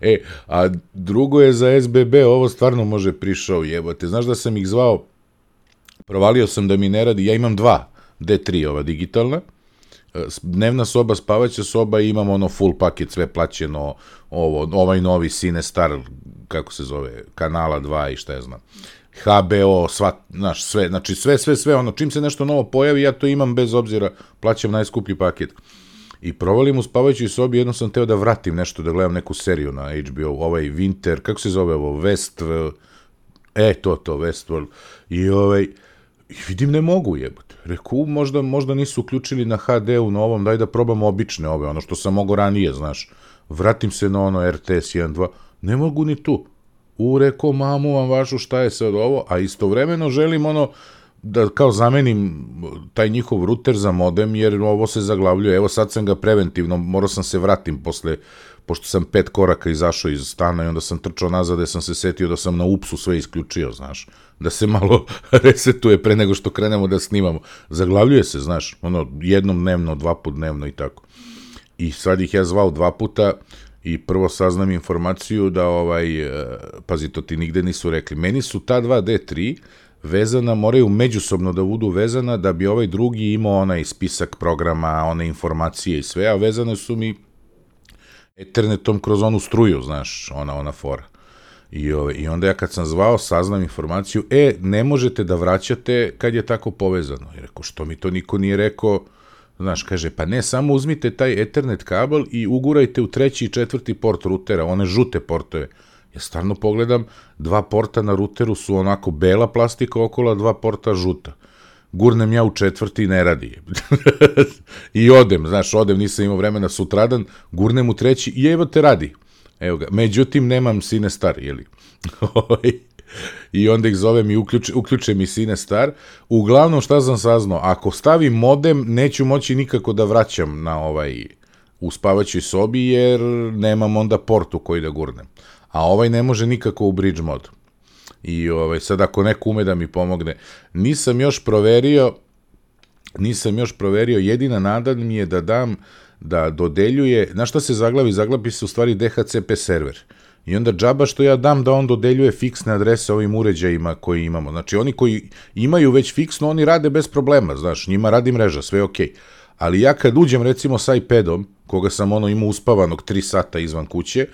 E, a drugo je za SBB, ovo stvarno može prišao, jebote. Znaš da sam ih zvao, provalio sam da mi ne radi, ja imam dva, D3 ova digitalna, e, dnevna soba, spavaća soba i imam ono full paket, sve plaćeno, ovo, ovaj novi Cinestar, kako se zove, kanala 2 i šta ja znam. HBO, sva, znaš, sve, znači sve, sve, sve, ono, čim se nešto novo pojavi, ja to imam bez obzira, plaćam najskuplji paket. I provalim u spavajućoj sobi, jednom sam teo da vratim nešto, da gledam neku seriju na HBO, ovaj Winter, kako se zove ovo, West, e, to, to, Westworld, i ovaj, i vidim ne mogu jebati. Reku, možda, možda nisu uključili na HD-u na ovom, daj da probamo obične ove, ono što sam mogo ranije, znaš. Vratim se na ono RTS 1, 2, ne mogu ni tu. U, reko, mamu vam vašu, šta je sad ovo, a istovremeno želim ono, da kao zamenim taj njihov ruter za modem, jer ovo se zaglavljuje. Evo sad sam ga preventivno, morao sam se vratim posle, pošto sam pet koraka izašao iz stana i onda sam trčao nazad, da sam se setio da sam na upsu sve isključio, znaš, da se malo resetuje pre nego što krenemo da snimamo. Zaglavljuje se, znaš, ono, jednom dnevno, dva put dnevno i tako. I sad ih ja zvao dva puta, i prvo saznam informaciju da ovaj, e, pazi, to ti nigde nisu rekli, meni su ta 2D3 vezana, moraju međusobno da budu vezana da bi ovaj drugi imao onaj spisak programa, one informacije i sve, a vezane su mi Ethernetom kroz onu struju, znaš, ona, ona fora. I, ove, I onda ja kad sam zvao, saznam informaciju, e, ne možete da vraćate kad je tako povezano. I rekao, što mi to niko nije rekao, Znaš, kaže, pa ne, samo uzmite taj Ethernet kabel i ugurajte u treći i četvrti port rutera, one žute portove. Ja stvarno pogledam, dva porta na ruteru su onako bela plastika okolo, dva porta žuta. Gurnem ja u četvrti i ne radi. I odem, znaš, odem, nisam imao vremena sutradan, gurnem u treći i evo te radi. Evo ga. Međutim, nemam sine star, jeli? I onda ih zovem i uključe, uključe mi sine star. Uglavnom, šta sam saznao? Ako stavim modem, neću moći nikako da vraćam na ovaj u spavaćoj sobi, jer nemam onda portu koji da gurnem a ovaj ne može nikako u bridge mod. I ovaj, sad ako neko ume da mi pomogne, nisam još proverio, nisam još proverio, jedina nada mi je da dam, da dodeljuje, na šta se zaglavi? Zaglavi se u stvari DHCP server. I onda džaba što ja dam da on dodeljuje fiksne adrese ovim uređajima koji imamo. Znači oni koji imaju već fiksno, oni rade bez problema, znaš, njima radi mreža, sve je okej. Okay. Ali ja kad uđem recimo sa iPadom, koga sam ono imao uspavanog 3 sata izvan kuće,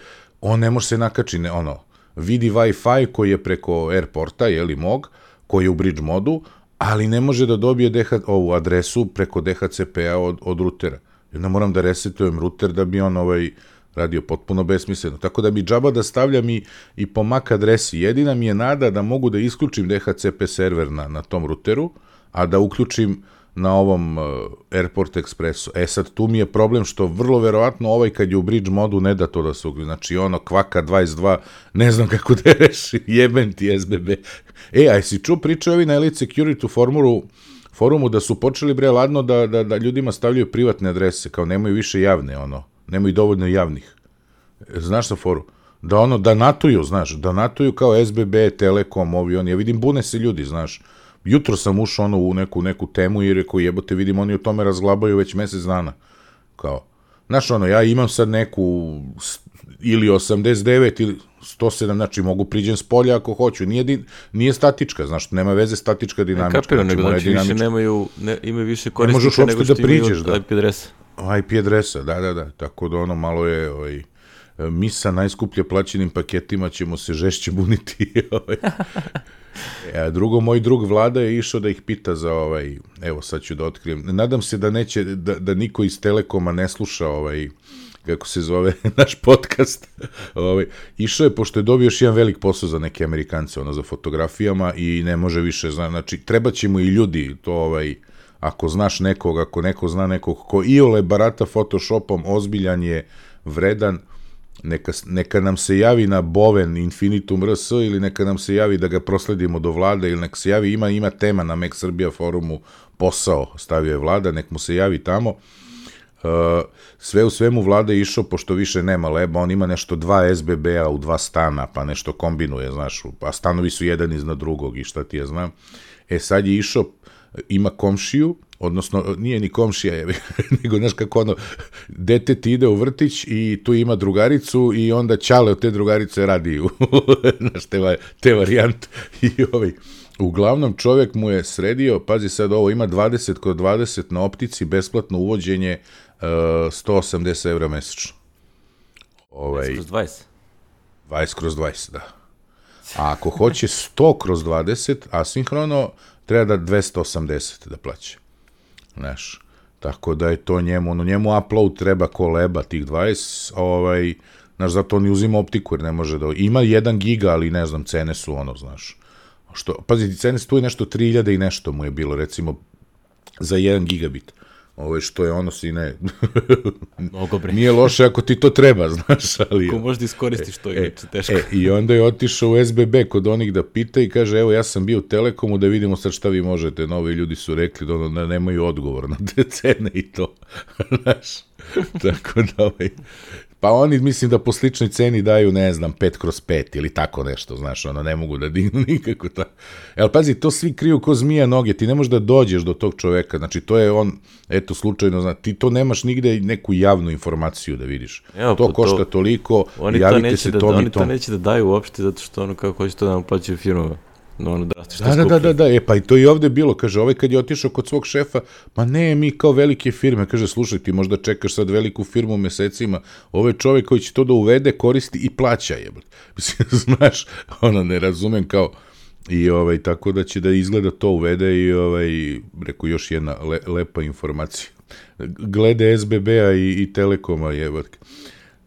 on ne može se nakači, ne, ono, vidi Wi-Fi koji je preko airporta, li mog, koji je u bridge modu, ali ne može da dobije DH, ovu adresu preko DHCP-a od, od rutera. Onda moram da resetujem ruter da bi on ovaj radio potpuno besmisleno. Tako da bi džaba da stavljam i, i po MAC adresi. Jedina mi je nada da mogu da isključim DHCP server na, na tom ruteru, a da uključim na ovom uh, Airport Expressu. E sad, tu mi je problem što vrlo verovatno ovaj kad je u bridge modu ne da to da se uključi. Znači, ono, kvaka 22, ne znam kako da reši, jeben ti SBB. E, a si čuo priče ovi na Elite Security forumu, forumu da su počeli bre ladno da, da, da ljudima stavljaju privatne adrese, kao nemaju više javne, ono, nemaju dovoljno javnih. Znaš sa foru? Da ono, da natuju, znaš, da natuju kao SBB, Telekom, ovi, oni, ja vidim, bune se ljudi, znaš, jutro sam ušao ono u neku, neku temu i rekao jebote vidim oni o tome razglabaju već mesec dana. Kao, znaš ono, ja imam sad neku ili 89 ili 107, znači mogu priđem s polja ako hoću. Nije, nije statička, znaš, nema veze statička dinamička. Ne kapiram, znači, nego znači više nemaju, ne, imaju više korisnika nego što da priđeš, da. IP adresa. IP adresa, da, da, da. Tako da ono malo je, ovaj, mi sa najskuplje plaćenim paketima ćemo se žešće buniti. Ovaj. E, drugo, moj drug Vlada je išao da ih pita za ovaj, evo sad ću da otkrijem, nadam se da neće, da, da niko iz Telekoma ne sluša ovaj, kako se zove, naš podcast. ovaj, išao je, pošto je dobio još jedan velik posao za neke Amerikance, ono, za fotografijama i ne može više, zna, znači, treba će mu i ljudi, to ovaj, ako znaš nekog, ako neko zna nekog ko iole barata Photoshopom, ozbiljan je, vredan, neka, neka nam se javi na Boven Infinitum RS ili neka nam se javi da ga prosledimo do vlade ili neka se javi, ima, ima tema na Mek Srbija forumu posao, stavio je vlada, nek mu se javi tamo. Uh, sve u svemu vlada je išao, pošto više nema leba, on ima nešto dva SBB-a u dva stana, pa nešto kombinuje, znaš, pa stanovi su jedan iznad drugog i šta ti ja znam. E sad je išao, ima komšiju, odnosno nije ni komšija, je, nego znaš kako ono, dete ti ide u vrtić i tu ima drugaricu i onda ćale od te drugarice radi u, znaš, te, te varijante i ovaj, Uglavnom, čovjek mu je sredio, pazi sad ovo, ima 20 kod 20 na optici, besplatno uvođenje uh, 180 evra mesečno. Ovaj, 20 kroz 20? 20 kroz 20, da. A ako hoće 100 kroz 20, asinhrono, treba da 280 da plaće. Znaš, tako da je to njemu, ono, njemu upload treba koleba tih 20, ovaj, znaš, zato on uzima optiku, jer ne može da, ima 1 giga, ali ne znam, cene su ono, znaš, što, pazi, cene tu je nešto 3000 i nešto mu je bilo, recimo, za 1 gigabit. Ovo je što je ono, sine, Mnogo bre. nije loše ako ti to treba, znaš, ali... Ko možda iskoristiš to, e, inače teško. E, I onda je otišao u SBB kod onih da pita i kaže, evo, ja sam bio u Telekomu da vidimo sad šta vi možete. Novi ljudi su rekli da, da nemaju odgovor na te cene i to, znaš. Tako da, ovaj, Pa oni mislim da po sličnoj ceni daju, ne znam, 5 kroz 5 ili tako nešto, znaš, ono, ne mogu da dignu nikako ta. Jel, pazi, to svi kriju ko zmija noge, ti ne možeš da dođeš do tog čoveka, znači, to je on, eto, slučajno, zna, ti to nemaš nigde neku javnu informaciju da vidiš. Evo, to košta to, toliko, oni javite to se da, tom oni i tom. Oni to neće da daju uopšte, zato što ono, kako hoće to da nam plaćaju firmove no, ono drastično da, da, da, da, da, e, pa i to i ovde bilo, kaže, ovaj kad je otišao kod svog šefa, ma ne, mi kao velike firme, kaže, slušaj, ti možda čekaš sad veliku firmu mesecima, ovaj čovek koji će to da uvede, koristi i plaća, je. Mislim, znaš, ono, ne razumem kao, i ovaj, tako da će da izgleda to uvede i ovaj, reku još jedna le, lepa informacija. Glede SBB-a i, i Telekoma, je,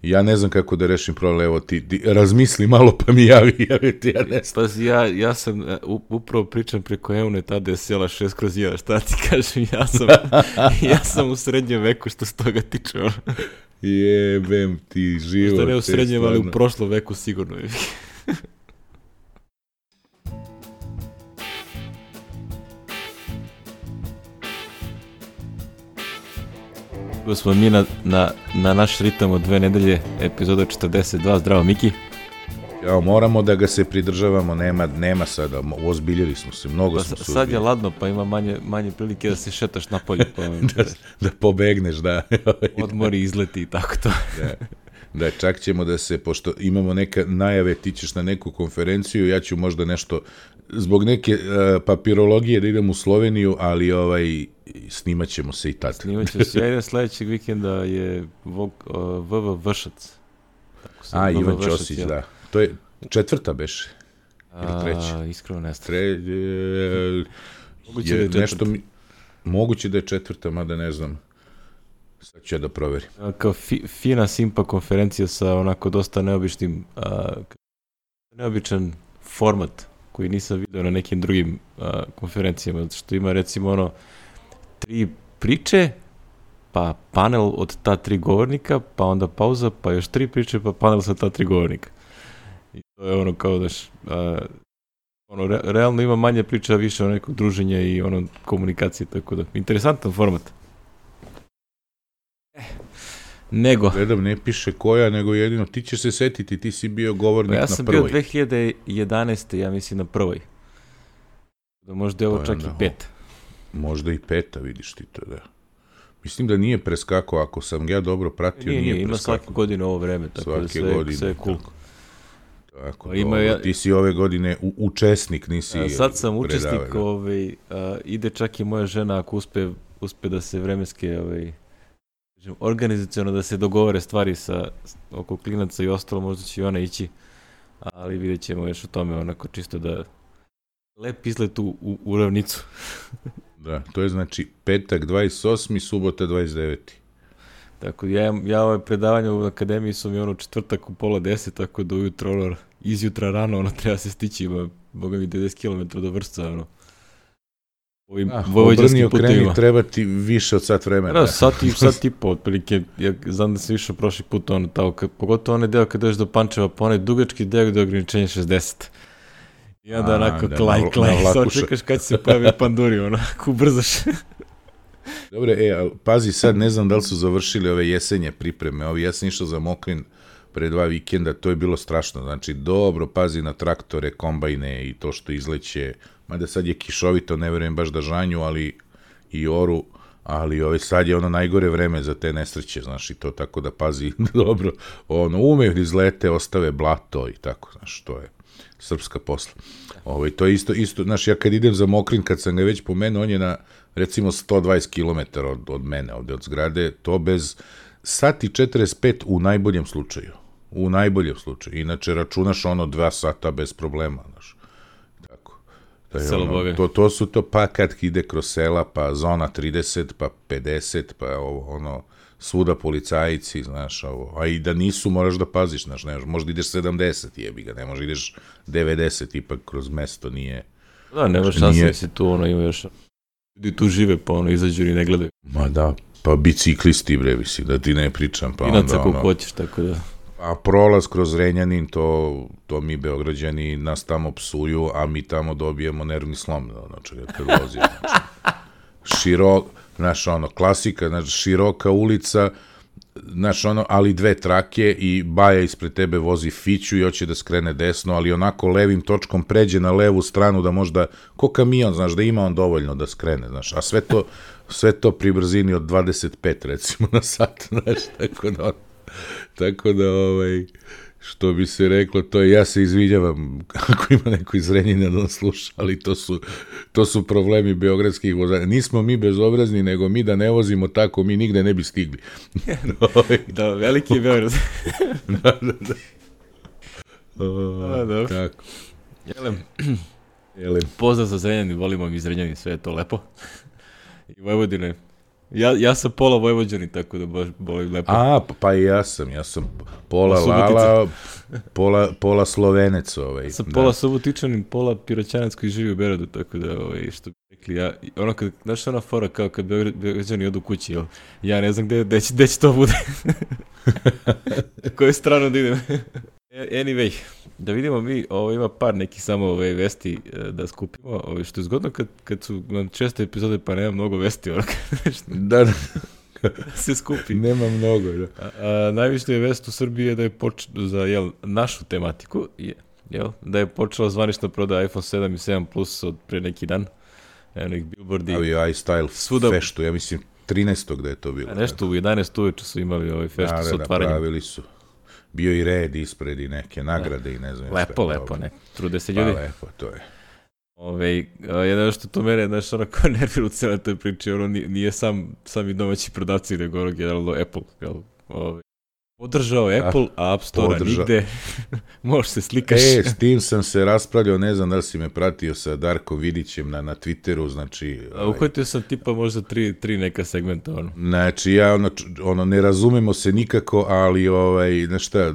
ja ne znam kako da rešim problem, evo ti, ti razmisli malo pa mi javi, javi ti, ja ne znam. Pa ja, ja sam, e, upravo pričam preko Eune, tada je sjela 6 kroz 1, šta ti kažem, ja sam, ja sam u srednjem veku što se toga tiče. Jebem ti život. Što ne u srednjem, ali u prošlom veku sigurno smo mi na, na, na naš ritam od dve nedelje, epizoda 42. Zdravo, Miki. Ja, moramo da ga se pridržavamo, nema, nema sada, ozbiljili smo se, mnogo pa, smo se Sad je ladno, pa ima manje, manje prilike da se šetaš na polju. Pa, da, da pobegneš, da. Odmori, izleti i tako to. da. Da, čak ćemo da se, pošto imamo neke najave, ti ćeš na neku konferenciju, ja ću možda nešto, zbog neke uh, papirologije da idem u Sloveniju, ali ovaj, snimat ćemo se i tad. Snimat ćemo se, ja idem sledećeg vikenda je Vog, uh, VV Vršac. A, VV Ivan Vršac, Ćosić, ja. da. To je četvrta beše. Ili treća? A, iskreno ne Tre, e, moguće je, da je nešto mi, moguće da je četvrta, mada ne znam. Sad ću ja da proverim. Kao fi, fina simpa konferencija sa onako dosta neobičnim, a, neobičan format koji nisam video na nekim drugim a, konferencijama, što ima recimo ono tri priče, pa panel od ta tri govornika, pa onda pauza, pa još tri priče, pa panel sa ta tri govornika. I to je ono kao daš, a, ono, re, realno ima manje priča, više o nekog druženja i ono komunikacije, tako da, interesantan format. Nego. Gledam, ne piše koja, nego jedino, ti ćeš se setiti, ti si bio govornik pa na prvoj. Ja sam bio 2011. ja mislim na prvoj. Da možda je ovo pa čak i pet. Možda i peta, vidiš ti to, da. Mislim da nije preskako, ako sam ja dobro pratio, nije, nije, nije ima svake godine ovo vreme, tako da svake da sve, godine, sve je cool. Tako. Tako, pa ima ja, ti si ove godine u, učesnik, nisi a, Sad sam učesnik, da. ovaj, a, ide čak i moja žena ako uspe, uspe da se vremenske ovaj, organizacijono da se dogovore stvari sa oko klinaca i ostalo, možda će i ona ići, ali vidjet ćemo još o tome onako čisto da lep izlet u, u, u ravnicu. da, to je znači petak 28. subota 29. Tako ja, ja ove predavanje u akademiji su mi ono četvrtak u pola deset, tako da ujutro ono, izjutra rano ono treba se stići, ima, boga mi 90 km do vrsta, ono ovim ah, vojvođanskim putevima. treba ti više od sat vremena. Da, sat i, sat i po, otprilike, ja znam da sam išao prošli put, ono, kad, pogotovo onaj deo kad dođeš do Pančeva, pa onaj dugački deo gde je ograničenje 60. I onda A, onako da, klaj, klaj, samo čekaš kad se pojavi panduri, onako ubrzaš. Dobre, e, pazi sad, ne znam da li su završili ove jesenje pripreme, ovi, ja sam išao za Mokrin pre dva vikenda, to je bilo strašno, znači dobro pazi na traktore, kombajne i to što izleće, mada sad je kišovito, ne verujem baš da žanju, ali i oru, ali ovaj, sad je ono najgore vreme za te nesreće, znaš, i to tako da pazi. Dobro, ono, ume izlete, ostave blato i tako, znaš, to je srpska posla. Ovaj, to je isto, isto, znaš, ja kad idem za Mokrin, kad sam ga već pomenuo, on je na, recimo, 120 km od, od mene, ovde od zgrade, to bez sati 45 u najboljem slučaju. U najboljem slučaju. Inače, računaš ono dva sata bez problema, znaš. Tako. Da je ono, to, to su to, pa kad ide kroz sela, pa zona 30, pa 50, pa ovo, ono, svuda policajci, znaš, ovo, a i da nisu, moraš da paziš, znaš, ne, možda ideš 70, jebi ga, ne može ideš 90, ipak kroz mesto nije, Da, nema Znači, šanse nije- da se tu ono ima još... Ljudi tu žive, pa ono izađu i ne gledaju. ma da, pa biciklisti, bre, mislim, da ti ne pričam, pa Inaca onda, ono, hoćeš, tako da... a prolaz kroz Renjanin, to, to mi Beograđani nas tamo psuju, a mi tamo dobijemo nervni slom, ono, čega kad vozimo, znači, širok, znaš, ono, klasika, znači, široka ulica, znaš, ono, ali dve trake i Baja ispred tebe vozi Fiću i hoće da skrene desno, ali onako levim točkom pređe na levu stranu da možda, ko kamion, znaš, da ima on dovoljno da skrene, znaš, a sve to, sve to pri brzini od 25, recimo, na sat, znaš, tako da, tako da, ovaj, što bi se reklo, to je, ja se izvinjavam ako ima neko iz Renjina da nas sluša, ali to su, to su problemi beogradskih vozača. Nismo mi bezobrazni, nego mi da ne vozimo tako, mi nigde ne bi stigli. Da, veliki je Beograd. da, da, da. A, dobro. tako. Jelem, Jele, pozdrav za Zrenjani, volimo mi Zrenjani, sve je to lepo. I Vojvodine. Ja, ja sam pola Vojvođani, tako da baš volim lepo. A, pa, pa i ja sam, ja sam pola. Lala, pola, pola Slovenec ovaj. Sa da. pola Subotičanin, pola Piroćanac koji živi u Beogradu, tako da, ovaj, što bi rekli, ja, ono kad, znaš ona fora kao kad Beograđani odu kući, jel? Ja ne znam gde, gde, će, gde će to bude. Koju stranu da idem. Anyway, da vidimo mi, ovo ima par nekih samo ove vesti e, da skupimo, ove, što je zgodno kad, kad su nam česte epizode pa nema mnogo vesti, ono kad nešto Da, da, se skupi. nema mnogo, da. A, a, najviše je vest u Srbiji je da je poč za jel, našu tematiku, je, jel, da je počela zvanična prodaja iPhone 7 i 7 Plus od pre neki dan. Eno ih billboardi. Avi iStyle Svuda- feštu, ja mislim 13. da je to bilo. A nešto u 11 uveče su imali ovaj feštu da, s da, otvaranjem. pravili su. Bio i red ispred i neke nagrade i ne znam. šta. lepo, lepo, ne. Trude se Pa ljudi. lepo, to je. Ove, a, jedno što to mene, znaš, ono kao nervira u cijeloj toj priči, ono nije, nije sam, sami domaći prodavci, nego ono generalno Apple, jel? Ove, podržao Apple, a App Store podržao. nigde. Možeš se slikaš. E, s tim sam se raspravljao, ne znam da li si me pratio sa Darko Vidićem na, na Twitteru, znači... A ovaj, uhvatio sam tipa možda tri, tri neka segmenta, ono. Znači, ja ono, ono, ne razumemo se nikako, ali, ovaj, znaš šta,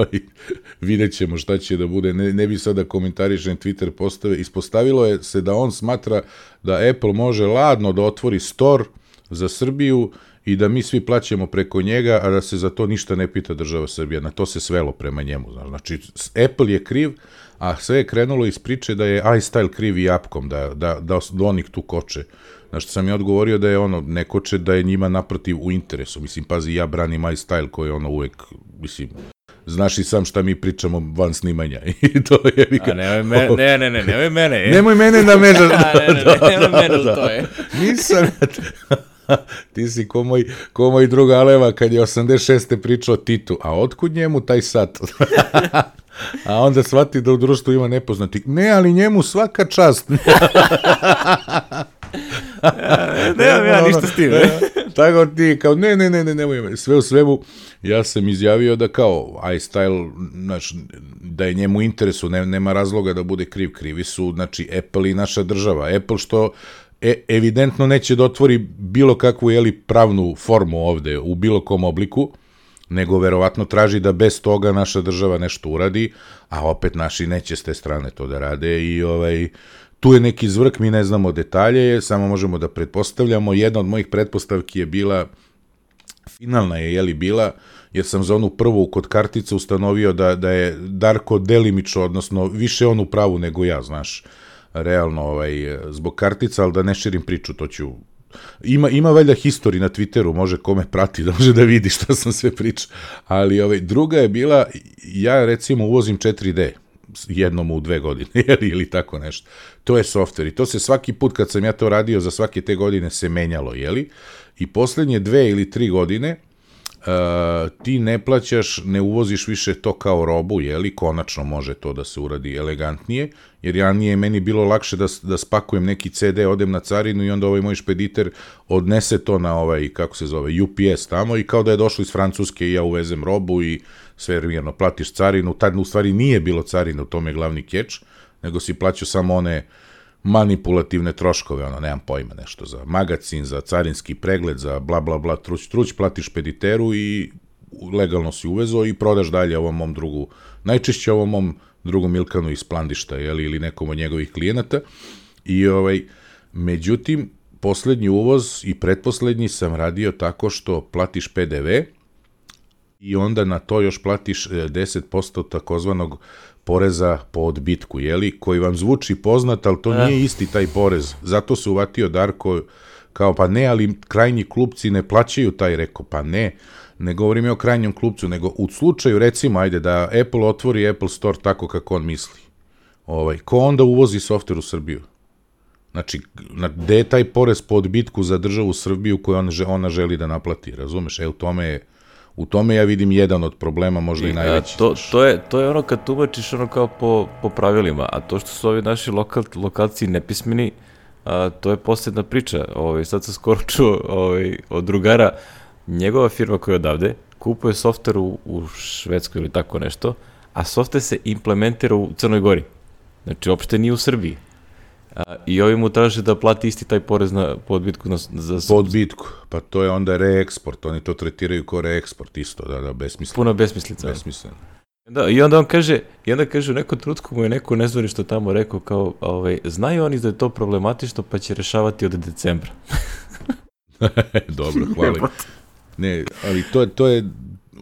vidjet ćemo šta će da bude, ne, ne bi sad da komentarišem Twitter postave, ispostavilo je se da on smatra da Apple može ladno da otvori store za Srbiju i da mi svi plaćamo preko njega, a da se za to ništa ne pita država Srbija. Na to se svelo prema njemu. Znači, Apple je kriv, a sve je krenulo iz priče da je iStyle kriv i Appcom, da, da, da, da oni tu koče. Na što sam ja odgovorio da je ono, ne koče da je njima naprotiv u interesu. Mislim, pazi, ja branim iStyle koji je ono uvek, mislim, znaš i sam šta mi pričamo van snimanja. I to je... A ne, me, ne, ne, ne, nemoj mene. E. Nemoj mene da me... A, ne, ne, ne, nemoj mene u to je. Nisam Ti si ko moj, ko moj drug Aleva kad je 86. pričao Titu. A otkud njemu taj sat? A onda shvati da u društvu ima nepoznati. Ne, ali njemu svaka čast. Nemam ja ništa s tim. e. Tako ti, kao, ne, ne, ne, ne, nemoj. Sve u svemu, ja sam izjavio da kao iStyle, znaš, da je njemu interesu, ne, nema razloga da bude kriv. Krivi su, znači, Apple i naša država. Apple što e, evidentno neće da otvori bilo kakvu, jeli, pravnu formu ovde, u bilo kom obliku, nego verovatno traži da bez toga naša država nešto uradi, a opet naši neće s te strane to da rade i ovaj tu je neki zvrk, mi ne znamo detalje, samo možemo da pretpostavljamo. Jedna od mojih pretpostavki je bila, finalna je, jeli, bila, jer sam za onu prvu kod kartice ustanovio da, da je Darko delimično, odnosno više on u pravu nego ja, znaš, realno, ovaj, zbog kartica, ali da ne širim priču, to ću Ima, ima valjda histori na Twitteru, može kome prati, da može da vidi šta sam sve pričao. Ali ovaj, druga je bila, ja recimo uvozim 4D. jednom u dve godine, jeli, ili tako nešto. To je softver i to se svaki put kad sam ja to radio za svake te godine se menjalo, jeli? I poslednje dve ili tri godine ti ne plaćaš, ne uvoziš više to kao robu, jeli, konačno može to da se uradi elegantnije, jer ja nije meni bilo lakše da, da spakujem neki CD, odem na carinu i onda ovaj moj špediter odnese to na ovaj, kako se zove, UPS tamo i kao da je došlo iz Francuske i ja uvezem robu i sve mirno, platiš carinu, tad u stvari nije bilo carina, u tome je glavni keč, nego si plaćao samo one uh, manipulativne troškove, ono, nemam pojma, nešto za magacin, za carinski pregled, za bla, bla, bla, truć, truć, platiš pediteru i legalno si uvezo i prodaš dalje ovom mom drugu, najčešće ovom mom drugom Milkanu iz Plandišta, jeli, ili nekom od njegovih klijenata. I ovaj, međutim, poslednji uvoz i pretposlednji sam radio tako što platiš PDV i onda na to još platiš 10% e, takozvanog poreza po odbitku, jeli, koji vam zvuči poznat, ali to e. nije isti taj porez. Zato se uvatio Darko kao, pa ne, ali krajnji klupci ne plaćaju taj, rekao, pa ne, ne govorim ja o krajnjem klupcu, nego u slučaju, recimo, ajde, da Apple otvori Apple Store tako kako on misli, ovaj, ko onda uvozi softver u Srbiju? Znači, na, gde je taj porez po odbitku za državu Srbiju koju ona, ona želi da naplati, razumeš? E, u tome je U tome ja vidim jedan od problema, možda i, i najveći. To, to, je, to je ono kad tumačiš ono kao po, po pravilima, a to što su ovi naši lokal, lokalci nepismeni, a, to je posljedna priča. Ovaj, sad sam skoro čuo ovaj, od drugara, njegova firma koja je odavde, kupuje softver u, u Švedskoj ili tako nešto, a softver se implementira u Crnoj Gori. Znači, uopšte nije u Srbiji. A, I ovi mu traže da plati isti taj porez na podbitku. Na, za... Podbitku, pa to je onda reeksport, oni to tretiraju kao reeksport isto, da, da, besmisleno. Puno besmislica. Besmisleno. Da, i onda on kaže, i onda kaže u nekom trutku mu je neko nezvorišto tamo rekao kao, ovaj, znaju oni da je to problematično pa će rešavati od decembra. Dobro, hvala. Ne, ali to, to je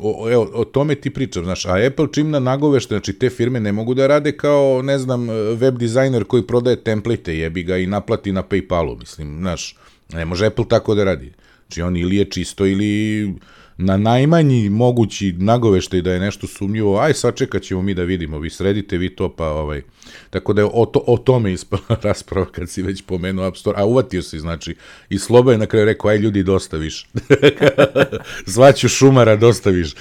o, evo, o tome ti pričam, znaš, a Apple čim na nagovešte, znači te firme ne mogu da rade kao, ne znam, web dizajner koji prodaje template, jebi ga i naplati na Paypalu, mislim, znaš, ne može Apple tako da radi. Znači on ili je čisto ili na najmanji mogući nagoveštaj da je nešto sumnjivo, aj sačekat ćemo mi da vidimo, vi sredite vi to, pa ovaj, tako da je o, to, o tome ispala rasprava kad si već pomenuo App Store, a uvatio si, znači, i Sloba je na kraju rekao, aj ljudi, dosta više. Zvaću šumara, dosta više.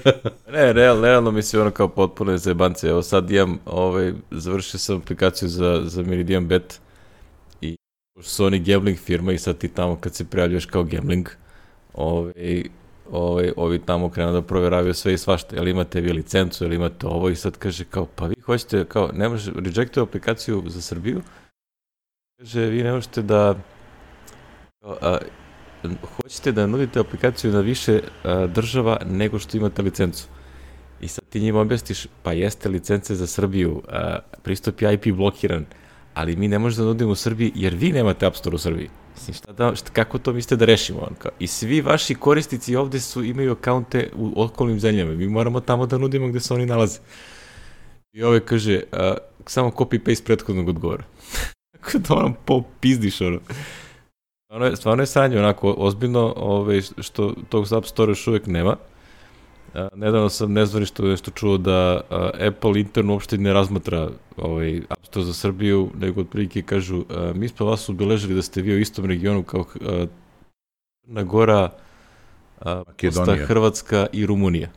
ne, real, realno mislim ono kao potpuno zebance. Evo sad imam, ovaj, završio sam aplikaciju za, za Meridian Bet i su oni gambling firma i sad ti tamo kad se prijavljuješ kao gambling, ovaj, ovaj, ovi tamo krenu da proveravaju sve i svašta, jel imate vi licencu, jel imate ovo? I sad kaže kao, pa vi hoćete, kao, ne može, rejectuje aplikaciju za Srbiju, kaže, vi ne možete da, a, hoćete da nudite aplikaciju na više a, država nego što imate licencu. I sad ti njima objasniš, pa jeste licence za Srbiju, a, pristup je IP blokiran, ali mi ne možemo da nudimo u Srbiji jer vi nemate App Store u Srbiji. Mislim, šta da, šta, kako to mislite da rešimo? On, kao, I svi vaši korisnici ovde su, imaju akaunte u okolnim zemljama. Mi moramo tamo da nudimo gde se oni nalaze. I ove kaže, a, samo copy-paste prethodnog odgovora. Tako da ono popizdiš, ono. Stvarno je, stvarno je sranje, onako, ozbiljno, ove, ovaj, što tog App Store još uvek nema. Nedavno sam nezvaništo nešto čuo da a, Apple interno uopšte ne razmatra ovaj, App Store za Srbiju, nego otprilike kažu, a, mi smo vas obeležili da ste vi u istom regionu kao a, Crna Gora, a, Makedonija. Hrvatska i Rumunija.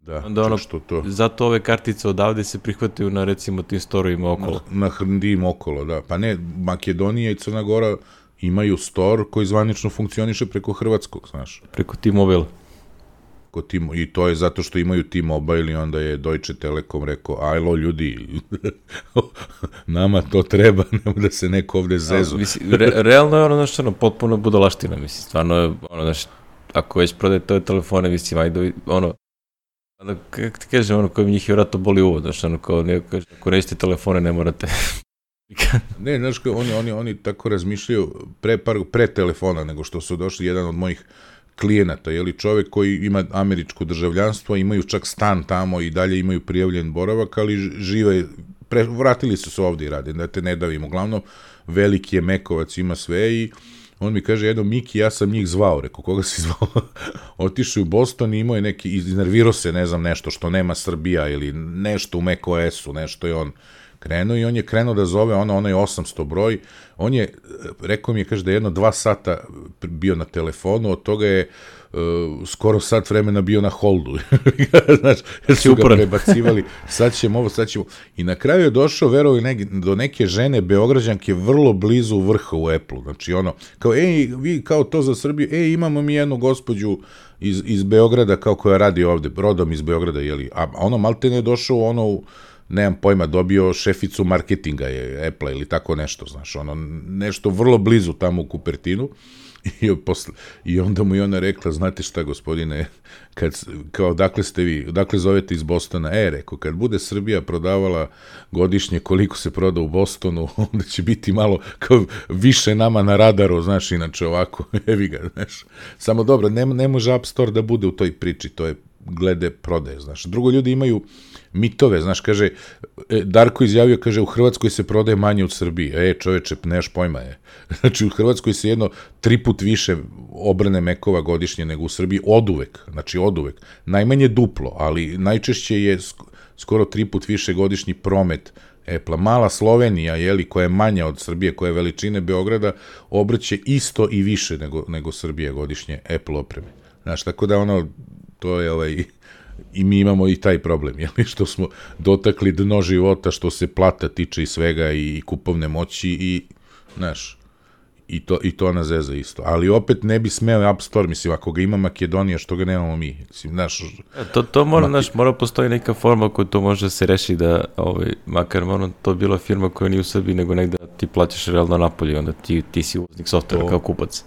Da, Onda ono, što to... Zato ove kartice odavde se prihvataju na recimo tim storovima okolo. Na, na hrndim okolo, da. Pa ne, Makedonija i Crna Gora imaju store koji zvanično funkcioniše preko hrvatskog, znaš. Preko T-Mobile kod Timo, i to je zato što imaju T-Mobile i onda je Deutsche Telekom rekao, ajlo ljudi, nama to treba, nema da se neko ovde zezu. mislim, re, realno je ono, znaš, ono, potpuno budalaština, mislim, stvarno je, ono, znaš, ako već prodaje to telefone, mislim, ajde, ono, ono, kako ti kažem, ono, koji njih je vratno boli uvod, znaš, ono, kao, neko kaže, ako nećete telefone, ne morate ne, znaš, oni, oni, oni tako razmišljaju pre, par, pre telefona nego što su došli jedan od mojih klijenata, je li? Čovek koji ima američko državljanstvo, imaju čak stan tamo i dalje imaju prijavljen boravak, ali žive, pre, vratili su se ovde i rade, da te ne davim, uglavnom veliki je Mekovac, ima sve i on mi kaže, jedno, Miki, ja sam njih zvao, rekao, koga si zvao? Otišao u Boston i imao je neki, iznervirao se, ne znam, nešto što nema Srbija ili nešto u macOS-u, nešto je on krenuo i on je krenuo da zove ono, onaj 800 broj, on je, rekao mi je, kaže da je jedno dva sata bio na telefonu, od toga je uh, skoro sat vremena bio na holdu. Znaš, jer su ga prebacivali, sad ćemo ovo, sad ćemo... I na kraju je došao, verovi, ne, do neke žene, Beograđanke, vrlo blizu vrha u Apple. Znači, ono, kao, ej, vi kao to za Srbiju, ej, imamo mi jednu gospođu iz, iz Beograda, kao koja radi ovde, rodom iz Beograda, jeli, a ono, malte ne je došao, ono, nemam pojma, dobio šeficu marketinga je Apple ili tako nešto, znaš, ono, nešto vrlo blizu tamo u Kupertinu. I, posle, I onda mu je ona rekla, znate šta gospodine, kad, kao, dakle ste vi, dakle zovete iz Bostona, e, rekao, kad bude Srbija prodavala godišnje koliko se proda u Bostonu, onda će biti malo kao više nama na radaru, znaš, inače ovako, evi ga, znaš. Samo dobro, ne, ne može App Store da bude u toj priči, to je glede prodaje, znaš. Drugo, ljudi imaju mitove, znaš, kaže, e, Darko izjavio, kaže, u Hrvatskoj se prodaje manje od Srbije. E, čoveče, neš pojma je. Znači, u Hrvatskoj se jedno tri put više obrne mekova godišnje nego u Srbiji, od uvek, znači od uvek. Najmanje duplo, ali najčešće je skoro tri put više godišnji promet Apple. Mala Slovenija, jeli, koja je manja od Srbije, koja je veličine Beograda, obrće isto i više nego, nego Srbije godišnje Apple opreme. Znaš, tako da ono, to je ovaj, i mi imamo i taj problem, jel, što smo dotakli dno života što se plata tiče i svega i kupovne moći i, znaš, i to, i to na zeza isto. Ali opet ne bi smeo App Store, mislim, ako ga ima Makedonija, što ga nemamo mi. Mislim, znaš, e, to, to mora, Maki... znaš, mora postoji neka forma koja to može da se reši da, ovaj, makar ono, to bila firma koja nije u Srbiji, nego negde ti plaćaš realno napolje, onda ti, ti si uvoznik softvera kao kupac.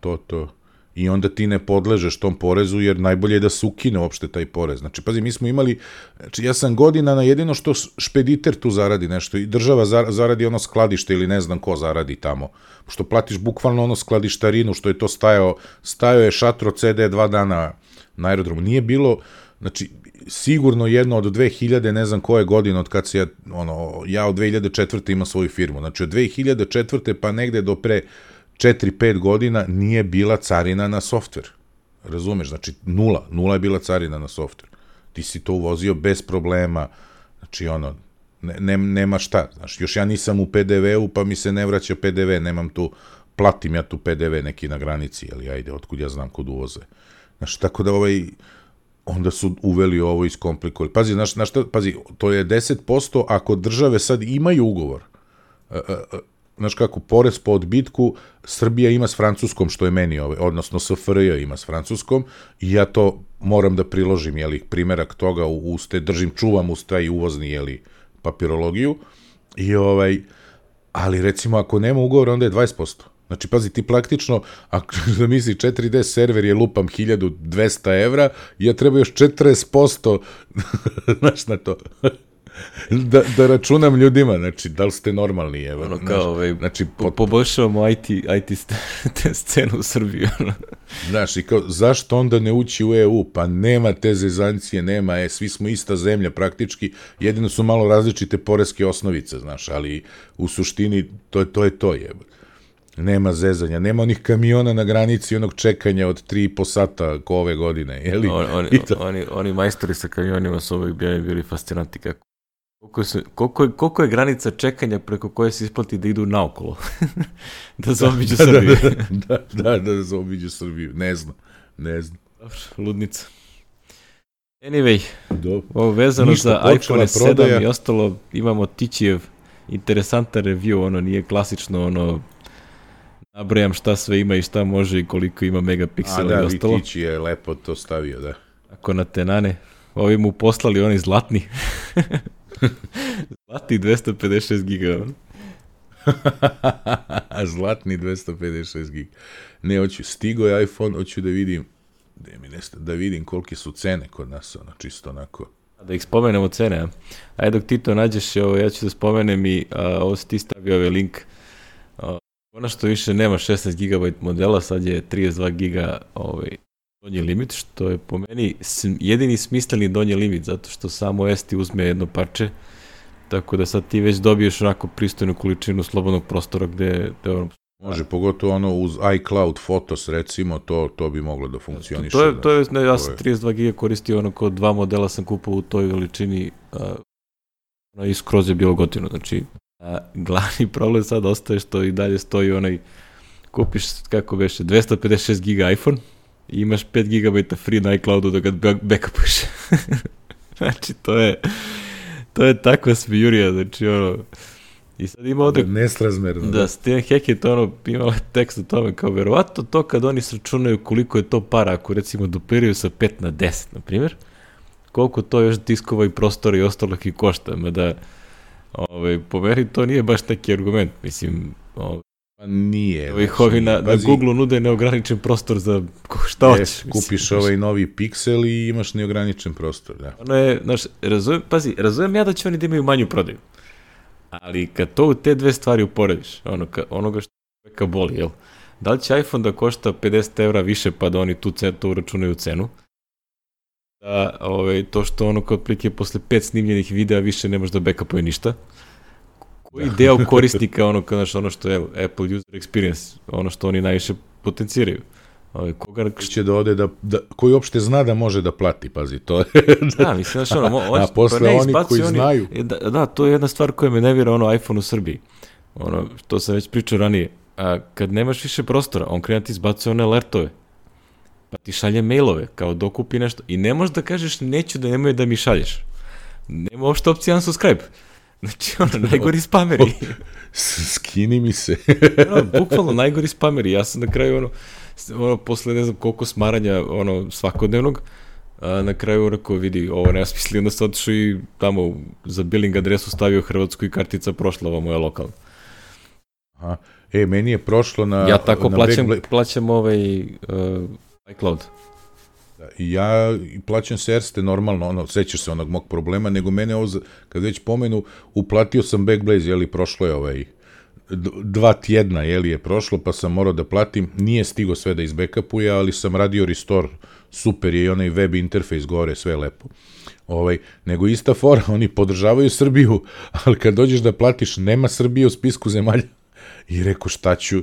To, to i onda ti ne podležeš tom porezu, jer najbolje je da se ukine uopšte taj porez. Znači, pazi, mi smo imali, znači ja sam godina na jedino što špediter tu zaradi nešto i država zaradi ono skladište ili ne znam ko zaradi tamo. Što platiš bukvalno ono skladištarinu, što je to stajao, stajao je šatro CD dva dana na aerodromu. Nije bilo, znači, sigurno jedno od 2000, ne znam koje godine, od kad se ja, ono, ja od 2004. ima svoju firmu. Znači, od 2004. pa negde do pre 4-5 godina nije bila carina na softver. Razumeš? Znači, nula. Nula je bila carina na softver. Ti si to uvozio bez problema. Znači, ono, ne, ne, nema šta. Znači, još ja nisam u PDV-u, pa mi se ne vraća PDV. Nemam tu, platim ja tu PDV neki na granici, ali ajde, otkud ja znam kod uvoze. Znači, tako da ovaj, onda su uveli ovo iskomplikovali. Pazi, znaš, znaš šta, pazi, to je 10% ako države sad imaju ugovor znaš kako, porez po odbitku Srbija ima s Francuskom, što je meni, ovaj, odnosno SFRJ ima s Francuskom, i ja to moram da priložim, jeli, primerak toga u uste, držim, čuvam uz taj uvozni, jeli, papirologiju, i ovaj, ali recimo ako nema ugovora, onda je 20%. Znači, pazi, ti praktično, ako da misli 4D server je lupam 1200 evra, ja treba još 40%, znaš na to da, da računam ljudima, znači, da li ste normalni, evo. Ono kao, ovaj, znači, pot... poboljšavamo IT, IT scenu u Srbiji, ono. Znaš, i kao, zašto onda ne ući u EU? Pa nema te zezancije, nema, e, svi smo ista zemlja praktički, jedino su malo različite poreske osnovice, znaš, ali u suštini to, to je to, je. Nema zezanja, nema onih kamiona na granici onog čekanja od 3,5 sata ko ove godine, je li? On, oni, oni, oni majstori sa kamionima su uvijek bili, bili fascinanti kako Koliko, su, koliko, je, koliko je granica čekanja preko koje se isplati da idu naokolo? da zaobiđu da, Srbiju. Da, da, da, da, da zaobiđu Srbiju. Ne znam, ne znam. Dobro, ludnica. Anyway, Dobro. ovo vezano Ništa, za iPhone 7 prodaja. i ostalo, imamo Tičijev interesantan review, ono nije klasično, ono, nabrajam šta sve ima i šta može i koliko ima megapiksela i ostalo. A da, Tiči je lepo to stavio, da. Ako na tenane, ovi mu poslali oni zlatni. Zlatni 256 giga. Zlatni 256 giga. Ne, hoću, stigo je iPhone, hoću da vidim, da, mi nesta, da vidim kolike su cene kod nas, ono, čisto onako. Da ih spomenemo cene? Ajde dok ti to nađeš, ovo, ja ću da spomenem i a, ovo si ti stavio ovaj link. A, ono što više nema 16 GB modela, sad je 32 GB ovaj, donji limit, što je po meni jedini smisleni donji limit, zato što samo S ti uzme jedno parče, tako da sad ti već dobiješ onako pristojnu količinu slobodnog prostora gde, gde ono, Može, pogotovo ono uz iCloud Photos, recimo, to, to bi moglo da funkcioniše. To je, da. to je, ne, ja sam to je- 32 giga koristio ono kod dva modela sam kupao u toj veličini uh, ono i skroz je bilo gotivno, znači a, glavni problem sad ostaje što i dalje stoji onaj kupiš, kako beše, 256 giga iPhone i imaš 5 GB free na iCloudu da ga back- backupuješ. znači, to je to je takva smijurija, znači ono i sad ima ovde Nesrazmerno. Da, Steven Hackett ono, imao je tekst o tome kao verovatno to kad oni sračunaju koliko je to para, ako recimo dupliraju sa 5 na 10, na primjer, koliko to još diskova i prostora i ostalog i košta, mada ovaj, po meni to nije baš neki argument, mislim, ovaj, Pa nije. znači, ovi na, na pazi, Google nude neograničen prostor za šta jes, hoćeš. mislim, kupiš znaš. ovaj novi Pixel i imaš neograničen prostor, da. Ono je, znaš, razumem, pazi, razumem ja da će oni da imaju manju prodaju. Ali kad to u te dve stvari uporediš, ono, ka, onoga što čoveka boli, jel? Da li će iPhone da košta 50 evra više pa da oni tu cenu, to uračunaju cenu? Da, ovaj, to što ono kao otprilike posle pet snimljenih videa više ne može da backupuje ništa. Koji deo korisnika, ono, kao, znaš, ono što je Apple User Experience, ono što oni najviše potenciraju? Ovaj, koga, Ko će da ode da, da, koji uopšte zna da može da plati, pazi, to je. Da, mislim, znaš, ono, mo, A posle ne, oni koji znaju. E, Da, da, to je jedna stvar koja me nevira, ono, iPhone u Srbiji. Ono, što sam već pričao ranije. A, kad nemaš više prostora, on krene da ti izbacuje one alertove. Pa ti šalje mailove, kao dokupi nešto. I ne možeš da kažeš, neću da nemoj da mi šalješ. Nema uopšte opcije unsubscribe. Znači, ono, najgori spameri. Skini mi se. ono, bukvalno najgori spameri. Ja sam na kraju, ono, ono, posle ne znam koliko smaranja, ono, svakodnevnog, a, na kraju rekao, vidi, ovo nema smisli, onda sam otišao i tamo za billing adresu stavio Hrvatsku i kartica prošla, ovo moja lokalna. Aha. E, meni je prošlo na... ja tako na plaćam, Backbla- plaćam ovaj uh, iCloud. Ja plaćam se Erste normalno, ono, sećaš se onog mog problema, nego mene ovo, kad već pomenu, uplatio sam Backblaze, jeli, prošlo je ovaj, dva tjedna, jeli, je prošlo, pa sam morao da platim, nije stigo sve da izbekapuje, ali sam radio restore, super je i onaj web interfejs gore, sve lepo. Ovaj, nego ista fora, oni podržavaju Srbiju, ali kad dođeš da platiš, nema Srbije u spisku zemalja. I rekao šta ću,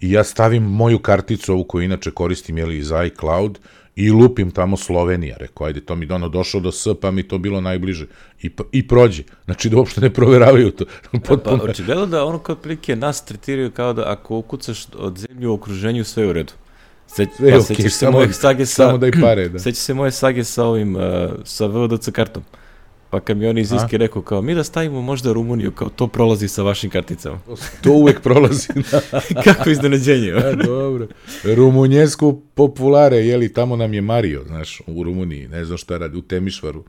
i ja stavim moju karticu, ovu koju inače koristim, jeli, iz iCloud, i lupim tamo Slovenija. Rekao, ajde, to mi je ono došlo do S, pa mi to bilo najbliže. I, i prođe. Znači da uopšte ne proveravaju to. Pa, Potpuno. očigledno da ono kao otprilike nas tretiraju kao da ako ukucaš od zemlje u okruženju, sve je u redu. Se, Sve pa sećaš se samo- mojeg sage sa... Samo daj pare, da. Seća se moje sage sa ovim, uh, sa VDC kartom. Pa kad mi iz? Iske rekao kao, mi da stavimo možda Rumuniju, kao to prolazi sa vašim karticama. To uvek prolazi. Kako iznenađenje. A, dobro. Rumunjesku populare, jeli, tamo nam je Mario, znaš, u Rumuniji, ne znam šta radi, u Temišvaru.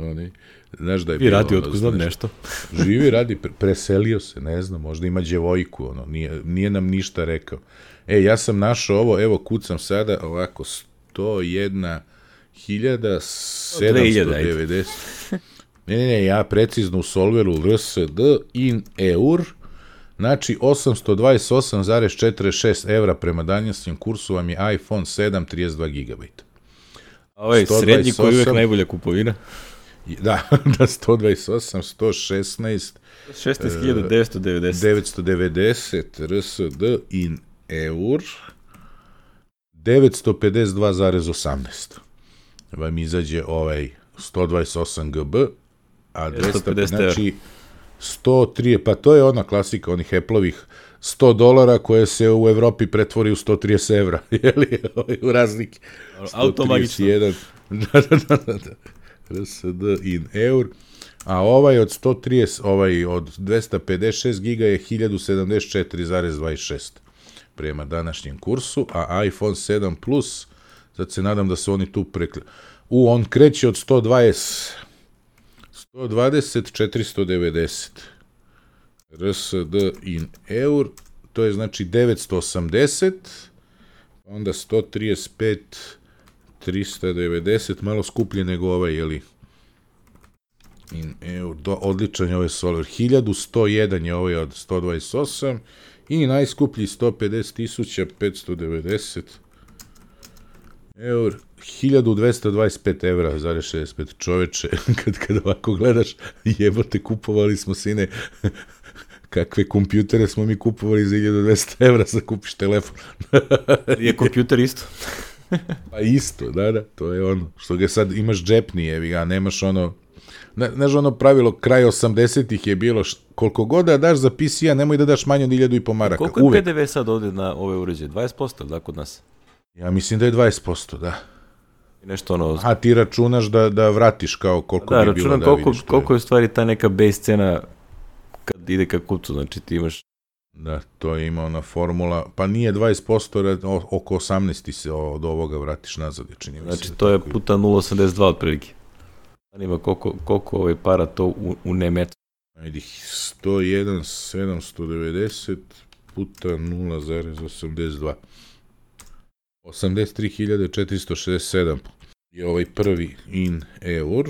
Oni, znaš da je I bilo, radi, otko znam nešto-. Živi, radi, pre- preselio se, ne znam, možda ima djevojku, ono, nije, nije nam ništa rekao. E, ja sam našao ovo, evo, kucam sada, ovako, 101 hiljada 790. Ne, ne, ne, ja precizno u solveru RSD in eur, znači 828,46 evra prema danjastom kursu vam je iPhone 7 32 GB. A ovaj srednji koji je uvek 128. najbolja kupovina. Da, da 128, 116, 16.990. 990 RSD in eur 952,18 vam izađe ovaj 128 GB a 200, 250 znači 103, pa to je ona klasika onih Apple-ovih 100 dolara koje se u Evropi pretvori u 130 evra, je li, ovaj, u razlike. Automagično. 131, da, da, da, da, da. RSD in eur, a ovaj od 130, ovaj od 256 giga je 1074,26 prema današnjem kursu, a iPhone 7 Plus, sad se nadam da se oni tu prekle... U, on kreće od 120, 120, 490. RSD in eur, to je znači 980, onda 135, 390, malo skuplje nego ovaj, jeli, in eur, do, odličan je ovaj solar, 1101 je ovaj od 128 i najskuplji 150.590 eur, 1225 evra, zarez 65 čoveče, kad, kad ovako gledaš, jebote, kupovali smo sine kakve kompjutere smo mi kupovali za 1200 evra za kupiš telefon. Je kompjuter isto. pa isto, da, da, to je ono. Što ga sad imaš džepni, evi ga, nemaš ono, ne, znaš ono pravilo, kraj 80-ih je bilo, š, koliko god da daš za PC-a, nemoj da daš manje od 1000 i po maraka. Koliko je Uvek. PDV sad ovde na ove uređaje? 20% da kod nas? Ja mislim da je 20%, da. I nešto ono... A ti računaš da, da vratiš kao koliko da, bi bilo računam da koliko, vidiš. to je. koliko je u stvari ta neka base cena kad ide ka kucu, znači ti imaš Da, to je ima ona formula, pa nije 20%, re- o- oko 18 ti se od ovoga vratiš nazad, je čini mi. Znači, da to je puta 0,82 otprilike. Zanima koliko, koliko ovaj para to u, u nemetu. Ajde, 101, 790 puta 0,82. 83.467 je ovaj prvi in eur.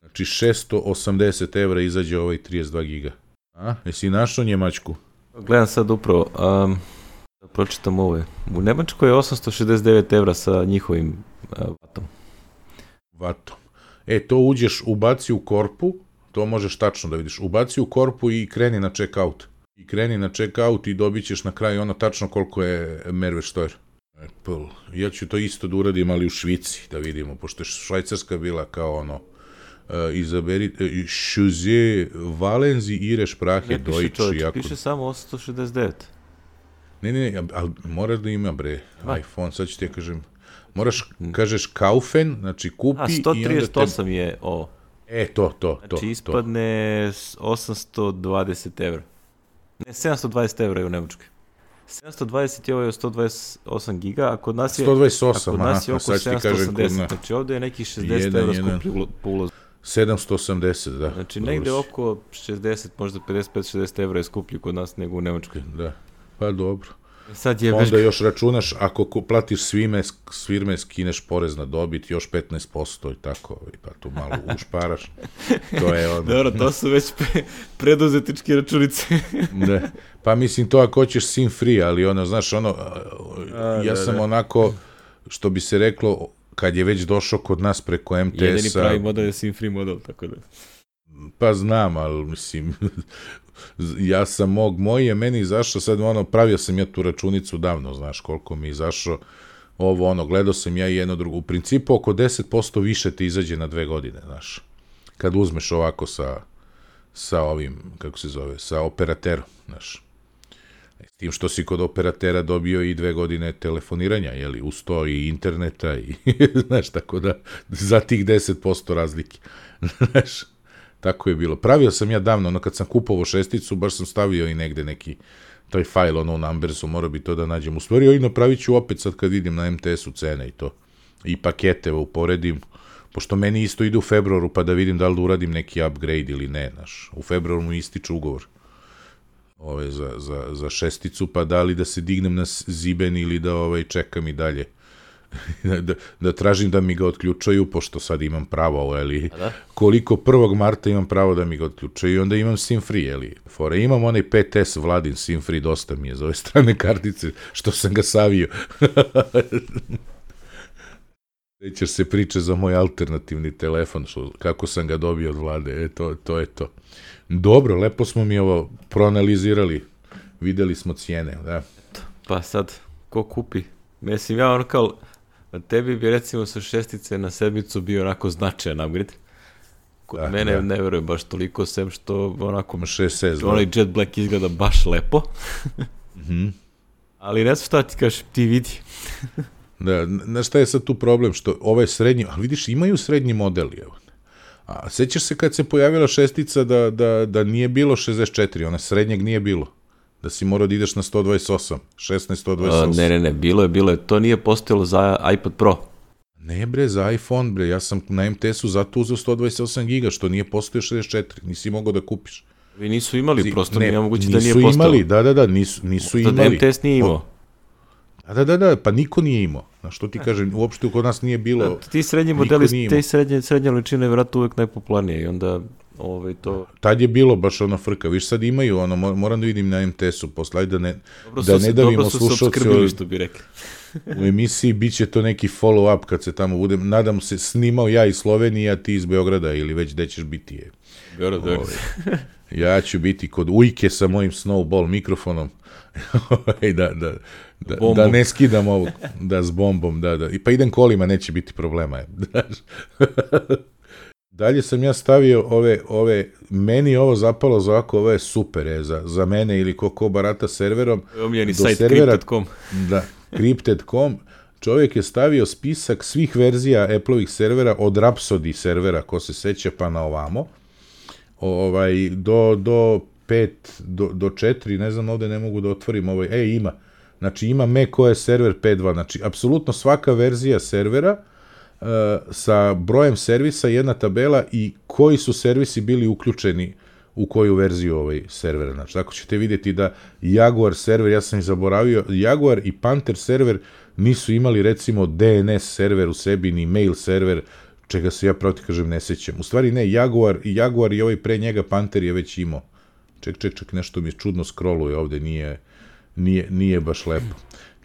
Znači 680 evra izađe ovaj 32 giga. A, jesi našao Njemačku? Gledam sad upravo, um, da pročitam ove. U Nemačkoj je 869 evra sa njihovim uh, vatom. Vatom. E, to uđeš, ubaci u korpu, to možeš tačno da vidiš, ubaci u korpu i kreni na checkout. I kreni na checkout i dobit ćeš na kraju ono tačno koliko je Merve Apple. Ja ću to isto da uradim, ali u Švici, da vidimo, pošto je Švajcarska bila kao ono, uh, izaberi, uh, Šuze, Valenzi, Ire, Šprahe, Ne piše Deutsch, čovječ, jako... piše samo 869. Ne, ne, ne, ali mora da ima, bre, Va. iPhone, sad ću ti ja kažem, moraš, kažeš kaufen, znači kupi A, i onda te... 138 je ovo. E, to, to, to. Znači to. ispadne s 820 evra. Ne, 720 evra je u Nemačkoj. 720 je ovo je 128 giga, a kod nas je, 128, a kod nas je aha, oko sad ću ti kažem kod 780. nas. Znači ovde je nekih 60 Jedan, evra skuplji ulo- po ulazu. 780, da. Znači negde oko 60, možda 55-60 evra je skuplji kod nas nego u Nemačkoj. Da. Pa dobro. Sad je Pa već... onda još računaš, ako platiš svime, s firme, skineš porez na dobit, još 15% i tako, i pa tu malo ušparaš. To je ono. Dobro, to su već pre, preduzetičke računice. Da. Pa mislim to ako hoćeš sim free, ali ono, znaš, ono, A, ja da, sam da. onako, što bi se reklo, kad je već došao kod nas preko Jedini MTS-a, pravi model je sim free model, tako da... Pa znam, ali mislim, ja sam mog, moj je meni izašao, sad ono, pravio sam ja tu računicu davno, znaš koliko mi izašao, ovo ono, gledao sam ja i jedno drugo, u principu oko 10% više ti izađe na dve godine, znaš, kad uzmeš ovako sa, sa ovim, kako se zove, sa operaterom, znaš, tim što si kod operatera dobio i dve godine telefoniranja, jeli, uz to i interneta i, znaš, tako da, za tih 10% razlike, znaš, tako je bilo. Pravio sam ja davno, ono kad sam kupovao šesticu, baš sam stavio i negde neki taj fajl, ono u numbersu, mora bi to da nađem. U stvari, i napravit ću opet sad kad vidim na MTS-u cene i to. I pakete uporedim, pošto meni isto ide u februaru, pa da vidim da li da uradim neki upgrade ili ne, znaš. U februaru mu ističe ugovor ove, za, za, za šesticu, pa da li da se dignem na ziben ili da ovaj, čekam i dalje. da, da tražim da mi ga otključaju, pošto sad imam pravo, ali da? koliko 1. marta imam pravo da mi ga otključaju i onda imam SIM free, ali fore, imam onaj 5S Vladin SIM free, dosta mi je za ove strane kartice, što sam ga savio. Sećaš se priče za moj alternativni telefon, što, kako sam ga dobio od vlade, e, to, to je to. Dobro, lepo smo mi ovo proanalizirali, videli smo cijene, da. Pa sad, ko kupi? Mislim, ja ono kao, tebi bi recimo sa šestice na sedmicu bio onako značajan upgrade. Kod Da, mene da. ne verujem baš toliko, sem što onako, Ima 6S, da. onaj Jet Black izgleda baš lepo. Mhm. Ali ne znam šta ti kažeš, ti vidi. Da, na šta je sad tu problem, što ovaj srednji, ali vidiš, imaju srednji model, evo. A sećaš se kad se pojavila šestica da, da, da nije bilo 64, ona srednjeg nije bilo. Da si morao da ideš na 128, 16, 128. Uh, ne, ne, ne, bilo je, bilo je. To nije postojalo za iPad Pro. Ne bre, za iPhone bre, ja sam na MTS-u zato uzeo 128 giga, što nije postojao 64, nisi mogao da kupiš. Vi nisu imali, Zi- prosto nije moguće da nije nisu postojalo. imali, da, da, da, nisu, nisu Da imali. MTS nije imao. Da, da, da, da, pa niko nije imao. Na što ti kažem, uopšte kod nas nije bilo... Da, ti srednji modeli, te srednje, srednje ličine je vjerojatno uvek najpopularnije i onda ovaj, to... Tad je bilo baš ona frka, viš sad imaju, ono, mo- moram da vidim na MTS-u posle, da ne, Dobro da ne davimo dobro obskrbili, ali- što bi rekli. u emisiji bit će to neki follow-up kad se tamo budem, nadam se, snimao ja iz Slovenije, a ti iz Beograda ili već gde ćeš biti je. Beograd, Beograd. Ovaj, ja ću biti kod Ujke sa mojim snowball mikrofonom, Ovaj, da, da, da, da ne skidam ovo, da s bombom, da, da. I pa idem kolima, neće biti problema. Dalje sam ja stavio ove, ove, meni ovo zapalo za ovako, ovo je super, je, za, za mene ili ko, ko barata serverom. Omiljeni sajt crypted.com. Da, crypted.com. Čovjek je stavio spisak svih verzija Apple-ovih servera od Rhapsody servera, ko se seća, pa na ovamo. Ovaj, do, do 5 do, do 4, ne znam, ovde ne mogu da otvorim ovaj, e, ima, znači ima macOS server 5.2, znači apsolutno svaka verzija servera uh, sa brojem servisa, jedna tabela i koji su servisi bili uključeni u koju verziju ovaj servera. Znači, tako ćete vidjeti da Jaguar server, ja sam i zaboravio, Jaguar i Panther server nisu imali recimo DNS server u sebi, ni mail server, čega se ja proti kažem ne sećam. U stvari ne, Jaguar, Jaguar i ovaj pre njega Panther je već imao ček, ček, ček, nešto mi čudno scrolluje ovde, nije, nije, nije baš lepo.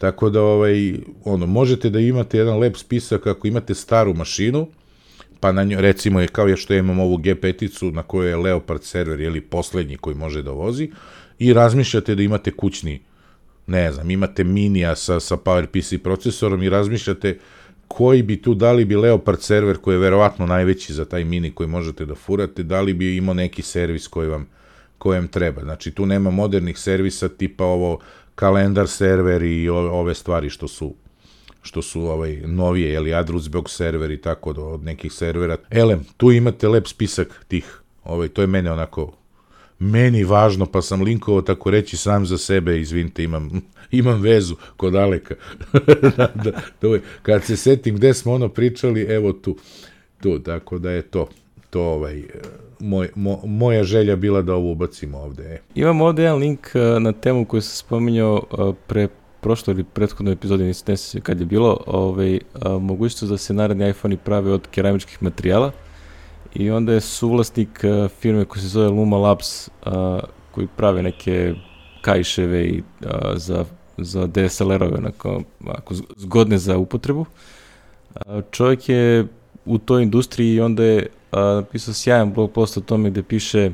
Tako da, ovaj, ono, možete da imate jedan lep spisak ako imate staru mašinu, pa na njoj, recimo je kao ja što imam ovu G5-icu na kojoj je Leopard server, ili poslednji koji može da vozi, i razmišljate da imate kućni, ne znam, imate minija sa, sa PowerPC procesorom i razmišljate koji bi tu, da li bi Leopard server koji je verovatno najveći za taj mini koji možete da furate, da li bi imao neki servis koji vam kojem treba. Znači, tu nema modernih servisa tipa ovo kalendar server i ove stvari što su što su ovaj novije, jeli Adruzbog server i tako do, od nekih servera. Elem, tu imate lep spisak tih, ovaj, to je mene onako meni važno, pa sam linkovao tako reći sam za sebe, izvinite, imam, imam vezu kod Aleka. da, da, da, kad se setim gde smo ono pričali, evo tu, tu, tako da je to, to ovaj, moj, mo, moja želja bila da ovo ubacimo ovde. E. Imam ovde jedan link e, na temu koju sam spominjao e, pre prošloj ili prethodnoj epizodi, nisam ne se kad je bilo, ovaj, mogućnost da se naredni iPhone-i prave od keramičkih materijala i onda je suvlasnik firme koja se zove Luma Labs koji prave neke kajševe i za, za DSLR-ove onako, onako zgodne za upotrebu. Čovjek je u toj industriji i onda je napisao sjajan blog post o tome gde piše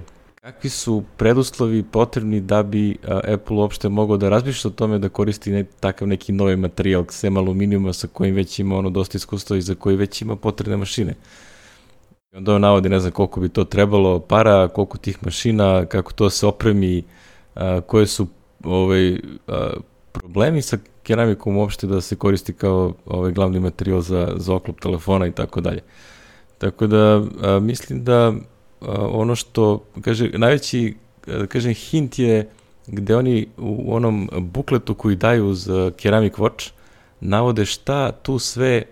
kakvi su preduslovi potrebni da bi Apple uopšte mogao da razmišlja o tome da koristi ne, takav neki novi materijal sem aluminijuma sa kojim već ima ono dosta iskustva i za koji već ima potrebne mašine. I onda on navodi ne znam koliko bi to trebalo para, koliko tih mašina, kako to se opremi, a, koje su ovaj, a, problemi sa keramikom uopšte da se koristi kao ovaj glavni materijal za, za oklop telefona i tako dalje. Tako da a, mislim da a, ono što, kaže, najveći, da kažem, hint je gde oni u onom bukletu koji daju za Ceramic Watch navode šta tu sve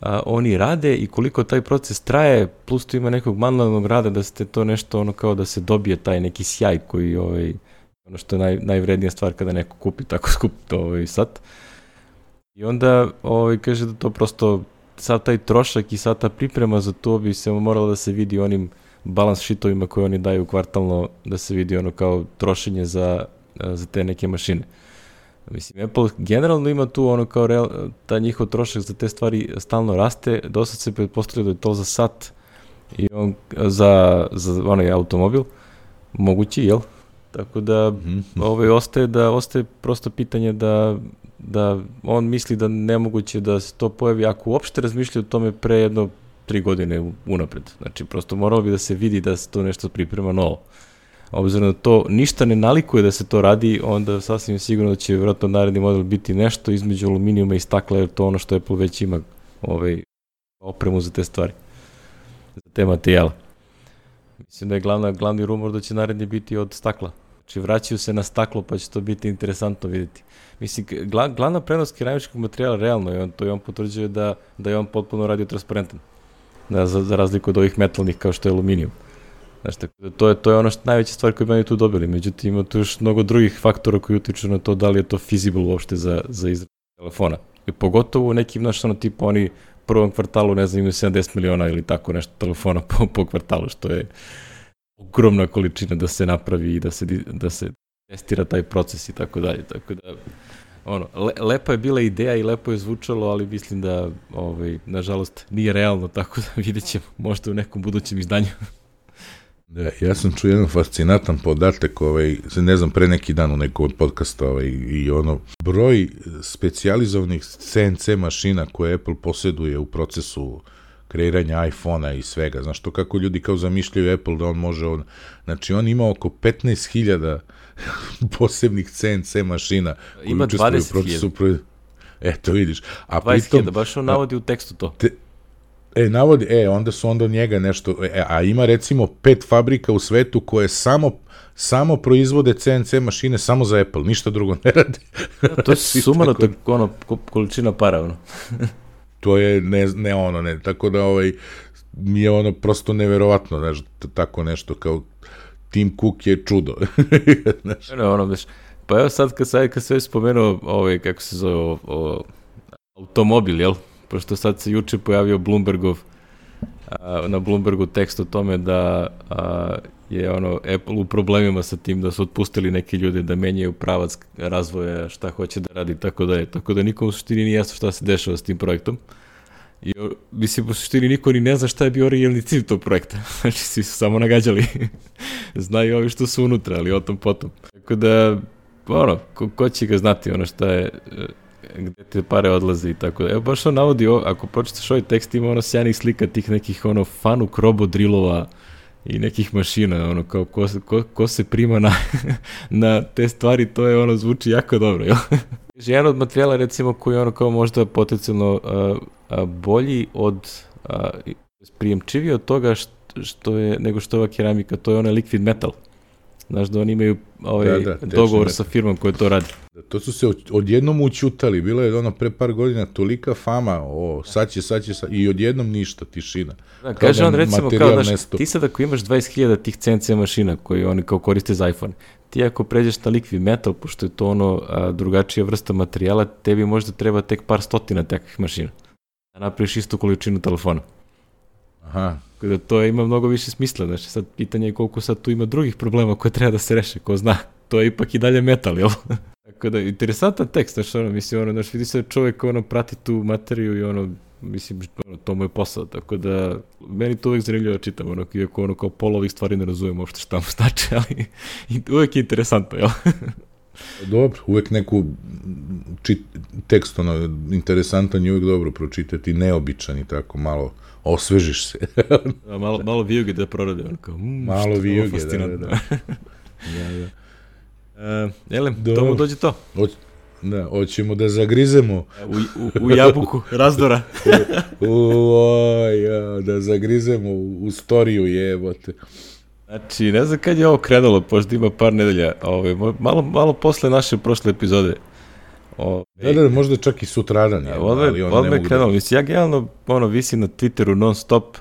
a, oni rade i koliko taj proces traje, plus tu ima nekog manualnog rada da ste to nešto ono kao da se dobije taj neki sjaj koji ovaj, ono što je naj, najvrednija stvar kada neko kupi tako skup ovaj, sat. I onda ovaj, kaže da to prosto sad taj trošak i sad ta priprema za to bi se moralo da se vidi onim balans šitovima koje oni daju kvartalno, da se vidi ono kao trošenje za, za te neke mašine. Mislim, Apple generalno ima tu ono kao real, ta njihov trošak za te stvari stalno raste, dosta se pretpostavlja da je to za sat i on za, za onaj automobil, mogući, jel? Tako da, -hmm. ovaj, ostaje, da, ostaje prosto pitanje da da on misli da nemoguće da se to pojavi ako uopšte razmišlja o tome pre jedno tri godine unapred. Znači, prosto moralo bi da se vidi da se to nešto priprema novo. Obzirom da to ništa ne nalikuje da se to radi, onda sasvim sigurno da će vjerojatno naredni model biti nešto između aluminijuma i stakla, jer to ono što Apple već ima ovaj, opremu za te stvari, za te materijale. Mislim da je glavna, glavni rumor da će naredni biti od stakla. Znači vraćaju se na staklo pa će to biti interesantno videti. Mislim, gla, glavna prednost keramičkog materijala realno je on, to je on potvrđuje da, da je on potpuno radio transparentan. Da, za, za razliku od ovih metalnih kao što je aluminijum. Znači, tako da to je, to je ono što najveća stvar koju oni tu dobili. Međutim, ima tu još mnogo drugih faktora koji utiču na to da li je to feasible uopšte za, za izradu telefona. I pogotovo u nekim, znaš, ono tipa oni prvom kvartalu, ne znam, imaju 70 miliona ili tako nešto telefona po, po kvartalu, što je ogromna količina da se napravi i da se, da se testira taj proces i tako dalje. Tako da, ono, le, lepa je bila ideja i lepo je zvučalo, ali mislim da, ovaj, nažalost, nije realno, tako da vidjet ćemo možda u nekom budućem izdanju. Da, ja sam čuo jedan fascinatan podatak, ovaj, ne znam, pre neki dan u nekom od podcasta ovaj, i ono, broj specijalizovanih CNC mašina koje Apple posjeduje u procesu kreiranja iPhona i svega. Znaš to kako ljudi kao zamišljaju Apple da on može, on, znači on ima oko 15.000 posebnih CNC mašina Ima 20.000. Eto vidiš. A 20.000, baš on navodi u tekstu to. Te, E, navodi, e, onda su onda njega nešto, e, a ima recimo pet fabrika u svetu koje samo samo proizvode CNC mašine samo za Apple, ništa drugo ne rade. Ja, to je sumano tako, ono, količina para, ono. to je ne, ne ono, ne, tako da ovaj, mi je ono prosto neverovatno, znaš, tako nešto kao Tim Cook je čudo. znaš. Ne, ono, znaš, pa evo sad kad, sad, kad se spomenuo, ovaj, kako se zove, o, o, automobil, jel? pošto sad se juče pojavio Bloombergov a, na Bloombergu tekst o tome da a, je ono Apple u problemima sa tim da su otpustili neke ljude da menjaju pravac razvoja šta hoće da radi tako da je tako da nikom u suštini nije jasno šta se dešava s tim projektom i mislim u suštini niko ni ne zna šta je bio originalni cilj tog projekta znači svi su samo nagađali znaju ovi što su unutra ali o tom potom tako da ono ko, ko će ga znati ono šta je gde te pare odlaze i tako da. Evo baš on navodi, o, ako pročitaš ovaj tekst, ima ono sjajnih slika tih nekih ono fanuk robo drilova i nekih mašina, ono kao ko, ko, ko se prima na, na te stvari, to je ono zvuči jako dobro, jel? Jedan od materijala recimo koji je ono kao možda potencijalno uh, uh, bolji od uh, prijemčiviji od toga što, što je, nego što je ova keramika, to je onaj liquid metal. Znaš da oni imaju ovaj da, da, dogovor sa firmom koja to radi. Da, to su se odjednom učutali, bilo je ono pre par godina tolika fama, o, sad će, sad će, sad, i odjednom ništa, tišina. Da, kaže on recimo kao, znaš, ti sad ako imaš 20.000 tih CNC mašina koji oni kao koriste za iPhone, ti ako pređeš na liquid metal, pošto je to ono a, drugačija vrsta materijala, tebi možda treba tek par stotina takvih mašina. Da napraviš istu količinu telefona. Aha. Da to ima mnogo više smisla, znači sad pitanje je koliko sad tu ima drugih problema koje treba da se reše, ko zna. To je ipak i dalje metal, jel? Tako da, interesantan tekst, znaš, ono, mislim, ono, znaš, vidi se čovjek, ono, prati tu materiju i ono, mislim, ono, to mu je posao, tako da, meni to uvek zanimljivo da čitam, ono, iako, ono, kao pola ovih stvari ne razumijem uopšte šta mu znači, ali uvek je interesantno, jel? Dobro, uvek neku čit, tekst, ono, interesantan je uvek dobro pročitati, neobičan i tako, malo, osvežiš se. da, malo, malo vijuge da prorade, ono kao, mm, malo vijuge, da, da, da. da, da. Uh, Elem, Dobro. tomu dođe to. Oć, da, hoćemo da zagrizemo. U, u, u jabuku razdora. u, u, oj, ja, da zagrizemo u, u storiju jebote. Znači, ne znam kad je ovo krenulo, pošto ima par nedelja, ove, ovaj, malo, malo posle naše prošle epizode. O, da, da, možda čak i sutradan. Ja, ali on odme krenulo. Da... Mislim, ja generalno ono, visim na Twitteru non stop,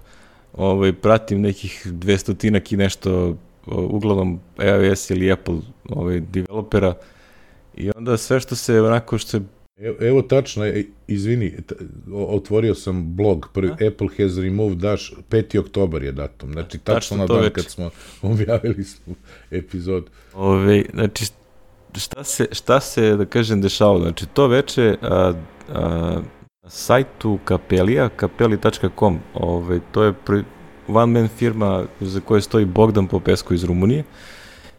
ovaj, pratim nekih dvestotinak i nešto, uglavnom iOS ili Apple ovaj, developera, i onda sve što se onako što se Evo, evo tačno, e, izvini, otvorio sam blog, prvi, A? Apple has removed Dash, 5. oktobar je datum, znači tačno, tačno na dan već. kad smo objavili smo epizod. Ove, znači, šta se, šta se, da kažem, dešavalo? Znači, to veče a, a, na sajtu Kapelija, kapeli.com, ove, to je pri, one man firma za koje stoji Bogdan Popesco iz Rumunije,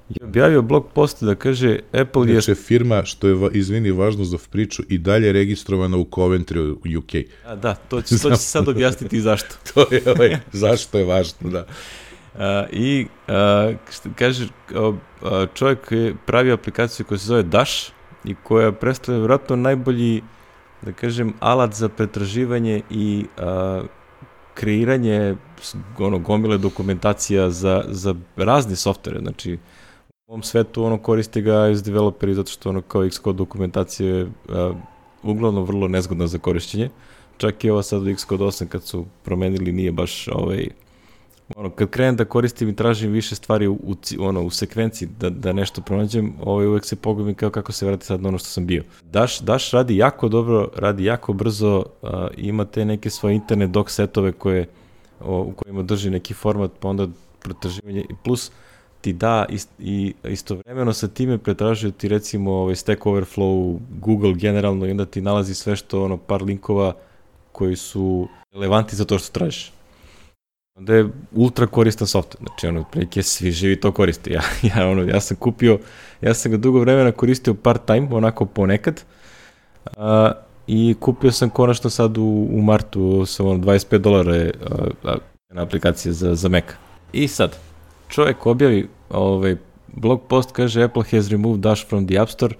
je objavio blog post da kaže Apple je... Znači firma, što je, izvini, važno za priču, i dalje registrovana u Coventry u UK. A, da, to će, to će sad objasniti zašto. to je, ovaj, zašto je važno, da. A, I a, kaže, čovjek je pravi aplikaciju koja se zove Dash i koja predstavlja vjerojatno najbolji, da kažem, alat za pretraživanje i a, kreiranje ono, gomile dokumentacija za, za razne softere, znači u ovom svetu ono koriste ga iz developeri zato što ono kao Xcode dokumentacija je a, uglavnom vrlo nezgodna za korišćenje. Čak i ova sad u Xcode 8 kad su promenili nije baš ovaj, ono, kad krenem da koristim i tražim više stvari u, u, ono, u sekvenciji da, da nešto pronađem, ovaj, uvek se pogubim kao kako se vrati sad na ono što sam bio. Dash, Dash radi jako dobro, radi jako brzo, uh, ima te neke svoje internet doc setove koje, o, u kojima drži neki format, pa onda pretraživanje, plus ti da ist, i istovremeno sa time pretražuje ti recimo ovaj Stack Overflow, Google generalno i onda ti nalazi sve što ono par linkova koji su relevanti za to što tražiš. Onda je ultra koristan software, znači ono, prilike svi živi to koriste. Ja, ja, ono, ja sam kupio, ja sam ga dugo vremena koristio part time, onako ponekad, a, i kupio sam konačno sad u, u martu sa ono 25 dolara je na aplikacije za, za Mac. I sad, čovjek objavi ovaj, blog post, kaže Apple has removed Dash from the App Store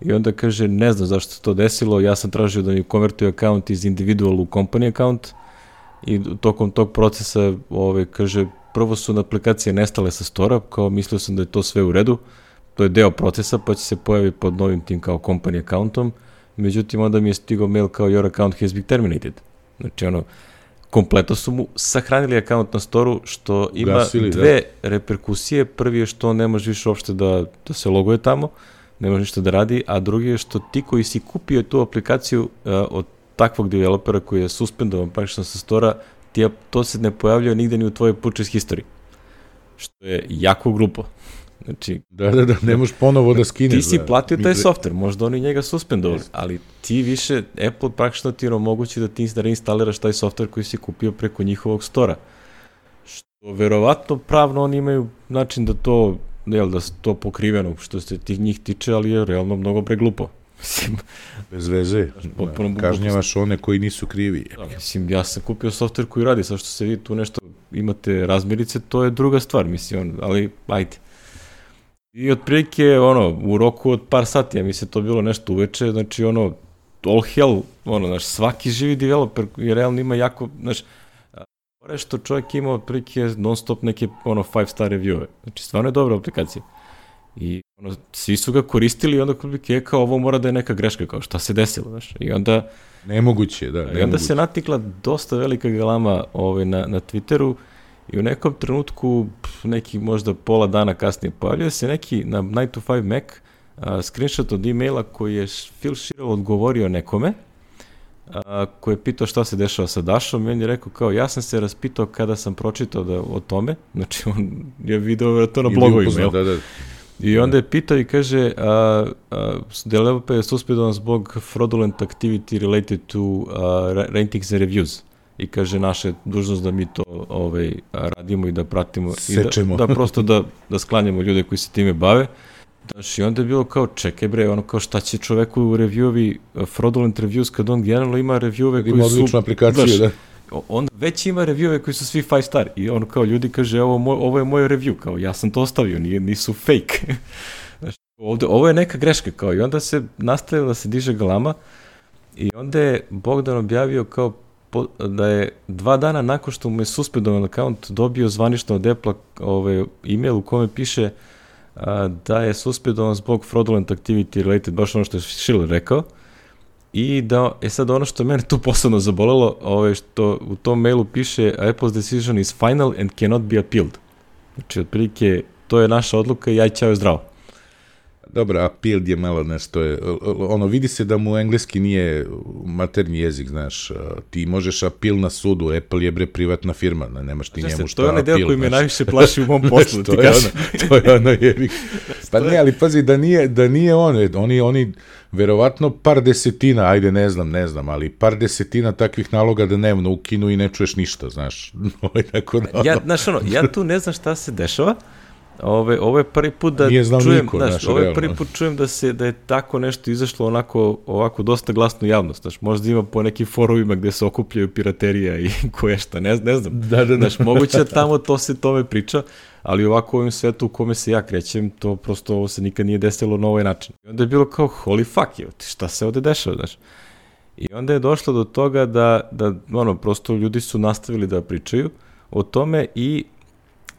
i onda kaže ne znam zašto se to desilo, ja sam tražio da mi konvertuju account iz individual u company account i tokom tog procesa ovaj, kaže prvo su na aplikacije nestale sa stora, kao mislio sam da je to sve u redu, to je deo procesa pa će se pojaviti pod novim tim kao company accountom, međutim onda mi je stigao mail kao your account has been terminated. Znači ono, kompletno su mu sahranili akaunt na storu, što ima Gasili, da. dve da. reperkusije. Prvi je što ne može više uopšte da, da se loguje tamo, ne može ništa da radi, a drugi je što ti koji si kupio tu aplikaciju uh, od takvog developera koji je suspendovan praktično sa stora, ti to se ne pojavljaju nigde ni u tvojoj purchase history. Što je jako grupo. Znači, da, da, da, ne možeš ponovo da skineš. Ti si da, platio taj softver, možda oni njega suspendovali, ali ti više, Apple praktično ti omogući da ti reinstaliraš taj softver koji si kupio preko njihovog stora. Što verovatno pravno oni imaju način da to, jel, da to pokriveno što se tih njih tiče, ali je realno mnogo preglupo. Mislim, Bez veze. Da, kažnjavaš one koji nisu krivi. Da, mislim, ja sam kupio softver koji radi, sa što se vi tu nešto imate razmirice, to je druga stvar, mislim, on, ali ajde. I otprilike, ono, u roku od par sati, ja mi se to bilo nešto uveče, znači, ono, all hell, ono, znaš, svaki živi developer je realno ima jako, znaš, što čovjek ima otprilike non stop neke ono five star reviewe. Znači stvarno je dobra aplikacija. I ono, svi su ga koristili i onda otprilike je kao ovo mora da je neka greška, kao šta se desilo, znaš. I onda Nemoguće, da. Nemoguće. I onda se natikla dosta velika galama ovaj, na, na Twitteru I u nekom trenutku, neki možda pola dana kasnije, pojavljuje se neki na Night to 5 Mac uh, screenshot od e-maila koji je Phil Schirel odgovorio nekome, a, koji je pitao šta se dešava sa Dašom i on je rekao kao ja sam se raspitao kada sam pročitao da, o tome, znači on je video to na blogovima, da, da. I onda je pitao i kaže, a, a, developer je suspedovan zbog fraudulent activity related to uh, ratings and reviews i kaže naša je dužnost da mi to ovaj, radimo i da pratimo Sečemo. i da, da prosto da, da sklanjamo ljude koji se time bave. Znaš, i onda je bilo kao, čekaj bre, ono kao šta će čoveku u reviewovi, fraudulent reviews, kad on generalno ima reviewove koji ima su... Ima aplikaciju, znaš, da. On već ima reviewove koji su svi 5 star i on kao ljudi kaže, ovo, moj, ovo je moj review, kao ja sam to ostavio, nije, nisu fake. znaš, ovde, ovo je neka greška, kao i onda se nastavila da se diže galama i onda je Bogdan objavio kao po, da je dva dana nakon što mu je suspendovan account dobio zvanično od Apple ovaj, email u kome piše a, da je suspendovan zbog fraudulent activity related, baš ono što je Schiller rekao, i da, e sad ono što mene tu posebno zabolelo, ovaj, što u tom mailu piše Apple's decision is final and cannot be appealed. Znači, otprilike, to je naša odluka i aj čao zdravo. Dobro, appeal je malo nešto je, ono, vidi se da mu engleski nije maternji jezik, znaš, ti možeš appeal na sudu, Apple je bre privatna firma, ne, nemaš ti njemu šta To je onaj deo koji me najviše plaši u mom poslu, ti kažem. to je ono jezik. Pa ne, ali pazi, da nije, da nije on, oni, oni, verovatno par desetina, ajde ne znam, ne znam, ali par desetina takvih naloga da dnevno ukinu i ne čuješ ništa, znaš. tako da, ja, znaš ono, ja tu ne znam šta se dešava, Ove, ovo je prvi put da Nije znao čujem, niko, znaš, ovo je prvi put čujem da se da je tako nešto izašlo onako ovako dosta glasno javnost, znaš, možda ima po nekim forumima gde se okupljaju piraterija i koje šta, ne, ne znam. Da, da, da. Znaš, moguće da tamo to se tome priča, ali ovako u ovim svetu u kome se ja krećem, to prosto ovo se nikad nije desilo na ovaj način. I onda je bilo kao, holy fuck, je, šta se ovde dešava, znaš. I onda je došlo do toga da, da ono, prosto ljudi su nastavili da pričaju o tome i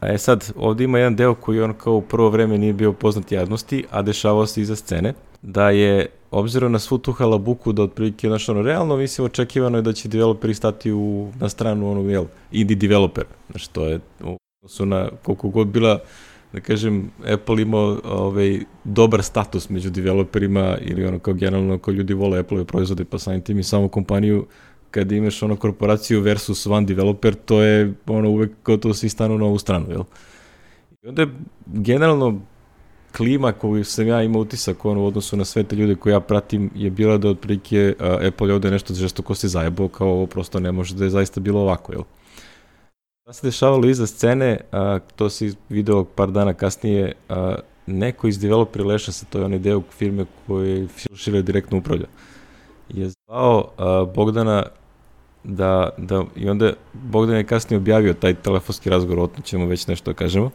e sad, ovde ima jedan deo koji on kao u prvo vreme nije bio poznat javnosti, a dešavao se iza scene, da je, obzirom na svu tu halabuku, da otprilike, znaš, ono, realno, mislim, očekivano je da će developeri stati u, na stranu, ono, jel, indie developer. Znaš, to je, su na, koliko god bila, da kažem, Apple imao ovaj, dobar status među developerima ili ono kao generalno kao ljudi vole Apple-ove proizvode pa samim tim i samo kompaniju kad imaš ono korporaciju versus one developer, to je ono uvek gotovo svi stanu na ovu stranu, jel? I onda je generalno klima koju sam ja imao utisak ono, u odnosu na sve te ljude koje ja pratim je bila da otprilike uh, Apple je ovde nešto žestoko se zajebao kao ovo prosto ne može da je zaista bilo ovako, jel? Šta se dešavalo iza scene, a, to si video par dana kasnije, a, neko iz developer Leša, to je onaj deo firme koji Phil Schiller direktno upravlja, je zvao a, Bogdana da, da, i onda Bogdan je kasnije objavio taj telefonski razgovor, o tom ćemo već nešto da kažemo,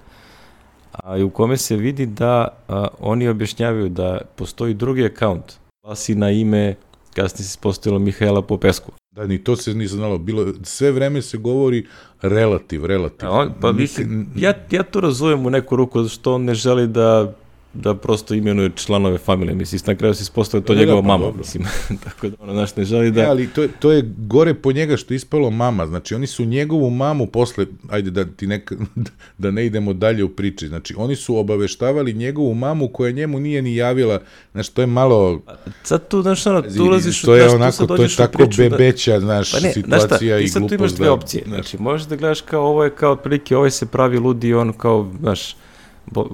a u kome se vidi da a, oni objašnjavaju da postoji drugi akaunt, glasi na ime, kasnije se postavilo Mihajla Popesku. Da, ni to se nisam znalo. Bilo, sve vreme se govori relativ, relativ. A on, pa mislim, ja, ja to razumem u neku ruku, zato što on ne želi da da prosto imenuje članove familije, mislim, na kraju se ispostavlja to da, njegova da, pa, mama, dobro. mislim, tako da ono, znaš, ne želi da... Ja, ali to, to je gore po njega što je ispalo mama, znači oni su njegovu mamu posle, ajde da ti neka, da ne idemo dalje u priči, znači oni su obaveštavali njegovu mamu koja njemu nije ni javila, znači to je malo... Sad tu, znaš, ono, tu ulaziš... To je znaš, onako, to je tako da- bebeća, da... znaš, pa ne, situacija znaš šta, i glupost. Ti sad tu imaš dve opcije, da, znači, možeš da gledaš kao ovo je kao otprilike, ovaj se pravi ludi, on kao, znaš,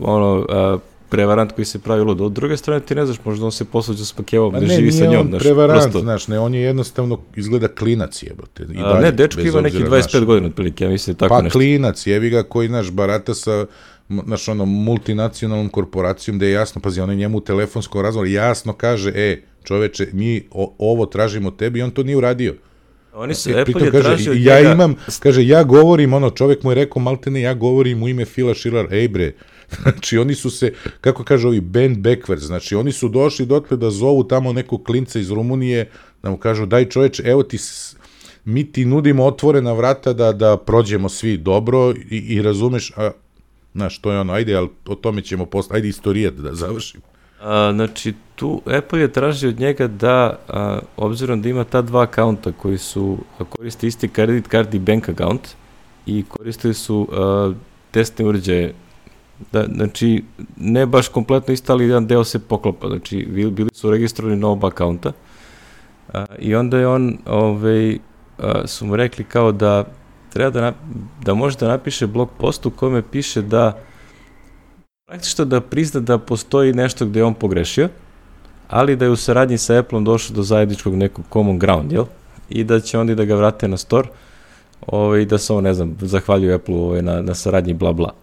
ono, uh, prevarant koji se pravi lud. Od druge strane ti ne znaš, možda on se posluđa s pakevom, ne, ne živi sa njom. Ne, nije on prevarant, prosto... znaš, ne, on je jednostavno izgleda klinac jebote. I dalje, A, ne, dečko ima neki 25 znaš, godina otprilike, ja mislim tako pa, nešto. Pa klinac, jevi ga koji, naš, barata sa naš ono, multinacionalnom korporacijom da je jasno, pazi, on je njemu u telefonskom razgovoru jasno kaže, e, čoveče, mi o, ovo tražimo tebi i on to nije uradio. Oni su, e, Apple je kaže, tražio ja njega... imam, kaže, ja govorim, ono, čovek mu je rekao, maltene, ja govorim u ime Fila Schiller, ej bre, Znači, oni su se, kako kaže ovi, band backwards, znači, oni su došli dotle da zovu tamo nekog klinca iz Rumunije, da mu kažu, daj čoveče, evo ti, mi ti nudimo otvorena vrata da, da prođemo svi dobro i, i razumeš, a, znaš, to je ono, ajde, ali o tome ćemo posle, ajde istorijat da završimo. A, znači, tu Apple je tražio od njega da, a, obzirom da ima ta dva akaunta koji su, koriste isti credit card i bank account i koristili su a, testne uređaje Da, znači, ne baš kompletno isto, ali jedan deo se poklopa. Znači, bili su registrovani na oba akaunta. A, I onda je on, ovaj, a, su mu rekli kao da treba da, da može da napiše blog post u kome piše da praktično da prizna da postoji nešto gde je on pogrešio, ali da je u saradnji sa Apple-om do zajedničkog nekog common ground, jel? I da će oni da ga vrate na store ovaj, da se on, ne znam, zahvaljuju Apple-u ovaj, na, na saradnji, bla, bla.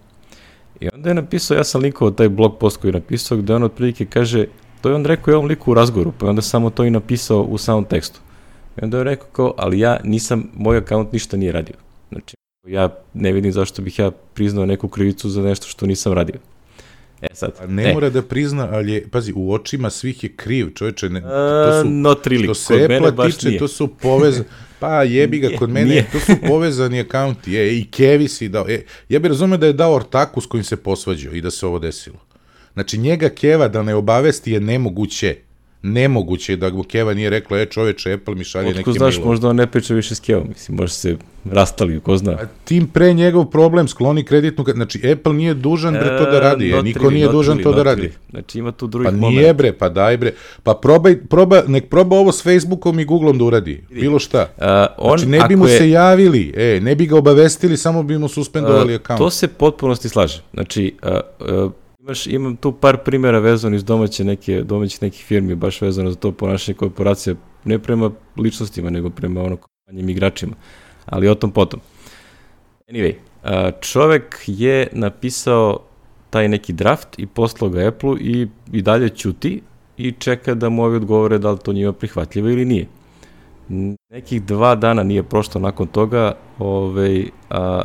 I onda je napisao, ja sam likovao taj blog post koji je napisao, gde on otprilike kaže, to je on rekao je ovom liku u razgovoru, pa je onda samo to i napisao u samom tekstu. I onda je rekao kao, ali ja nisam, moj akaunt ništa nije radio. Znači, ja ne vidim zašto bih ja priznao neku krivicu za nešto što nisam radio. E sad. A ne e. mora da prizna, ali je, pazi, u očima svih je kriv, čoveče, ne, to su, uh, not really. to se baš tiče, nije. to su povez, pa jebi ga kod mene, nije. to su povezani akaunti, je, i Kevi si dao, e, ja bih razumio da je dao ortaku s kojim se posvađao i da se ovo desilo. Znači, njega Keva da ne obavesti je nemoguće nemoguće da mu Keva nije rekla, e čoveče, Apple mi šalje neke znaš, milo. možda on ne priča više s Kevom, mislim, možda se rastali, ko zna. A tim pre njegov problem, skloni kreditnu, znači Apple nije dužan bre to da e, radi, e, niko nije dužan to da radi. Znači ima tu drugih Pa nije moment. bre, pa daj bre, pa probaj, proba, nek proba ovo s Facebookom i Googlom da uradi, bilo šta. Uh, on, znači ne bi mu je... se javili, e, ne bi ga obavestili, samo bi mu suspendovali uh, akaunt. To se potpunosti slaže, znači uh, uh, Imaš, imam tu par primjera vezano iz domaće neke, domaćih nekih firmi, baš vezano za to ponašanje korporacija, ne prema ličnostima, nego prema ono manjim igračima. Ali o tom potom. Anyway, čovek je napisao taj neki draft i poslao ga Apple-u i, i dalje ćuti i čeka da mu ovi odgovore da li to njima prihvatljivo ili nije. Nekih dva dana nije prošlo nakon toga, ovaj, a,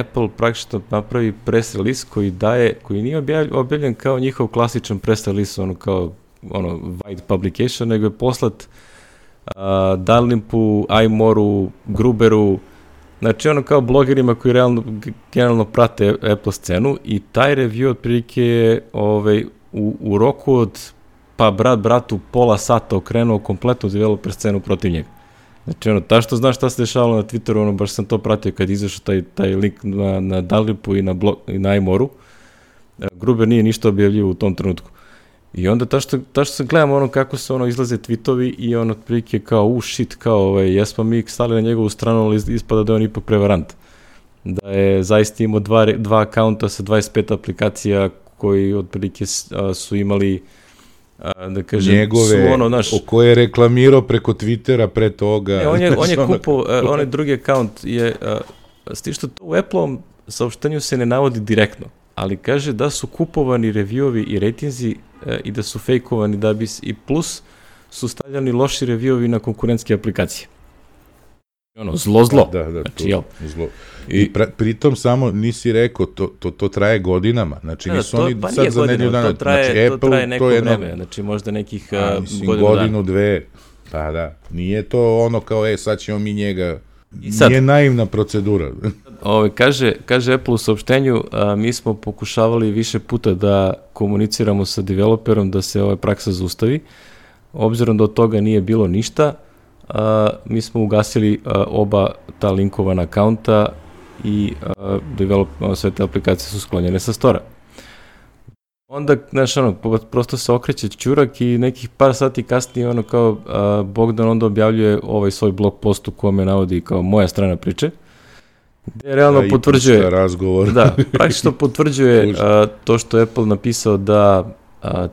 Apple praktično napravi press release koji daje, koji nije objavljen kao njihov klasičan press release, ono kao ono wide publication, nego je poslat uh, Darlimpu, iMoru, Gruberu, znači ono kao blogerima koji realno, generalno prate Apple scenu i taj review otprilike je ovaj, u, u roku od pa brat bratu pola sata okrenuo kompletnu developer scenu protiv njega. Znači, ono, ta što znaš šta se dešavalo na Twitteru, ono, baš sam to pratio kad izašao taj, taj link na, na Dalipu i na, blog, i na iMoru. E, Gruber nije ništa objavljivo u tom trenutku. I onda ta što, ta što sam gledam ono kako se ono izlaze tweetovi i on otprilike kao u uh, shit, kao ovaj, jesmo mi stali na njegovu stranu, ali ispada da je on ipak prevarant. da je zaista imao dva, dva akaunta sa 25 aplikacija koji otprilike su imali da kažem, njegove, su ono, naš... o koje je reklamirao preko Twittera pre toga. Ne, on je, on je kupo, ono... onaj drugi akaunt je, s tim što to u Apple-om saopštenju se ne navodi direktno, ali kaže da su kupovani reviewovi i ratingzi e, i da su fejkovani da bi, i plus su stavljani loši reviewovi na konkurentske aplikacije. Ono, zlo, zlo. Da, da, znači, to, jel? zlo. I, I pra, pritom samo nisi rekao, to, to, to traje godinama, znači da, nisu to, oni pa sad za nedelju dana. To traje, znači, Apple, to traje neko to je vreme, jedno, znači možda nekih a, mislim, godinu, godinu dana. dve, pa da, nije to ono kao, e, sad ćemo mi njega, I sad, nije naivna procedura. Ove, kaže, kaže Apple u saopštenju, a, mi smo pokušavali više puta da komuniciramo sa developerom da se ova praksa zaustavi, obzirom da od toga nije bilo ništa, a, mi smo ugasili a, oba ta linkovana akaunta i a, develop, sve te aplikacije su sklonjene sa stora. Onda, znaš, ono, prosto se okreće čurak i nekih par sati kasnije, ono, kao, a, Bogdan onda objavljuje ovaj svoj blog post u kome navodi kao moja strana priče, gde realno da, potvrđuje... razgovor. Da, praktično potvrđuje a, to što je Apple napisao da a,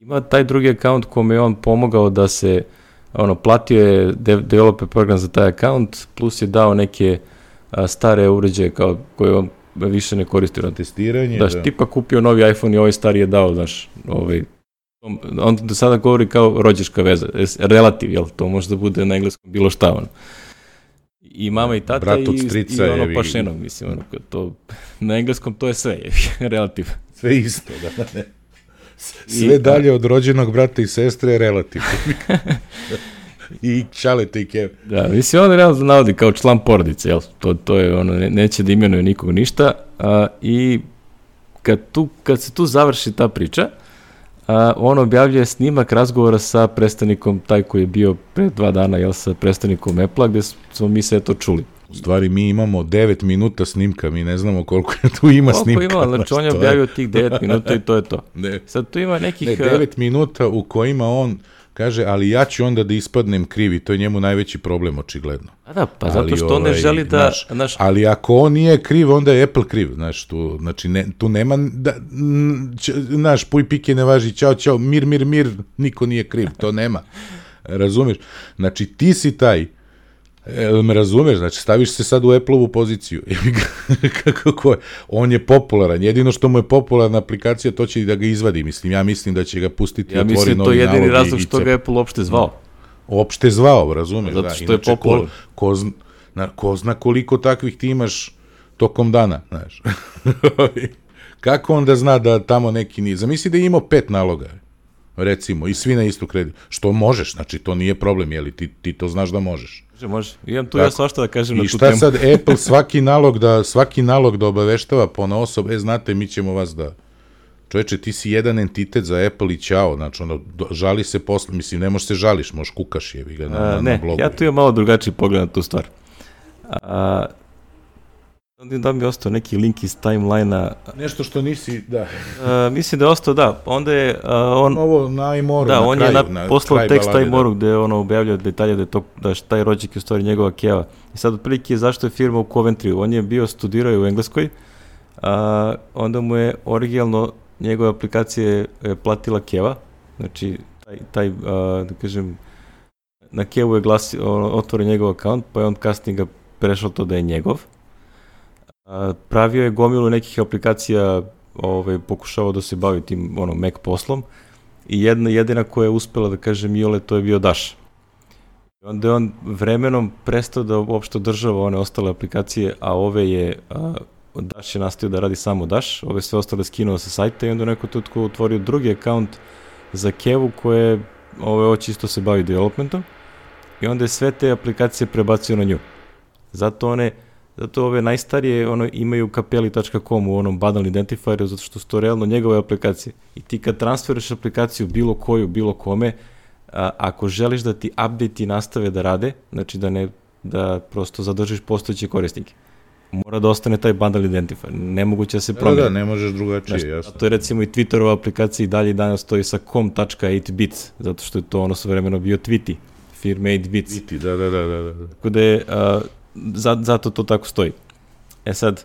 ima taj drugi akaunt kome je on pomogao da se ono, platio je developer program za taj account, plus je dao neke a, stare uređaje kao koje on više ne koristi. Na testiranje, da. Da, tipa kupio novi iPhone i ovaj stari je dao, znaš, ovaj, on do sada govori kao rođeška veza, relativ, jel, to može da bude na engleskom bilo šta, ono. I mama i tata Brat i, strica i ono pašeno, mislim, ono, to, na engleskom to je sve, je, relativ. Sve isto, da, da, ne. Sve I, dalje od rođenog brata i sestre je relativno. I čalete i kev. Da, mislim, on realno navodi kao član porodice, jel? To, to je ono, ne, neće da imenuje nikog ništa. A, I kad, tu, kad se tu završi ta priča, a, on objavljuje snimak razgovora sa predstavnikom, taj koji je bio pre dva dana, jel, sa predstavnikom Apple-a, gde smo mi sve to čuli. U stvari mi imamo 9 minuta snimka, mi ne znamo koliko je tu ima koliko snimka. Koliko ima, znači on je objavio tih 9 minuta i to je to. Ne. Sad tu ima nekih... Ne, 9 minuta u kojima on kaže, ali ja ću onda da ispadnem krivi, to je njemu najveći problem, očigledno. A da, pa ali, zato što ovaj, ne želi da... Naš, naš... Ali ako on nije kriv, onda je Apple kriv, znaš, tu, znači, ne, tu nema, da, naš, puj pike ne važi, čao, čao, mir, mir, mir, niko nije kriv, to nema. Razumeš? Znači, ti si taj E, me razumeš, znači staviš se sad u Apple-ovu poziciju. Kako je? On je popularan. Jedino što mu je popularna aplikacija, to će i da ga izvadi. Mislim, ja mislim da će ga pustiti, ja mislim to je jedini razlog što ga Apple uopšte zvao. Uopšte zvao, razumeš? Zato da. što da. Inače, je popularan. Ko, ko, zna, ko zna koliko takvih ti imaš tokom dana, znaš. Kako onda zna da tamo neki nije? Zamisli da je imao pet naloga, recimo, i svi na istu kredit. Što možeš, znači to nije problem, jeli ti, ti to znaš da možeš. Može, može. Imam tu Tako. ja svašta da kažem I na tu temu. I šta sad Apple svaki nalog da svaki nalog da obaveštava po na osob, e znate mi ćemo vas da Čoveče, ti si jedan entitet za Apple i ćao, znači ono, žali se posle, mislim, ne možeš se žališ, možeš kukaš je ga na, na, ne, na blogu. ja tu imam malo drugačiji pogled na tu stvar. A, da mi je ostao neki link iz timeline-a. Nešto što nisi, da. Uh, mislim da je ostao, da. Onda je uh, on... Ovo na Imoru, da, na on kraju, je na, poslao tekst balade, Imoru da. gde ono objavljao detalje da je to, da je taj rođak je u stvari njegova keva. I sad otprilike zašto je firma u Coventry. On je bio studirao u Engleskoj, a, onda mu je originalno njegove aplikacije je platila keva, znači taj, taj a, da kažem, na kevu je glasi, otvorio njegov akaunt, pa je on kasnije ga prešao to da je njegov pravio je gomilu nekih aplikacija, ovaj, pokušavao da se bavi tim ono, Mac poslom i jedna jedina koja je uspela da kaže Miole, to je bio Dash. I onda je on vremenom prestao da uopšte održava one ostale aplikacije, a ove je, a, Dash je nastavio da radi samo Dash, ove sve ostale skinuo sa sajta i onda neko tutko otvorio drugi account za Kevu koje ove ovo čisto se bavi developmentom i onda je sve te aplikacije prebacio na nju. Zato one Zato ove najstarije ono, imaju kapeli.com u onom banal identifieru, zato što su to realno njegove aplikacije. I ti kad transferiš aplikaciju bilo koju, bilo kome, a, ako želiš da ti update nastave da rade, znači da ne da prosto zadržiš postojeće korisnike, mora da ostane taj bundle identifier. Nemoguće da se promeni. Da, da, ne možeš drugačije, znači, jasno. To je recimo i Twitterova aplikacija i dalje danas stoji sa com.8bits, zato što je to ono svovremeno bio Twitty, firme 8bits. Twitty, da, da, da, da. Tako da je, a, zato to tako stoji. E sad,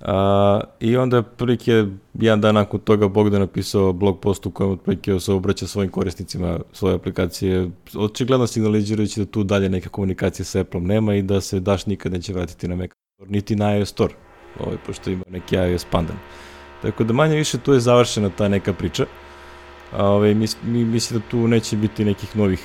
a, i onda je prilike jedan dan nakon toga Bogdan napisao blog post u kojem otprilike se obraća svojim korisnicima svoje aplikacije, očigledno signalizirajući da tu dalje neka komunikacija sa Apple nema i da se Dash nikad neće vratiti na Mac Store, niti na iOS Store, ovaj, pošto ima neki iOS pandan. Tako da manje više tu je završena ta neka priča. A, ovaj, mi, mi mislim da tu neće biti nekih novih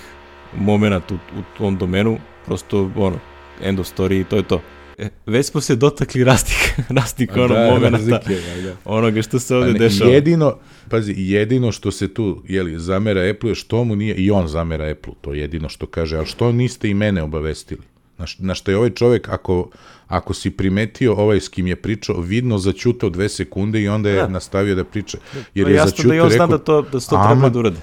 momenta u, u tom domenu, prosto ono, end of story i to je to. E, već smo se dotakli rastih, rastih ono da, momenta, razlike, da, da. onoga što se ovde pa dešava. Jedino, pazi, jedino što se tu, jeli, zamera Apple, što mu nije, i on zamera Apple, to je jedino što kaže, ali što niste i mene obavestili? Na, na što je ovaj čovek, ako, ako si primetio ovaj s kim je pričao, vidno začutao dve sekunde i onda je da. nastavio da priča. Jer je jasno začutao, da i on zna da to, da to treba da uradi.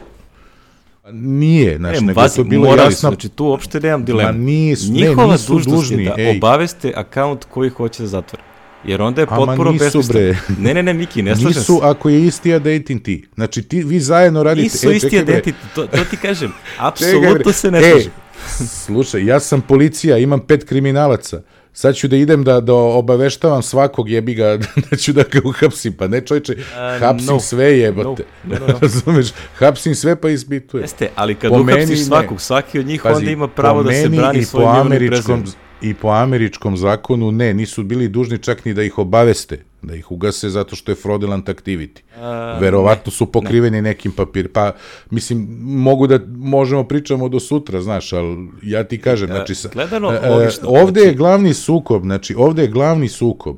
Nije, znači, nego je to bilo mora, jasno. Znači, tu uopšte nemam dilema. Ma nisu, Njihova ne, nisu dužni. da ej. obaveste akaunt koji hoće da zatvore. Jer onda je potpuno besmisleno. Ne, ne, ne, Miki, ne slažem Nisu ako je isti identity. Znači, ti, vi zajedno radite... Nisu e, isti čekaj, identity, to, to ti kažem. Apsolutno se ne slažem. E, slušaj, ja sam policija, imam pet kriminalaca sad ću da idem da, da obaveštavam svakog jebi ga, da ću da ga uhapsim, pa ne čovječe, uh, hapsim no. sve jebote, no. no, no, no. razumeš, hapsim sve pa ispitujem. Jeste, ali kad po uhapsiš svakog, svaki od njih pazi, onda ima pravo da se brani svojim američkom, I po američkom zakonu ne, nisu bili dužni čak ni da ih obaveste, da ih ugase zato što je fraudulent activity. Uh, Verovatno ne, su pokriveni ne. nekim papir. Pa, mislim, mogu da, možemo pričamo do sutra, znaš, ali ja ti kažem, znači, sa, Gledano, logično, ovde znači... je glavni sukob, znači, ovde je glavni sukob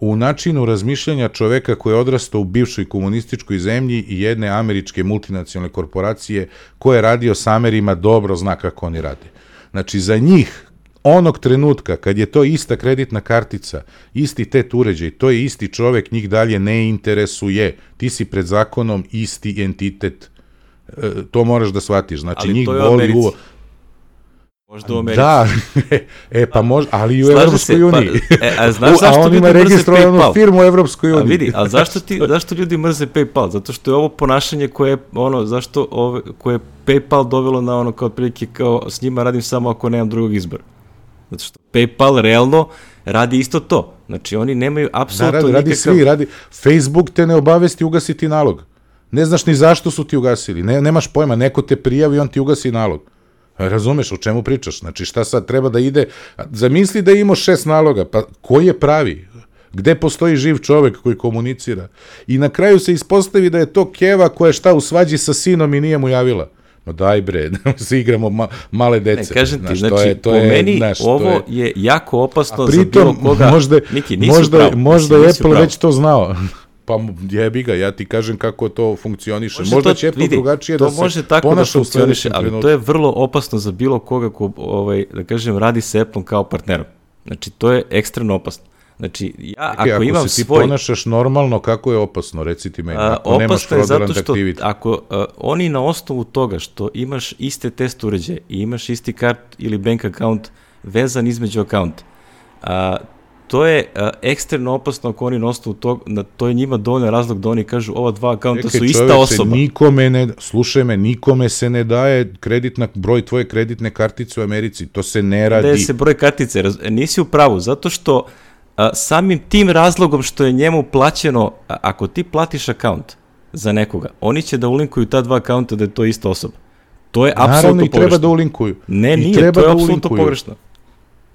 u načinu razmišljanja čoveka koji je odrastao u bivšoj komunističkoj zemlji i jedne američke multinacionalne korporacije koje je radio sa Amerima dobro zna kako oni rade. Znači, za njih onog trenutka kad je to ista kreditna kartica, isti tet uređaj, to je isti čovek, njih dalje ne interesuje. Ti si pred zakonom isti entitet. E, to moraš da shvatiš. Znači, Ali njih boli uvo. Možda u Americi. Da, e, pa možda, ali i u Evropskoj se, uniji. Pa, e, a znaš zašto a on ima registrovanu firmu u Evropskoj uniji. A vidi, a zašto, ti, zašto ljudi mrze PayPal? Zato što je ovo ponašanje koje, ono, zašto ove, koje PayPal dovelo na ono kao otprilike kao s njima radim samo ako nemam drugog izbora. Zato što PayPal realno radi isto to. Znači oni nemaju apsolutno da, radi, radi nikakav... svi, radi. Facebook te ne obavesti ugasiti nalog. Ne znaš ni zašto su ti ugasili. Ne, nemaš pojma, neko te prijavi on ti ugasi nalog. Razumeš o čemu pričaš? Znači šta sad treba da ide? Zamisli da ima šest naloga, pa koji je pravi? Gde postoji živ čovek koji komunicira? I na kraju se ispostavi da je to Keva koja je šta u svađi sa sinom i nije mu javila. Ma daj bre, da se igramo ma, male dece. Ne, kažem ti, znaš, znači, to je, to po je, meni znaš, ovo je... je jako opasno pritom, za bilo koga. Možda, Niki, možda, pravo, možda je Apple pravo. već to znao. Pa jebi ga, ja ti kažem kako to funkcioniše. Može Možda to, će Apple vidi, drugačije da se može tako da funkcioniše, ali to je vrlo opasno za bilo koga ko, ovaj, da kažem, radi sa Apple kao partnerom. Znači, to je ekstremno opasno. Znači, ja ako, ako imam se ti svoj... ponašaš normalno, kako je opasno, reci ti meni, ako a, nemaš je zato što activity. ako a, oni na osnovu toga što imaš iste test uređaje i imaš isti kart ili bank account vezan između akaunta, a, to je a, ekstremno opasno ako oni na osnovu toga, na, to je njima dovoljno razlog da oni kažu ova dva akaunta su ista čoveče, osoba. Nikome ne, slušaj me, nikome se ne daje kreditna, broj tvoje kreditne kartice u Americi, to se ne radi. Daje se broj kartice, raz, nisi u pravu, zato što samim tim razlogom što je njemu plaćeno, ako ti platiš akaunt za nekoga, oni će da ulinkuju ta dva akaunta da je to ista osoba. To je apsolutno pogrešno. Naravno i treba da ulinkuju. Ne, nije, treba to je da apsolutno pogrešno.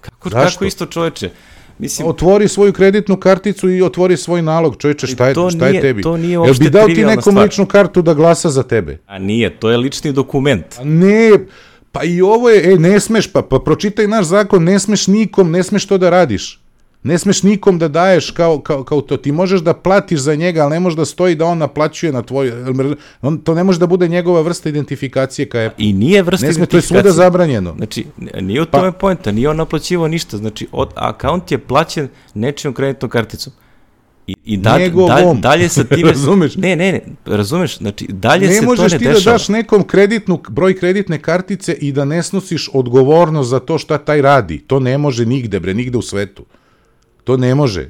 Kako, Zašto? kako isto čoveče? Mislim, otvori svoju kreditnu karticu i otvori svoj nalog, čovječe, šta je, to šta nije, je tebi? To nije Jel bi dao ti nekom stvar. ličnu kartu da glasa za tebe? A nije, to je lični dokument. A ne, pa i ovo je, e, ne smeš, pa, pa pročitaj naš zakon, ne smeš nikom, ne smeš to da radiš. Ne smeš nikom da daješ kao, kao, kao to. Ti možeš da platiš za njega, ali ne može da stoji da on naplaćuje na tvoj... On, to ne može da bude njegova vrsta identifikacije ka Apple. I nije vrsta ne sme, To je svuda zabranjeno. Znači, nije u tome pa, pojenta, nije on naplaćivao ništa. Znači, od, akaunt je plaćen nečijom kreditnom karticom. I, i da, da, dalje sa time... razumeš? Ne, ne, ne, razumeš, znači dalje ne se to ne dešava. Ne možeš ti da daš nekom kreditnu, broj kreditne kartice i da ne snosiš odgovornost za to šta taj radi. To ne može nigde, bre, nigde u svetu. To ne može.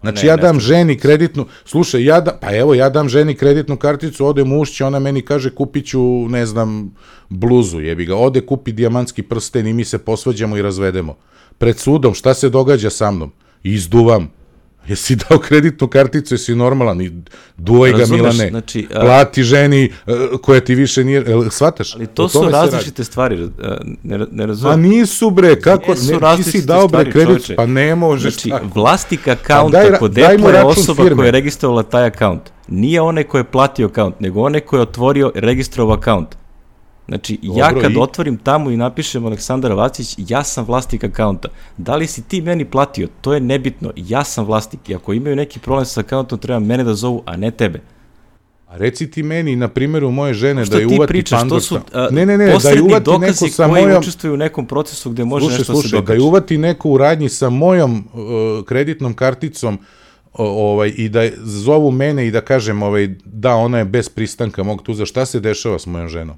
Znači, ne, ja dam ne, ženi kreditnu, slušaj, ja da, pa evo, ja dam ženi kreditnu karticu, ode mušće, ona meni kaže, kupit ću, ne znam, bluzu, jebi ga, ode kupi dijamantski prsten i mi se posvađamo i razvedemo. Pred sudom, šta se događa sa mnom? Izduvam, Jesi dao kreditnu karticu, jesi normalan i duvaj ga Milane, znači, a- plati ženi e, koja ti više nije, shvataš? Ali to su različite stvari, e, ne, ne Pa razumem. nisu bre, kako, Jesu ne, ti si dao bre kredit, čoveče. pa ne možeš Znači, tako. vlasnik Pa akaunta daj kod Apple je osoba firme. koja je registrovala taj akaunt. Nije onaj ko je platio akaunt, nego onaj ko je otvorio i registrovao akaunt. Znači, ja Dobro, kad i- otvorim tamo i napišem Aleksandar Vacić, ja sam vlasnik akaunta. Da li si ti meni platio? To je nebitno. Ja sam vlasnik. I ako imaju neki problem sa akauntom, treba mene da zovu, a ne tebe. A reci ti meni, na primjeru moje žene, Što da je ti uvati pričaš, to pandor su sa- a, Ne, ne, ne, da je uvati neko sa koji mojom... učestvuju u nekom procesu gde može Slušaj, nešto se slušaj, da dokaže. je uvati neko u radnji sa mojom uh, kreditnom karticom o, ovaj, i da zovu mene i da kažem ovaj, da, ona je bez pristanka mog tuza, šta se dešava s mojom ženom?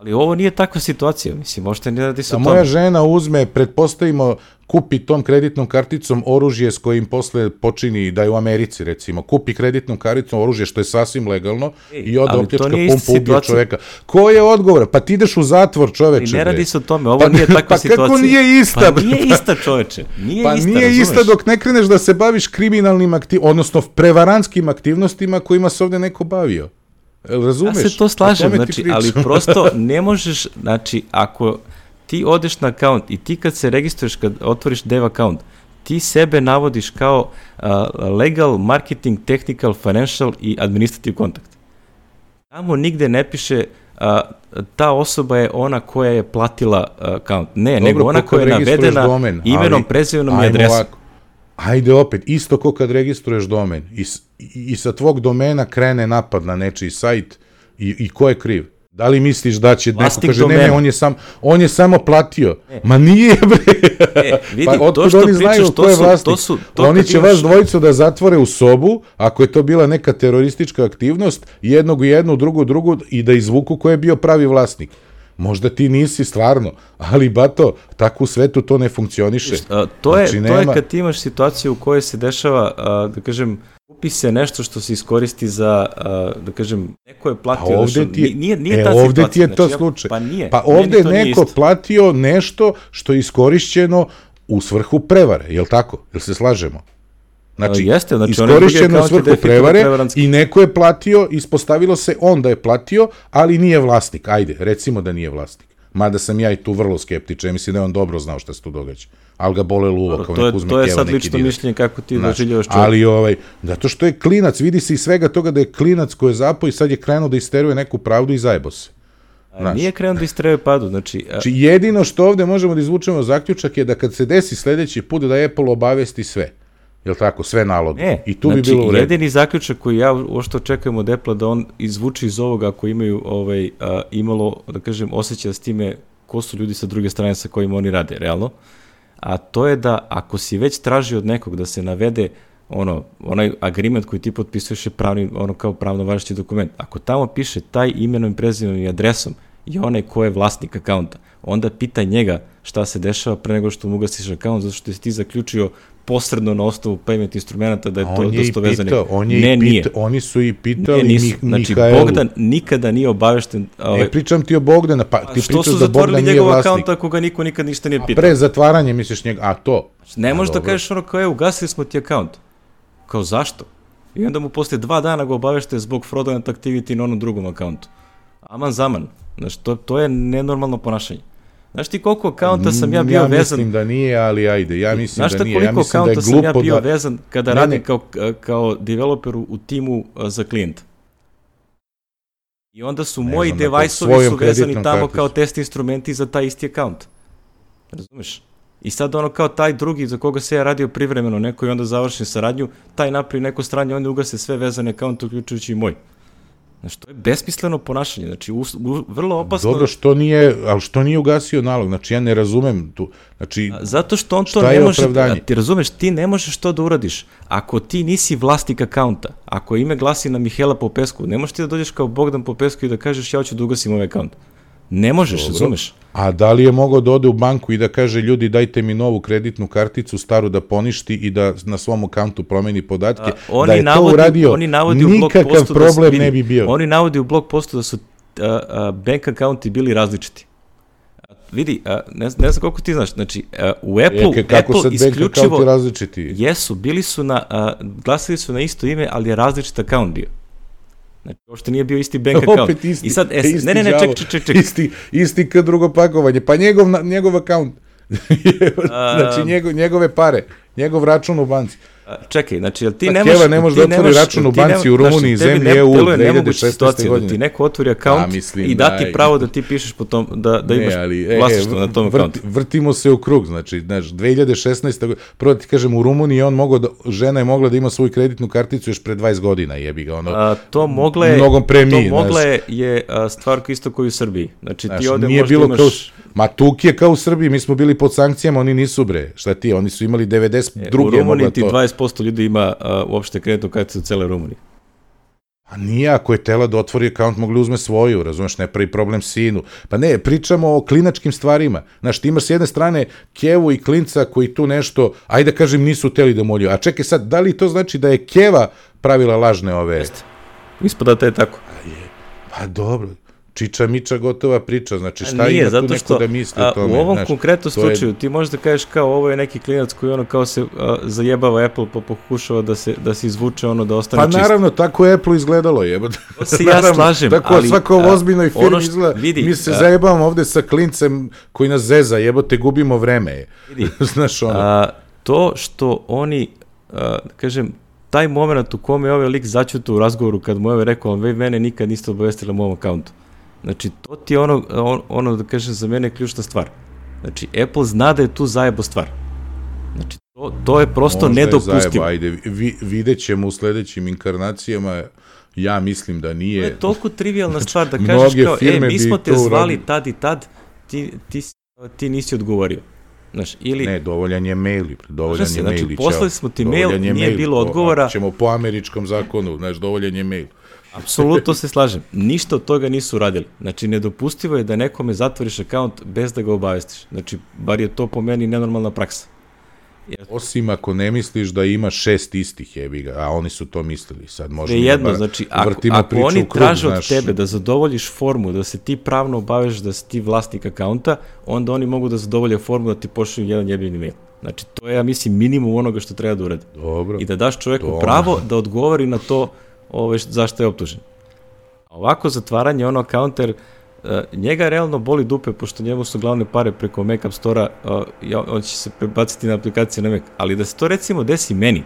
Ali ovo nije takva situacija, mislim, možete ne radi se Da o moja tome. žena uzme, pretpostavimo, kupi tom kreditnom karticom oružje s kojim posle počini, da je u Americi recimo, kupi kreditnom karticom oružje što je sasvim legalno Ej, i ode opljačka ubije situacija. čoveka. Ko je odgovor? Pa ti ideš u zatvor, čoveče. I ne radi se o tome, ovo Pa- nije takva pa situacija. kako nije ista, Pa nije ista čoveče, nije Pa ista, nije razumeš? ista dok ne kreneš da se baviš kriminalnim aktiv, odnosno prevarantskim aktivnostima kojima se ovde neko bavio. Jel Ja razumeš? se to slažem, znači, ali prosto ne možeš, znači, ako ti odeš na akaunt i ti kad se registruješ, kad otvoriš dev akaunt, ti sebe navodiš kao uh, legal, marketing, technical, financial i administrative kontakt. Tamo nigde ne piše a, ta osoba je ona koja je platila a, akaunt. Ne, Dobro, nego ona koja je navedena domen, imenom, ali prezimenom i adresom. ovako. Ajde opet, isto ko kad registruješ domen i, i, sa tvog domena krene napad na nečiji sajt i, i ko je kriv? Da li misliš da će neko Vlasnik kaže ne, ne, domena. on je sam on je samo platio. Ma nije bre. E, vidi, pa to što oni pričaš, znaju to ko je su- vlasnik? to su- to oni će imaš- vas dvojicu da zatvore u sobu, ako je to bila neka teroristička aktivnost, jednog u jednu, drugu u drugu i da izvuku ko je bio pravi vlasnik. Možda ti nisi stvarno, ali bato, tako u svetu to ne funkcioniše. A, to, je, Znači, to je nema- kad ti imaš situaciju u kojoj se dešava, a, da kažem, kupi se nešto što se iskoristi za, a, da kažem, neko je Pa platio. ovde ti je, nije, nije e, ta ovde situacija, ti je to znači, ja- slučaj. Pa nije. Pa ovde je neko isto. platio nešto što je iskorišćeno u svrhu prevare, je li tako? Jel se slažemo? Znači, A, jeste, znači, iskorišćeno je svrhu prevare i neko je platio, ispostavilo se on da je platio, ali nije vlasnik. Ajde, recimo da nije vlasnik. Mada sam ja i tu vrlo skeptičan, mislim da je on dobro znao šta se tu događa. Ali ga bole luvo, kao To je, uzme to je sad lično mišljenje kako ti Znaš, doživljavaš čovjek. ali ovaj, zato što je klinac, vidi se iz svega toga da je klinac koji je zapao i sad je krenuo da isteruje neku pravdu i zajebo se. Znaš. Nije krenuo da istreve padu, znači, a, Znači, jedino što ovde možemo da izvučemo zaključak je da kad se desi sledeći put da Apple obavesti sve. Jel tako? Sve naloge. Ne, I tu znači, bi bilo u redu. jedini zaključak koji ja uošto očekujem od Apple da on izvuči iz ovoga ako imaju ovaj, a, imalo, da kažem, osjećaj s time ko su ljudi sa druge strane sa kojima oni rade, realno. A to je da ako si već traži od nekog da se navede ono, onaj agreement koji ti potpisuješ je pravni, ono kao pravno važeći dokument. Ako tamo piše taj imenom i prezimenom i adresom i onaj ko je vlasnik akaunta, onda pitaj njega šta se dešava pre nego što mu ugasiš akaunt, zato što si ti zaključio posredno na osnovu payment instrumenta da je A to dosta vezano. on je ne, i nije. oni su i pitali Nije, nisu. Znači, Mihaelu. Bogdan nikada nije obavešten. Ovaj, Ne pričam ti o Bogdana, pa ti što su pričaš da Bogdan nije njegov vlasnik. akaunt ako ga niko nikad ništa nije A pitao? pre zatvaranja misliš njega, a to? Ne A, možeš da kažeš ono kao je, ugasili smo ti akaunt. Kao zašto? I onda mu posle dva dana ga obavešte zbog fraudulent activity na onom drugom akauntu. Aman zaman. Znači, to, to je nenormalno ponašanje. Znaš ti koliko akaunta sam ja bio ja vezan? mislim da nije, ali ajde, ja mislim Znaš da nije. Ja koliko da je akaunta sam ja bio da... vezan kada Ne, radim ne. kao, kao developer u, timu za klijenta? I onda su Ne moji devajsovi su vezani tamo kao test instrumenti za taj isti akaunt. Razumeš? I sad ono kao taj drugi za koga se ja radio privremeno, neko i onda završim saradnju, taj napravi neko stranje, onda ugase sve vezane akaunte, uključujući i moj. Znači, to je besmisleno ponašanje, znači, us, u, vrlo opasno. Dobro, što nije, ali što nije ugasio nalog? Znači, ja ne razumem tu. Znači, A, Zato što on to ne može, a ti razumeš, ti ne možeš to da uradiš. Ako ti nisi vlasnik akaunta, ako ime glasi na Mihela Popesku, ne možeš ti da dođeš kao Bogdan Popesku i da kažeš ja hoću da ugasim ovaj akaunt. Ne možeš, razumeš? A da li je mogao da ode u banku i da kaže ljudi dajte mi novu kreditnu karticu, staru da poništi i da na svom akauntu promeni podatke? A, oni da je navodi, to uradio, oni navodi u blog nikakav postu da su, problem ne bi bio. Oni navodi u blog postu da su a, a, bank akaunti bili različiti. A vidi, a, ne, ne znam koliko ti znaš, znači a, u Apple, E, kako Apple sad bank account isključivo različiti? jesu, bili su na, a, glasili su na isto ime, ali je različit account bio. Znači, uopšte nije bio isti bank account. Opet isti, I sad, e, isti ne, ne, ne, ček, ček, ček, ček. Isti, isti kad drugo pakovanje. Pa njegov, njegov account. znači njegov, njegove pare. Njegov račun u banci. Čekaj, znači, jel ti Pa nemaš... Keva ne može da otvori nemaš- račun u banci u Rumuniji, znači, zemlji EU deluje nemoguća 2016. situacija Da godine. ti neko otvori account A, mislim, i da ti daj. pravo da ti pišeš po tom, da, da imaš e, vlasništvo na tom vrt- accountu. vrtimo se u krug, znači, znaš, 2016. go- prvo da ti kažem, u Rumuniji je on mogao da, žena je mogla da ima svoju kreditnu karticu još pre 20 godina, jebi ga, ono, A, to mogla je, Mnogo pre mi, to mogla znaš. je, je a, stvar isto i u Srbiji. Znači Znaš, ti ovde nije možda bilo imaš... kao, ma Tuk je kao u Srbiji, mi smo bili pod sankcijama, oni nisu bre, šta ti, oni su imali 92. E, u je Rumuniji ti to. 20% ljudi ima a, uopšte kreditnu karticu u cele Rumuniji. A nije, ako je tela da otvori akaunt, mogli uzme svoju, razumeš, ne pravi problem sinu. Pa ne, pričamo o klinačkim stvarima. Znaš, ti imaš s jedne strane Kevu i klinca koji tu nešto, ajde da kažem, nisu teli da molju. A čekaj sad, da li to znači da je Keva pravila lažne ove... Jeste. Ispada da je tako. Pa dobro, čiča miča gotova priča, znači šta Nije, ima tu neko što da misli o tome? u ovom znaš, konkretnom to je- slučaju ti možeš da kažeš kao ovo je neki klinac koji ono kao se a, zajebava Apple pa pokušava da se, da se izvuče ono da ostane Pa čist. naravno, tako je Apple izgledalo, jebate. To se ja Naravno, slažem, Tako ali, svako u ozbiljnoj ono firmi što- izgleda. vidi, mi se a- zajebamo ovde sa klincem koji nas zeza, jebote, gubimo vreme. Vidi, Znaš, ono. A, to što oni, a, kažem, taj moment u kome je ovaj lik začuto u razgovoru kad mu je ovaj rekao, vi mene nikad niste obavestili o mom akauntu. Znači, to ti je ono, on, ono da kažem, za mene ključna stvar. Znači, Apple zna da je tu zajebo stvar. Znači, to, to je prosto Možda je nedopustivo. zajebo, ajde, vi, vidjet ćemo u sledećim inkarnacijama, ja mislim da To nije. je toliko trivialna stvar da kažeš kao, e, mi smo te to zvali uradili. tad i tad, ti, ti, ti nisi odgovorio. Znaš, ili... Ne, dovoljan je mail, dovoljan se, je znači, mail. i poslali smo ti mail, je nije bilo Po- odgovora. ćemo po američkom zakonu, znaš, dovoljan je mail. Apsolutno se slažem. Ništa od toga nisu radili. Znači, nedopustivo je da nekome zatvoriš akaunt bez da ga obavestiš. Znači, bar je to po meni nenormalna praksa. Osim ako ne misliš da ima šest istih jebi ga, a oni su to mislili. Sad možemo Sve jedno, bar znači, ako, ako oni krug, traže od znaš. tebe da zadovoljiš formu, da se ti pravno obaveš da si ti vlasnik akaunta, onda oni mogu da zadovolje formu da ti pošalju jedan jebeni mail. Znači, to je, ja mislim, minimum onoga što treba da urade. Dobro. I da daš čoveku To- pravo da odgovori na to ove, š- zašto je optužen. A ovako zatvaranje ono counter, uh, njega realno boli dupe, pošto njemu su glavne pare preko Mac App Store-a, on će se prebaciti na aplikacije na Mac, ali da se to recimo desi meni,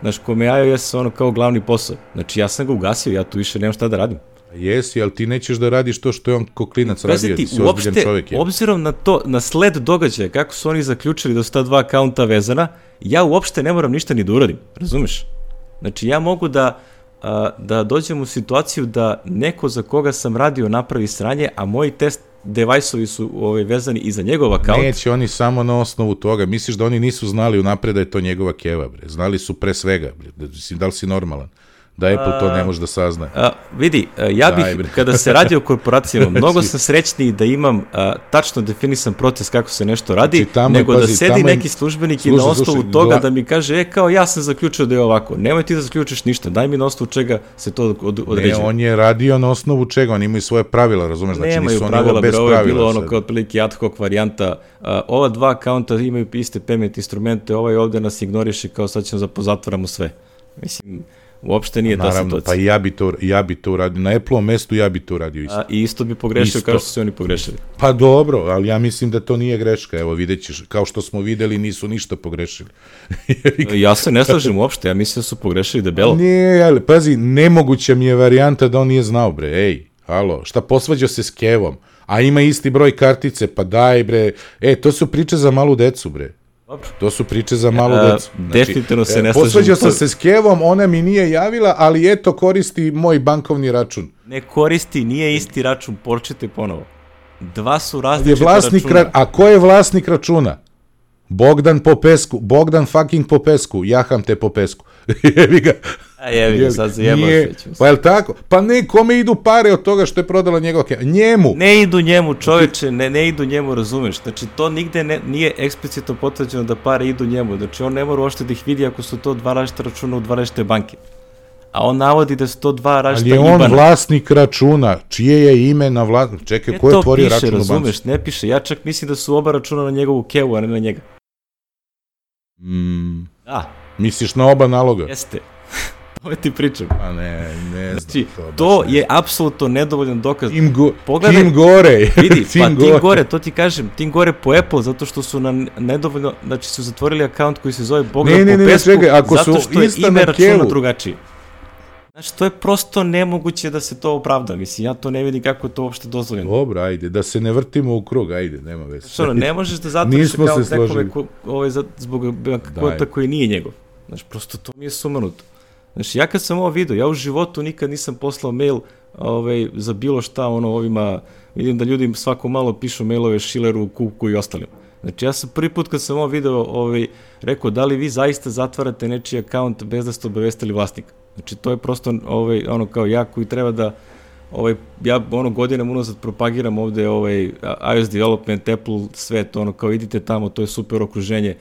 znaš, kome je iOS ono kao glavni posao, znači ja sam ga ugasio, ja tu više nemam šta da radim. Jesi, ali ti nećeš da radiš to što je on ko klinac radio, ti, si uopšte, čovjek. Je. obzirom na to, na sled događaja, kako su oni zaključili da su ta dva akaunta vezana, ja uopšte ne moram ništa ni da uradim, razumeš? Znači, ja mogu da, da dođem u situaciju da neko za koga sam radio napravi sranje, a moji test devajsovi su ovaj, vezani i za njegov akaunt. Neće oni samo na osnovu toga. Misliš da oni nisu znali unapred da je to njegova keva, bre. Znali su pre svega, bre. Da, mislim, da li si normalan? Da Apple to ne može da sazna. A, vidi, a, ja bih, Daj, bre. kada se radi o korporacijama, mnogo sam srećniji da imam a, tačno definisan proces kako se nešto radi, Znači, tamo nego da pazi, sedi tamo je- neki službenik i na Slušaj, osnovu slušaj, toga da mi kaže, e, kao ja sam zaključio da je ovako. Nemoj ti da zaključiš ništa, daj mi na osnovu čega se to od, Ne, određuje. on je radio na osnovu čega, oni imaju svoje pravila, razumeš? Znači, Nemaju nisu oni pravila, bre, bez ovo je pravila. bilo ono kao otprilike ad hoc varijanta. A, ova dva akaunta imaju iste payment instrumente, ovaj ovde nas ignoriše kao sad ćemo da pozatvaramo sve. Mislim, uopšte nije ta Naravno, situacija. pa i ja bi to, ja bi to uradio. Na Apple-ovom mestu ja bi to uradio isto. A, I isto bi pogrešio Isto. kao što su oni pogrešili. Pa dobro, ali ja mislim da to nije greška. Evo, vidjet ćeš, kao što smo videli, nisu ništa pogrešili. Ja se ne slažem uopšte, ja mislim da su pogrešili debelo. Nije, ali, pazi, nemoguća mi je varijanta da on nije znao, bre, ej, halo, šta posvađao se s Kevom, a ima isti broj kartice, pa daj, bre, e, to su priče za malu decu, bre. Dobro. To su priče za malu A, decu. definitivno se e, ne slažem Posvađao u sam se s Kevom, ona mi nije javila, ali eto, koristi moj bankovni račun. Ne koristi, nije isti račun, počete ponovo. Dva su Je različita vlasnik, računa. ra- a ko je vlasnik računa? Bogdan Popesku, Bogdan fucking Popesku, jaham te Popesku. Jebi ga. A jevi ga, sad Nije- se. ću. Pa je li tako? Pa ne, kome idu pare od toga što je prodala njegov ke... Njemu. Ne idu njemu, čoveče, ne, ne idu njemu, razumeš? Znači, to nigde ne, nije eksplicitno potvrđeno da pare idu njemu. Znači, on ne mora uopšte da ih vidi ako su to dva različita računa u dva različite banke. a on navodi da su to dva Ali različita je on IBAN-a. vlasnik računa, čije je ime na vla... Čekaj, Ne ko je to otvorio piše, račun u banci? razumeš, ne piše. Ja čak mislim da su oba računa na njegovu kevu, a ne na njega. Mm, Da, misliš na oba naloga? jeste. Ovo ti pričam. Pa ne, ne znam. Znači, to ne je apsolutno nedovoljan dokaz. Tim, go, Pogledaj- tim gore. Vidi, pa tim gore, to ti kažem, tim gore po Apple, zato što su na nedovoljno, znači su zatvorili akaunt koji se zove Bogdan Ne, ne, ne, ne, čekaj, ako zato su što je ime na računa drugačije. Znači, to je prosto nemoguće da se to opravda. Mislim, ja to ne vidim kako je to uopšte dozvoljeno. Dobro, ajde, da se ne vrtimo u krug, ajde, nema veze. Znači, ono, ne možeš da zatvoriš akaunt nekome ko, ovaj, zbog akauta koji nije njegov. Znači, prosto to mi je sumanuto. Znači, ja kad sam ovo video, ja u životu nikad nisam poslao mail ovaj, za bilo šta, ono, ovima, vidim da ljudi svako malo pišu mailove Šileru, Kuku i ostalim. Znači, ja sam prvi put kad sam ovo video ovaj, rekao, da li vi zaista zatvarate nečiji akaunt bez da ste obavestili vlasnika? Znači, to je prosto ovaj, ono kao ja koji treba da ovaj, ja ono godinama unazad propagiram ovde ovaj iOS development, Apple, svet, ono kao idite tamo, to je super okruženje.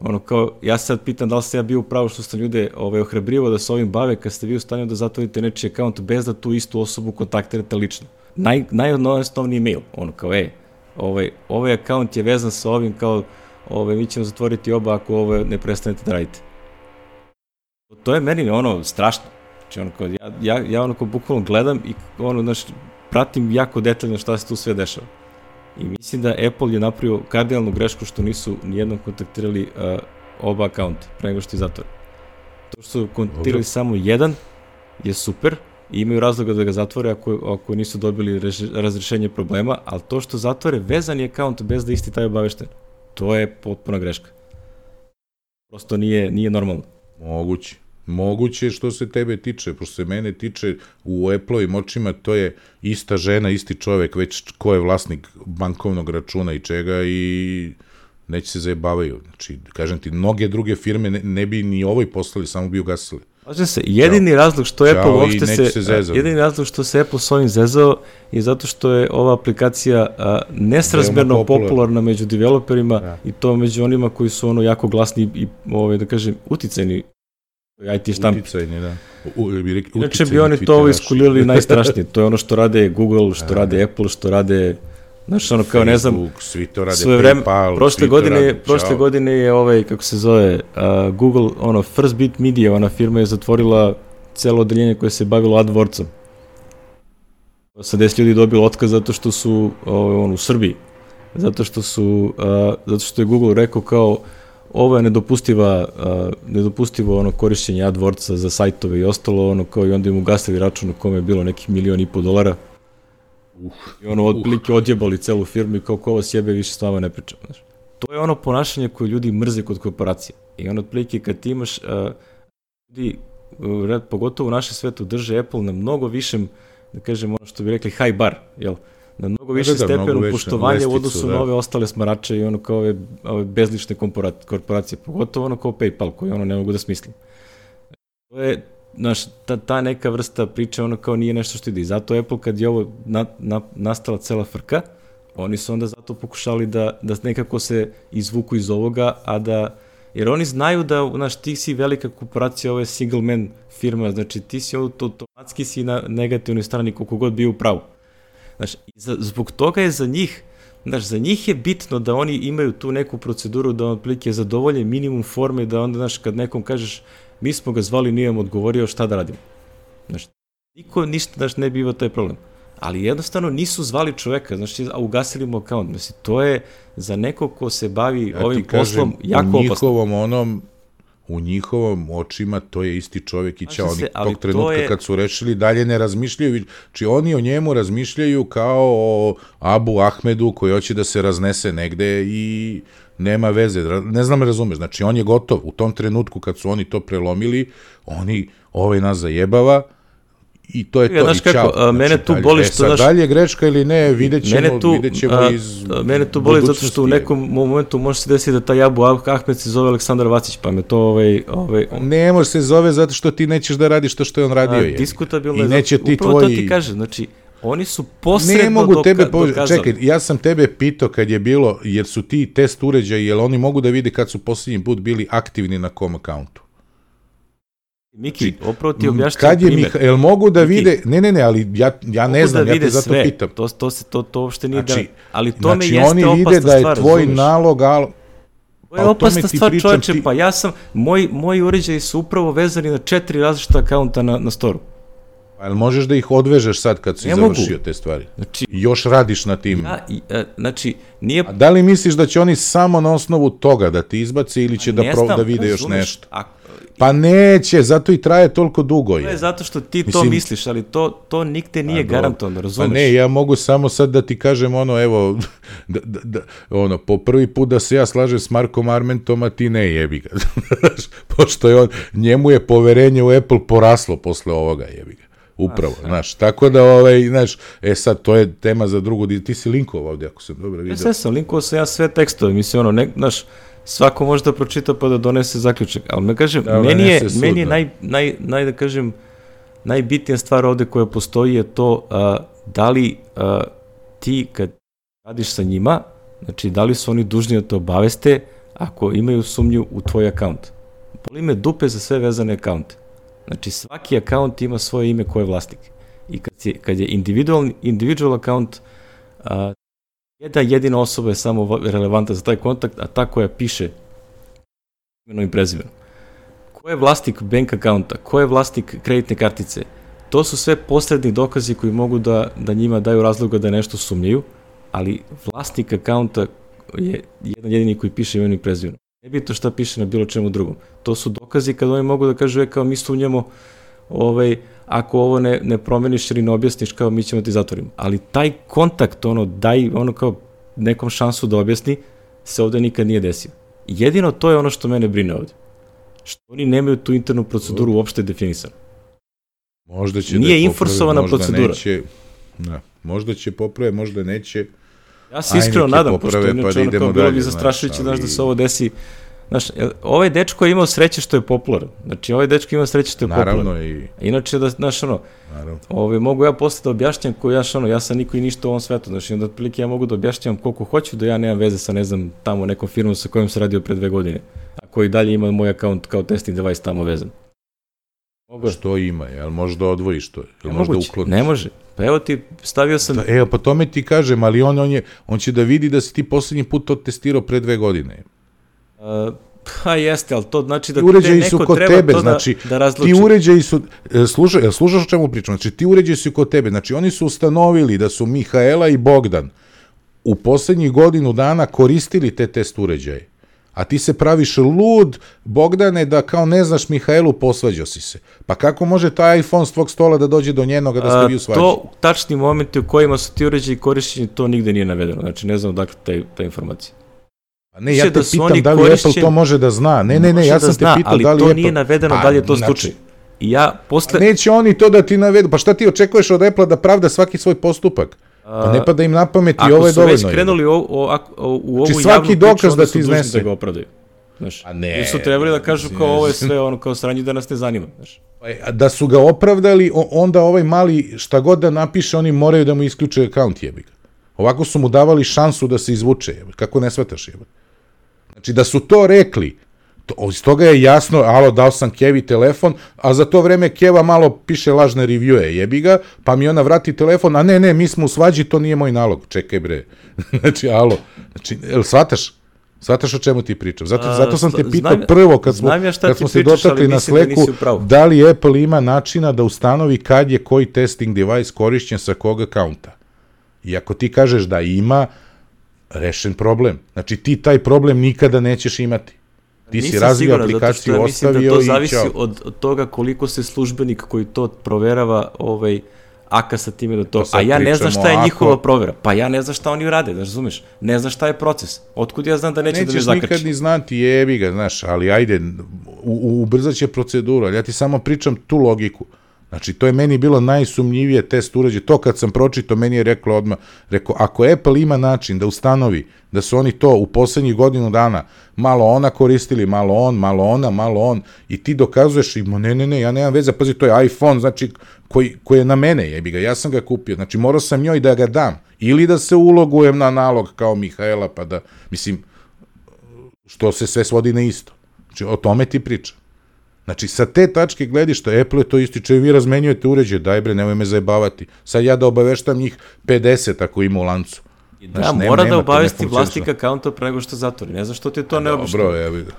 Ono kao, ja sad pitam da li sam ja bio u pravu što sam ljude ovaj, ohrabrivo da se ovim bave kad ste vi u stanju da zatvorite nečiji akaunt bez da tu istu osobu kontaktirate lično. Naj, najosnovniji mail, ono kao, e, ovaj, ovaj akaunt je vezan sa ovim kao, ovaj, mi ćemo zatvoriti oba ako ovo ne prestanete da radite. To je meni ono strašno. Znači, ono kao, ja, ja, ja ono kao bukvalno gledam i ono, znaš, pratim jako detaljno šta se tu sve dešava. I mislim da Apple je napravio kardinalnu grešku što nisu nijednom kontaktirali uh, oba akaunta pre nego što je zatvore. To što su kontaktirali Dobro. samo jedan je super i imaju razloga da ga zatvore ako, ako nisu dobili rež, razrešenje problema, ali to što zatvore vezani akaunt bez da isti taj obavešten, to je potpuna greška. Prosto nije, nije normalno. Moguće. Moguće što se tebe tiče, pošto se mene tiče u Apple-ovim očima, to je ista žena, isti čovek, već ko je vlasnik bankovnog računa i čega i neće se zajebavaju. Znači, kažem ti, mnoge druge firme ne, ne bi ni ovoj poslali, samo bi ugasili. Slažem se, jedini razlog što Ćao Apple i uopšte se, se jedini razlog što se Apple s ovim zezao je zato što je ova aplikacija a, nesrazmerno popularna. popularna među developerima Da. i to među onima koji su ono jako glasni i ovaj da kažem uticajni IT štampi. Uticajni, da. U, u, bi rekli, Inače bi oni to iskulirali najstrašnije. To je ono što rade Google, što rade Apple, što rade Znaš, ono kao ne znam, Facebook, svi to rade, svoje vreme, PayPal, prošle godine, rade, prošle čao. godine je ovaj, kako se zove, uh, Google, ono, First Bit Media, ona firma je zatvorila celo odeljenje koje se bavilo AdWordsom. 80 ljudi dobilo otkaz zato što su ovaj, on, u Srbiji. Zato što su, uh, zato što je Google rekao kao ovo je nedopustiva, uh, nedopustivo ono korišćenje AdWordsa za sajtove i ostalo, ono kao i onda im ugasili račun u kome je bilo nekih milion i po dolara. Uh, I ono, otprilike odjebali celu firmu i kao ko vas jebe, više s vama ne pričam, znaš. To je ono ponašanje koje ljudi mrze kod korporacije. I ono, otprilike, kad ti imaš, uh, ljudi, uh, pogotovo u našem svetu, drže Apple na mnogo višem, da kažem, ono što bi rekli, high bar, jel? Na mnogo više da, mnogo stepenu poštovanja u odnosu da. na ove ostale smarače i ono kao ove, ove bezlične korpora- korporacije, pogotovo ono kao PayPal, koji ono ne mogu da smislim. To je, znaš, ta, ta neka vrsta priče ono kao nije nešto što ide. I zato Apple kad je ovo na, na, nastala cela frka, oni su onda zato pokušali da, da nekako se izvuku iz ovoga, a da, jer oni znaju da, znaš, ti si velika korporacija, ovo je single man firma, znači ti si auto- automatski si na negativnoj strani koliko god bio u pravu. Znaš, za, zbog toga je za njih, znaš, za njih je bitno da oni imaju tu neku proceduru da otprilike zadovolje minimum forme da onda, znaš, kad nekom kažeš mi smo ga zvali, nije vam odgovorio šta da radimo. Znaš, niko ništa, znaš, ne bi imao taj problem. Ali jednostavno nisu zvali čoveka, znači, a ugasili mu akaunt. Znači, to je za nekog ko se bavi Ja ovim kažem, poslom jako u opasno. njihovom onom u njihovom očima to je isti čovjek i će oni tog trenutka to je- kad su rešili dalje ne razmišljaju, či oni o njemu razmišljaju kao o Abu Ahmedu koji hoće da se raznese negde i nema veze, ne znam razumeš, znači on je gotov, u tom trenutku kad su oni to prelomili, oni ovaj nas zajebava i to je Ja, to znaš kako, ćao. a, mene Znači, tu dalje- boli e, što, znaš- da li je greška ili ne, vidjet ćemo, mene tu, vidjet ćemo a, iz a, mene tu boli zato što u nekom momentu može se desiti da taj Abu Ahmed se zove Aleksandar Vacić, pa me to ovaj, ovaj, Ne može se zove zato što ti nećeš da radiš to što je on radio. A, je. diskutabilno I je, neće zato- ti upravo tvoji... to ti kažem, znači, oni su posredno Ne mogu doka, tebe po... dokazali. Čekaj, ja sam tebe pitao kad je bilo, jer su ti test uređaji, jel oni mogu da vide kad su posljednji put bili aktivni na kom akauntu? Miki, upravo ti objašnjam Kad je primjer. Miha, jel mogu da Miki, vide, ne, ne, ne, ali ja, ja ne Mogu znam, da ja te zato sve. pitam. To, to, se, to, to uopšte nije Znači, da... Ali to me znači jeste oni vide da je stvar, tvoj razumeš? nalog, al, To Pa je opasna stvar, čoveče, ti- pa ja sam, moji, moji uređaji su upravo vezani na četiri različita akaunta na, na storu. pa jel možeš da ih odvežeš sad kad si Ne mogu. završio te stvari? Znači, još radiš na tim. ja, i, e, znači, nije... A da li misliš da će oni samo na osnovu toga da ti izbace ili će da, pro, znam, da vide još nešto? A, Pa neće, zato i traje toliko dugo. to je Je. zato što ti to Mislim- misliš, ali to, to nigde nije garantovano, Pa razumeš? ne, ja mogu samo sad da ti kažem ono, evo, da, da, da, ono, po prvi put da se ja slažem s Markom Armentom, a ti ne jebi ga. Pošto je on, njemu je poverenje u Apple poraslo posle ovoga, jebi ga. Upravo, znaš, tako da, ovaj, znaš, e sad, to je tema za drugu, ti si linkovao ovdje, ako sam dobro Ja vidio. sve sam, linkovao sam ja sve tekstove, mislim, ono, ne, znaš, svako može da pročita pa da donese zaključak, ali me kažem, Da, meni je, sud, meni je da. naj, naj, naj, da kažem, najbitnija stvar ovde koja postoji je to a, da li a, ti kad radiš sa njima, znači da li su oni dužni da te obaveste ako imaju sumnju u tvoj akaunt. Boli me dupe za sve vezane akaunte. Znači svaki akaunt ima svoje ime ko je vlasnik. I kad je, kad je individual, individual account, a, jedna jedina osoba je samo va- relevantna za taj kontakt, a ta koja piše imenom i prezimenom. Ko je vlasnik bank akaunta, ko je vlasnik kreditne kartice, to su sve posredni dokazi koji mogu da, da njima daju razloga da nešto sumnjaju, ali vlasnik akaunta je jedan jedini koji piše imenom i prezimenom. Ne bitno šta piše na bilo čemu drugom. To su dokazi kada oni mogu da kažu, e, kao mi sumnjamo, ovaj, ako ovo ne, ne promeniš ili ne objasniš, kao mi ćemo ti zatvorimo. Ali taj kontakt, ono, daj, ono kao nekom šansu da objasni, se ovde nikad nije desio. Jedino to je ono što mene brine ovde. Što oni nemaju tu internu proceduru uopšte definisanu. Možda će Nije da inforsovana možda procedura. Neće, da, možda će poprave, možda neće. Ja se iskreno nadam, poprave, pošto inače pa da ono kao bilo bi zastrašujuće, znaš, da ali- se ovo desi. Znaš, jel, ovaj dečko je imao sreće što je popularan. Znači, ovaj dečko ima sreće što je popularan. Naravno i, Inače, da, znaš, ono, naravno. Ove, mogu ja posle da objašnjam ko ja, ono, ja sam niko i ništa u ovom svetu, znači onda otprilike ja mogu da objašnjam koliko hoću, da ja nemam veze sa, ne znam, tamo nekom firmom sa kojom sam radio pre dve godine, a koji dalje ima moj akaunt kao testing device tamo vezan. Mogu, Što ima, jel možda odvojiš to? Jel ne, možda moguće, ukloniš? ne može. Pa evo ti, stavio sam, Pa, evo, pa tome ti kažem, ali on, on, je, on će da vidi da si ti poslednji put to testirao pre dve godine. Uh, pa jeste, ali to znači da Ti te uređaji su neko kod treba tebe, to znači, da, da razluči. Ti uređaji su, e, slušaj, jel slušaš o čemu pričam? Znači, ti uređaji su kod tebe, znači oni su ustanovili da su Mihaela i Bogdan u poslednjih godinu dana koristili te test uređaje. A ti se praviš lud, Bogdane, da kao ne znaš Mihaelu, posvađao si se. Pa kako može taj iPhone s tvog stola da dođe do njenoga da ste vi u A, svađi? to tačni momenti u kojima su ti uređaji korišćeni, to nigde nije navedeno. Znači, ne znam odakle taj, ta informacija. Pa ne, ja te da pitam da li Apple korišćeni- to može da zna. Ne, ne, ne, ja da sam zna, te pitao da li to Apple... nije navedeno Pa, da li je to znači, slučaj. I ja posle... Neće oni to da ti navedu. Pa šta ti očekuješ od Apple da pravda svaki svoj postupak? Pa ne pada im na pamet i Ako ovo je su već dovoljno. krenuli o, o, ako- o, u ovu Znači, javnu svaki dokaz da ti dužni iznese. da ga opravdaju. Znaš, A ne, Jer su trebali da kažu kao ovo je sve ono kao sranje da nas ne zanima. Znaš. A Da su ga opravdali, onda ovaj mali šta god da napiše, oni moraju da mu isključe akaunt jebi ga. Ovako su mu davali šansu da se izvuče, jebi. Kako ne shvataš jebi? Znači da su to rekli, to, iz toga je jasno, alo, dao sam Kevi telefon, a za to vreme Keva malo piše lažne reviewe, jebi ga, pa mi ona vrati telefon, a ne, ne, mi smo u svađi, to nije moj nalog. Čekaj bre. znači, alo, znači, jel shvataš? Shvataš o čemu ti pričam? Zato, A, zato sam te pitao znam- prvo kad smo, ja kad smo se pričaš, dotakli na da sleku, pravu. da li Apple ima načina da ustanovi kad je koji testing device korišćen sa kog akaunta. I ako ti kažeš da ima, rešen problem. Znači ti taj problem nikada nećeš imati. Ti si Nisam razvio siguran, zato što aplikaciju, ja mislim ostavio da to i zavisi od, od toga koliko se službenik koji to proverava ovaj, aka sa time da to... Sad A ja ne znam šta je ako- njihova provera. Pa ja ne znam šta oni rade, da razumeš? Ne znam šta je proces. Otkud ja znam da neće da me Nećeš zakači? nikad ni znati, jebi ga, znaš, ali ajde, u, u, ubrzat će proceduru, ali ja ti samo pričam tu logiku. Znači, to je meni bilo najsumnjivije test uređe. To kad sam pročitao, meni je reklo odmah, rekao, ako Apple ima način da ustanovi da su oni to u poslednjih godinu dana malo ona koristili, malo on, malo ona, malo on, i ti dokazuješ i, ne, ne, ne, ja nemam veze, pazi, to je iPhone, znači, koji, koji je na mene, jebi ga, ja sam ga kupio, znači, morao sam njoj da ga dam, ili da se ulogujem na nalog kao Mihaela, pa da, mislim, što se sve svodi na isto. Znači, o tome ti pričam. Znači, sa te tačke gledišta, Apple je to ističe, vi razmenjujete uređaj, daj bre, nemoj me zajebavati. Sad ja da obaveštam njih 50 ako ima u lancu. Da, znači, mora nema, da obavesti vlasnik akaunta pre nego što zatvori. Ne znam što ti je to neobično. Dobro, ja vidim.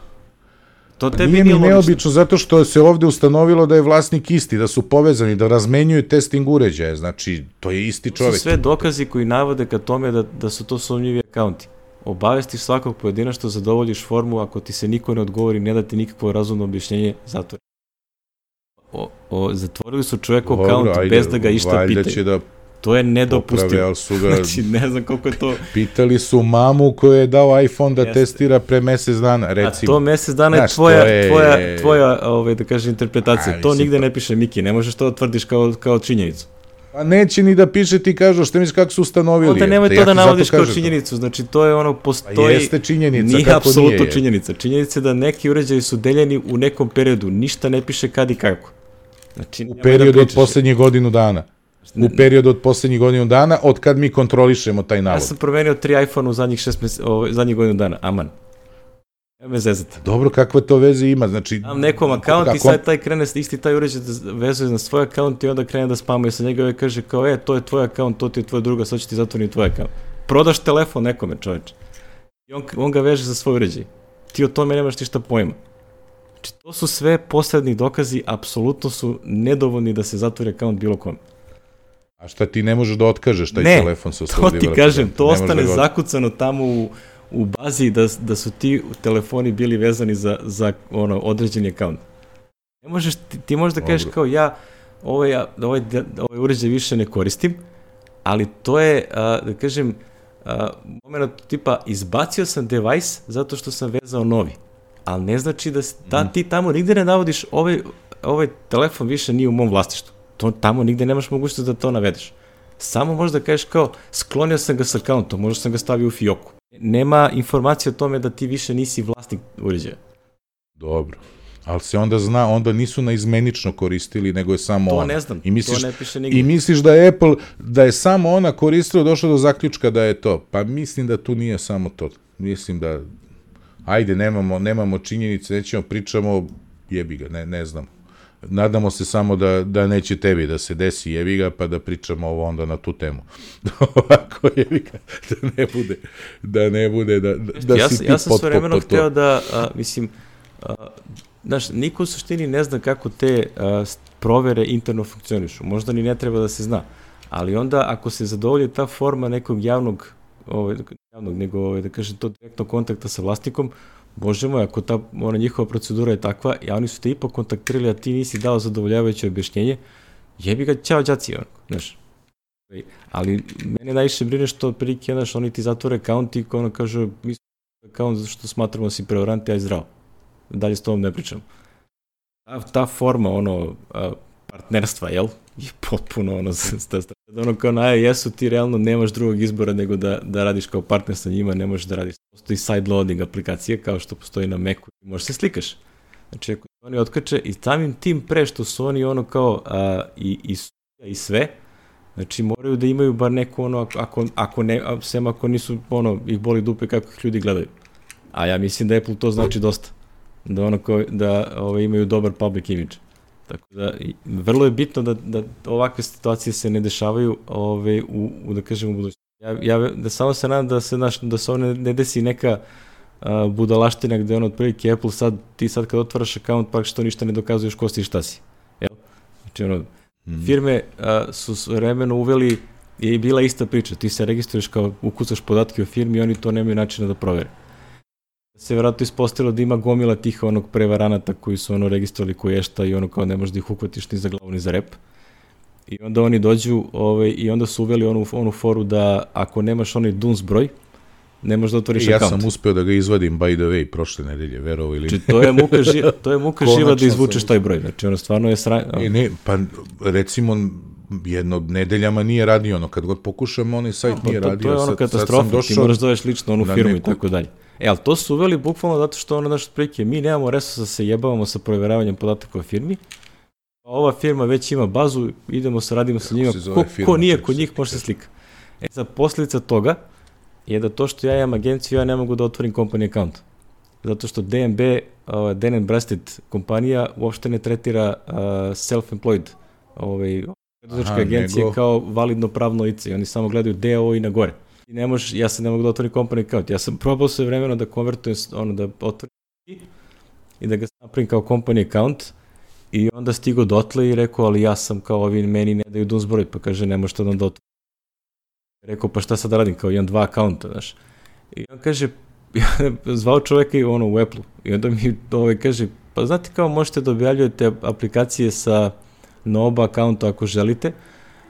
To Pa tebi nije nije, mi neobično zato što se ovde ustanovilo da je vlasnik isti, da su povezani, da razmenjuju testing uređaje, znači to je isti To čovek. su sve dokazi koji navode ka tome da, da su to sumnjivi akaunti. Obavestiš svakog pojedinačno, zadovoljiš formu, ako ti se niko ne odgovori, ne da ti nikakvo razumno objašnjenje, zatvori. O, o, zatvorili su čovekov Dobro, akaunt ajde, bez da ga išta pitaju. da To je nedopustivo. su ga Znači, ne znam koliko je to... pitali su mamu koju je dao iPhone da Jeste. testira pre mesec dana, A recimo. to mesec dana je Znaš, tvoja, to je- tvoja, tvoja ovaj, da kažem, interpretacija. A, to nigde pa- ne piše Miki, ne možeš to da tvrdiš kao, kao činjenicu. Pa neće ni da piše ti kažu, šta misliš kako su ustanovili? Onda nemoj Ja to da navodiš kao činjenicu, znači to je ono, Pa postoji... jeste činjenica, Nije kako apsolutno nije. činjenica. Činjenica je da neki uređaji su deljeni u nekom periodu, ništa ne piše kad i kako. Znači, U nemoj periodu da od poslednjih godinu dana. U periodu od poslednjih godinu dana, od kad mi kontrolišemo taj Ja navod. sam promenio tri iPhone u zadnjih, šest mes, ovaj, zadnjih godinu dana, aman. Me zezate. Dobro, kakve to veze ima? Znači, Dam nekom akaunt i ako- sad taj krene, isti taj uređaj da vezuje na svoj akaunt i onda krene da spamuje sa njega i kaže kao, e, to je tvoj akaunt, to ti je tvoj druga, sad ću ti zatvoriti tvoj akaunt. Prodaš telefon nekome, čoveče. I on, on ga veže za svoj uređaj. Ti o tome nemaš ništa pojma. Znači, to su sve posredni dokazi, apsolutno su nedovoljni da se zatvori akaunt bilo kome. A šta ti ne možeš da otkažeš taj Ne, telefon sa To slobodnim ti kažem, to Ne možeš ostane da zakucano tamo u, u bazi da, da su ti telefoni bili vezani za, za ono, određeni akaunt. Ne možeš, ti, ti možeš da kažeš kao ja ovaj, ovaj, ovaj uređaj više ne koristim, ali to je, a, da kažem, a, moment tipa izbacio sam device zato što sam vezao novi. Ali ne znači da ta, Mhm. ti tamo nigde ne navodiš ovaj, ovaj telefon više nije u mom vlasništvu. To, tamo nigde nemaš mogućnost da to navedeš. Samo možda kažeš kao, sklonio sam ga sa akauntom, možda sam ga stavio u fioku. Nema informacije o tome da ti više nisi vlasnik uređaja. Dobro. Ali se onda zna, onda nisu naizmenično koristili, nego je samo To ona. ne znam, I misliš, to ne piše nigde. I misliš da je Apple, da je samo ona koristila, došla do zaključka da je to. Pa mislim da tu nije samo to. Mislim da, ajde, nemamo, nemamo činjenice, nećemo, pričamo, jebi ga, ne, ne znam. Nadamo se samo da, da neće tebi da se desi jebi ga, pa da pričamo ovo onda na tu temu. Ovako jebi ga, da ne bude, da ne bude, da, da, da ja, si ti ja sam sve vremeno hteo da, a, mislim, a, znaš, niko u suštini ne zna kako te a, provere interno funkcionišu. Možda ni ne treba da se zna. Ali onda, ako se zadovolji ta forma nekog javnog, ovaj, javnog, nego, ovaj, da kažem, to direktno kontakta sa vlasnikom, Bože moj, ako ta ona njihova procedura je takva, i oni su te ipak kontaktirali, a ti nisi dao zadovoljavajuće objašnjenje, jebi ga, ćao đaci, onako, znaš. Ali mene najviše brine što otprilike, znaš, oni ti zatvore akaunt i ono kaže, mi smo akaunt zato što smatramo da si prevarant, aj zdravo. Dalje s tobom ne pričam. Ta, ta forma, ono, partnerstva, jel? Je potpuno ono, ono kao na iOS-u ti realno nemaš drugog izbora nego da, da radiš kao partner sa njima, ne možeš da radiš. Postoji side loading aplikacija kao što postoji na Macu i možeš se slikaš. Znači ako oni otkače i samim tim pre što su oni ono kao a, i, i, i sve, Znači moraju da imaju bar neku ono, ako- ako, ne, sem ako nisu, ono, ih boli dupe kako ih ljudi gledaju. A ja mislim da Apple to znači dosta. Da ono kao, da ovaj, imaju dobar public image. Tako da, vrlo je bitno da, da ovakve situacije se ne dešavaju ovaj, u, u da kažem, u budućnosti. Ja, ja da samo se nadam da se, naš, da se ovo ne, ne desi neka a, budalaština gde ono otprilike Apple sad, ti sad kad otvaraš account praktično ništa ne dokazuješ ko si i šta si. Jel? Znači ono, Mhm. firme a, su s vremeno uveli je i bila ista priča. Ti se registruješ kao ukucaš podatke o firmi i oni to nemaju načina da provere. Se vjerojatno ispostavilo da ima gomila tih onog prevaranata koji su ono registrovali koji ješta i ono kao ne možeš da ih uhvatiš ni za glavu ni za rep. I onda oni dođu ovaj, i onda su uveli onu, onu foru da ako nemaš onaj DUNS broj, ne možeš da otvoriš Ja akaunt. sam uspeo da ga izvadim, by the way, prošle nedelje, verovo ili Znači, to je muka, ži, to je muka živa da izvučeš sam- taj broj. Znači, ono stvarno je sra... E, ne, pa recimo jedno nedeljama nije radio ono, kad god pokušam, onaj sajt Pa nije to, radio. to je ono sad, sad katastrofa, sam ti došao, moraš da zoveš lično onu firmu i neku- tako dalje. E, ali to su uveli bukvalno zato što ono naš otprilike, mi nemamo resursa da se jebavamo sa proveravanjem podataka o firmi, a ova firma već ima bazu, idemo sa radimo sa njima, se ko, firma, ko nije kod njih može se slika. E, za posljedica toga je da to što ja imam agenciju, ja ne mogu da otvorim company account. Zato što DNB uh, Dun Bradstreet kompanija uopšte ne tretira uh, self-employed ovaj, preduzetničke agencije nego- kao validno pravno lice i oni samo gledaju DO i na gore. I ne možeš, ja se ne mogu da otvorim company account. Ja sam probao sve vremeno da konvertujem, ono, da otvorim i da ga napravim kao company account i onda stigo dotle i rekao, ali ja sam kao ovi meni ne daju DUNS broj, pa kaže ne možete da onda otvorim. Rekao, pa šta sad da radim, kao imam dva akaunta, znaš. I on kaže, ja zvao čoveka i ono u Apple i onda mi ovaj kaže, pa znate kao možete da objavljujete aplikacije sa na oba akaunta ako želite,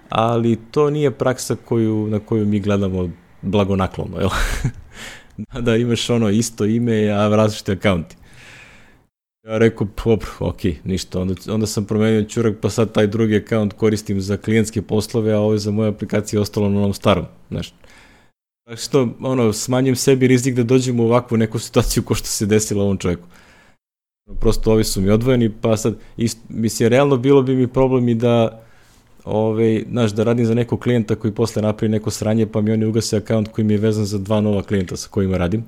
ali to nije praksa koju, na koju mi gledamo blagonaklono, jel? da imaš ono isto ime, a različite akaunti. Ja rekao, dobro, ok, ništa. Onda, onda sam promenio čurak, pa sad taj drugi akaunt koristim za klijentske poslove, a ovo je za moje aplikacije ostalo na onom starom. Znaš, Tako što, ono, smanjim sebi rizik da dođem u ovakvu neku situaciju ko što se desilo ovom čovjeku. Prosto ovi su mi odvojeni, pa sad, ist, mislim, realno bilo bi mi problem i da, ove, znaš, da radim za nekog klijenta koji posle napravi neko sranje, pa mi oni ugase akaunt koji mi je vezan za dva nova klijenta sa kojima radim.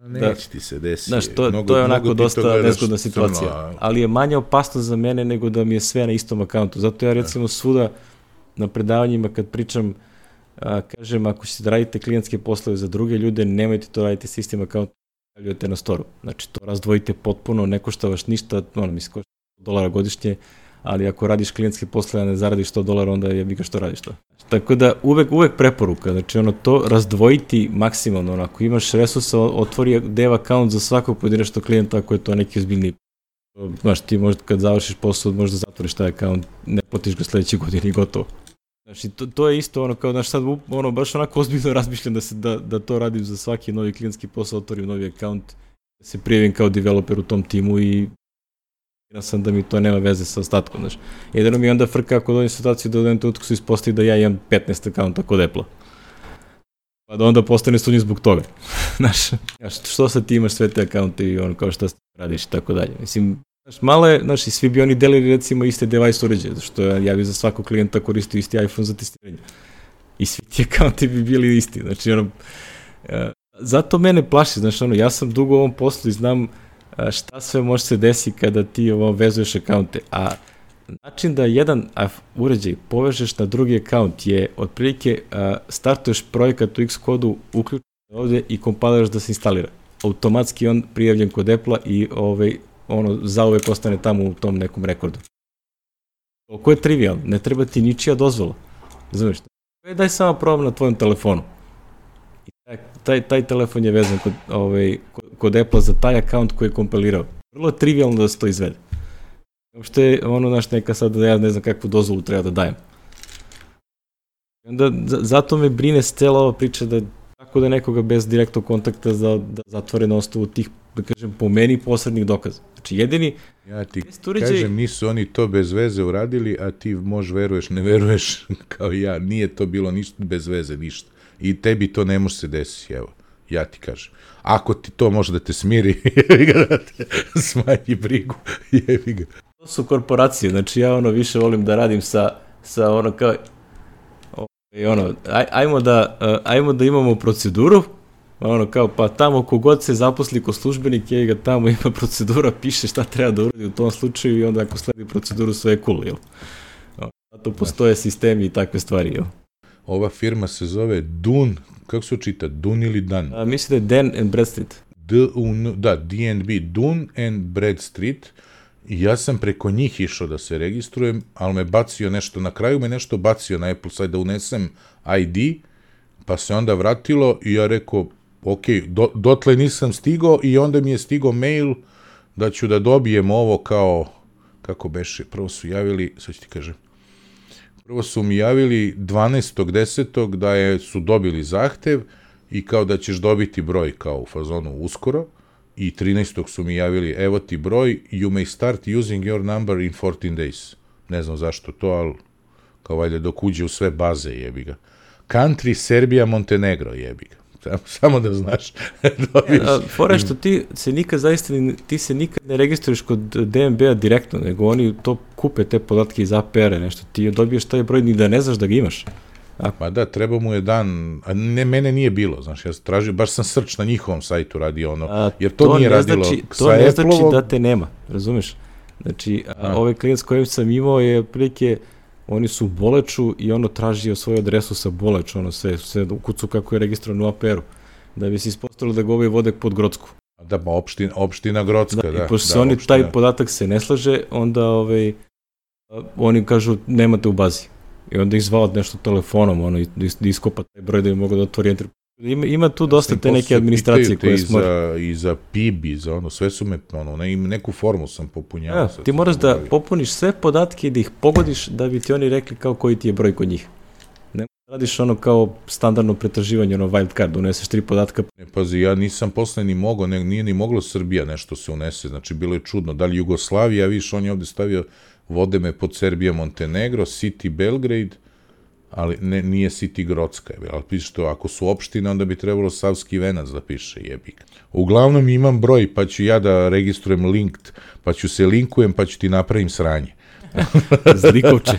Neće ti se desiti. Znaš, to, Mnogo- to je onako dosta nezgodna crno, situacija, a- ali je manje opasno za mene nego da mi je sve na istom akauntu. Zato ja recimo svuda na predavanjima kad pričam, a, kažem ako ćete da radite klijentske poslove za druge ljude, nemojte to raditi sa istim akauntom javljujete na storu. Znači to razdvojite potpuno, ne košta vaš ništa, ono mislim košta 100 dolara godišnje, ali ako radiš klijentske poslove, a ne zaradiš 100 dolara, onda je ga što radiš to. Tako da uvek, uvek preporuka, znači ono to razdvojiti maksimalno, ono, ako imaš resursa, otvori dev account za svakog pojedinačnog klijenta ako je to neki ozbiljni Znaš, ti možda kad završiš posao, možda zatvoriš taj account, ne platiš ga sledeće godine i gotovo. Znači, to, to je isto ono, kao, znaš, sad, ono, baš onako ozbiljno razmišljam da, se, da, da to radim za svaki novi klijentski posao, otvorim novi account, da se prijavim kao developer u tom timu i ja sam da mi to nema veze sa ostatkom, znaš. Jedino mi onda frka ako dođem situaciju da u jednom trenutku se ispostavi da ja imam 15 akaunta kod Apple. Pa da onda postane sudnji zbog toga. znaš, što sad ti imaš sve te akaunte i ono kao šta radiš i tako dalje. Mislim, znaš, malo je, znaš, i svi bi oni delili recimo iste device uređaje, što ja bi za svakog klijenta koristio isti iPhone za testiranje. I svi ti akaunti bi bili isti, znači ono, e, zato mene plaši, znaš, ono, ja sam dugo u ovom poslu i znam šta sve može se desi kada ti ovo vezuješ akaunte, a način da jedan uređaj povežeš na drugi akaunt je otprilike startuješ projekat u Xcode-u, uključiš ovde i kompiliraš da se instalira. Automatski on prijavljen kod Apple-a i ovaj, ono zauvek ostane tamo u tom nekom rekordu. Oko je trivial, ne treba ti ničija dozvola. Razumeš? Daj samo probam na tvojom telefonu. I taj, taj, taj telefon je vezan kod, ovaj, kod Apple za taj account koji je kompilirao. Vrlo je trivialno da se to izvede. Uopšte je ono naš neka sad da ja ne znam kakvu dozvolu treba da dajem. Onda zato me brine stela ova priča da kako da nekoga bez direktnog kontakta za, da zatvore na osnovu tih, da kažem, po meni posrednih dokaza. Znači jedini... Ja ti uređaj... kažem, nisu oni to bez veze uradili, a ti mož veruješ, ne veruješ kao ja. Nije to bilo ništa bez veze, ništa. I tebi to ne može se desiti, evo. Ja ti kažem. Ako ti to može da te smiri, da te smanji brigu, jevi ga. To su korporacije, znači ja ono više volim da radim sa, sa ono kao, i ono, aj, ajmo, da, uh, ajmo da imamo proceduru, ono kao, pa tamo kogod se zaposli ko službenik, je ga tamo ima procedura, piše šta treba da uradi u tom slučaju i onda ako sledi proceduru sve je cool, jel? Zato postoje sistemi i takve stvari, jel? Ova firma se zove Dun, kako se čita, Dun ili Dan? A, mislim da je Dan and Bradstreet. D -un, da, DNB, Dun and Bradstreet. I ja sam preko njih išao da se registrujem, ali me bacio nešto, na kraju me nešto bacio na Apple site da unesem ID, pa se onda vratilo i ja rekao, ok, do, dotle nisam stigao i onda mi je stigao mail da ću da dobijem ovo kao, kako beše, prvo su javili, sad ću ti kažem, prvo su mi javili 12.10. da je, su dobili zahtev i kao da ćeš dobiti broj kao u fazonu uskoro, i 13. su mi javili, evo ti broj, you may start using your number in 14 days. Ne znam zašto to, ali kao valjda dok uđe u sve baze, jebi ga. Country, Serbia, Montenegro, jebi ga. Samo, da znaš. dobiješ. Ja, fora što ti se nikad zaista, ti se nikad ne registruješ kod DMB-a direktno, nego oni to kupe te podatke iz APR-a, nešto. Ti dobiješ taj broj ni da ne znaš da ga imaš. Ma da, treba mu je dan, a ne, mene nije bilo, znaš, ja sam tražio, baš sam srč na njihovom sajtu radio ono, A, jer to, nije ne radilo znači, sa To ne znači da te nema, razumeš? Znači, a, A. ovaj klijent s kojim sam imao je otprilike, oni su u Boleču i ono tražio svoju adresu sa Boleču, ono sve, sve u kucu kako je registrovan u APR-u, da bi se ispostavilo da ga ovaj vode pod Grodsku. Da, ma opština, opština Grocka, da. Da, I pošto da, se oni, opština. taj podatak se ne slaže, onda ovaj, a, oni kažu nemate u bazi. I onda ih zvao nešto telefonom, ono, i da is- da iskopa taj broj da bi mogao da otvori enter. Ima, ima tu dosta te neke administracije koje i smo... za, i za PIB, i za ono, sve su me, ono, ne, neku formu sam popunjavao. Ja, ti moraš da zaboravio. popuniš sve podatke i da ih pogodiš da bi ti oni rekli kao koji ti je broj kod njih. Ne radiš ono kao standardno pretraživanje, ono wild card, uneseš tri podatka, Ne, pazi, ja nisam posle ni mogao, ne, nije ni moglo Srbija nešto se unese, znači bilo je čudno, da li Jugoslavija, viš, on je ovde stavio, vode me pod Serbija, Montenegro, City Belgrade, ali ne, nije City Grocka, ali piše to, ako su opštine, onda bi trebalo Savski venac da piše, jebik. Uglavnom imam broj, pa ću ja da registrujem linked, pa ću se linkujem, pa ću ti napravim sranje. zlikovče.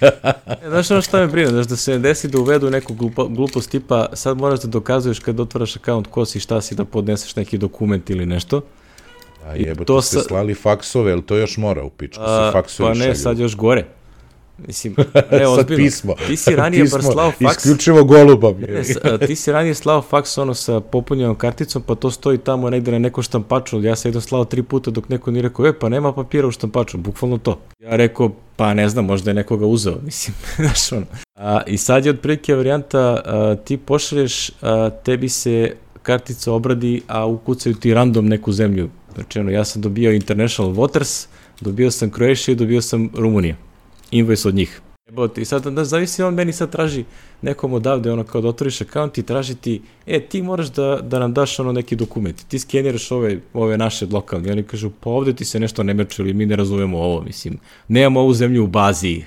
E, znaš ono šta me brine, znaš da se desi da uvedu neku glupo, glupost tipa sad moraš da dokazuješ kad otvaraš akaunt ko si šta si da podneseš neki dokument ili nešto. A jebote, to ste sa- slali faksove, ali to još mora u pičku, se faksovi pa ne, šalju. sad još gore. Mislim, ne, Sad ozbiljno. pismo. Ti si ranije bar Pismo, slao faks. Isključivo golubom. Ne, ti si ranije slao faks ono sa popunjenom karticom, pa to stoji tamo negde na neko štampaču, ja sam jedno slao tri puta dok neko nije rekao, e, pa nema papira u štampaču, bukvalno to. Ja rekao, pa ne znam, možda je nekoga uzeo, mislim, znaš ono. A, I sad je otprilike varijanta, a, ti pošalješ, a, tebi se kartica obradi, a ukucaju ti random neku zemlju. Znači, ono, ja sam dobio International Waters, dobio sam Croatia i dobio sam Rumunija. Invoice od njih. I sad, da, zavisi, on meni sad traži nekom odavde, ono, kao da otvoriš akaunt i traži ti, e, ti moraš da, da nam daš ono neki dokument, ti skeniraš ove, ove naše lokalne, i oni kažu, pa ovde ti se nešto ne meče, ili mi ne razumemo ovo, mislim, nemamo ovu zemlju u bazi.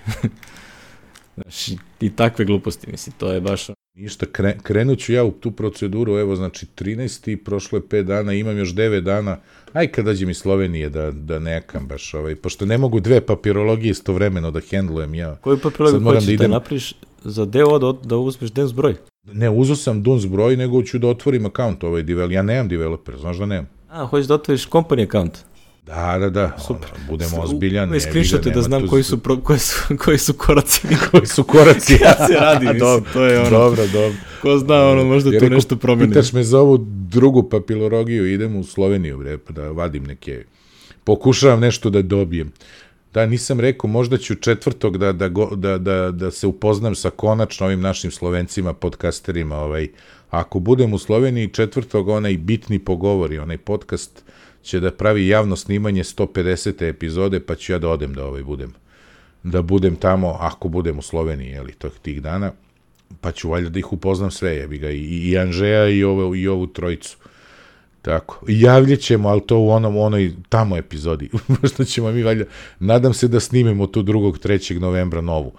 Znaš, i- takve gluposti, mislim, to je baš, Ništa, kre, krenut ću ja u tu proceduru, evo, znači, 13. prošlo je 5 dana, imam još 9 dana, aj kad dođem iz Slovenije da, da nekam baš, ovaj, pošto ne mogu dve papirologije istovremeno da hendlujem ja. koju papirologiju hoćeš da da, idem- napraviš za deo da, da uzmeš DENS broj? Ne, uzo sam Duns broj, nego ću da otvorim akaunt ovaj devel. Ja nemam developer, znaš da nemam. A, hoćeš da otvoriš company account? Da, da, da, Super. Ono, budemo ozbiljan. Ga, screenshote da znam tu koji su, pro, koji su, koji su koraci. koji su koraci. Kad se radi, mislim, dobro, to je ono- Dobro, dobro. Ko zna, ono, možda Ja tu rekao, nešto promeni. Pitaš me za ovu drugu papilologiju, idem u Sloveniju, bre, pa da vadim neke, pokušavam nešto da dobijem. Da, nisam rekao, možda ću četvrtog da, da, go, da, da, da se upoznam sa konačno ovim našim slovencima, podcasterima, ovaj, ako budem u Sloveniji četvrtog, onaj bitni pogovori, onaj podcast će da pravi javno snimanje 150. epizode, pa ću ja da odem da ovaj budem da budem tamo, ako budem u Sloveniji, jeli, tog tih dana, pa ću valjda da ih upoznam sve, jebi ga, i, i Anžeja i, ovo, i ovu trojicu. Tako. I Javljet ćemo, ali to u onom, onoj tamo epizodi. Možda ćemo mi valjda, nadam se da snimemo tu drugog, 3. novembra novu.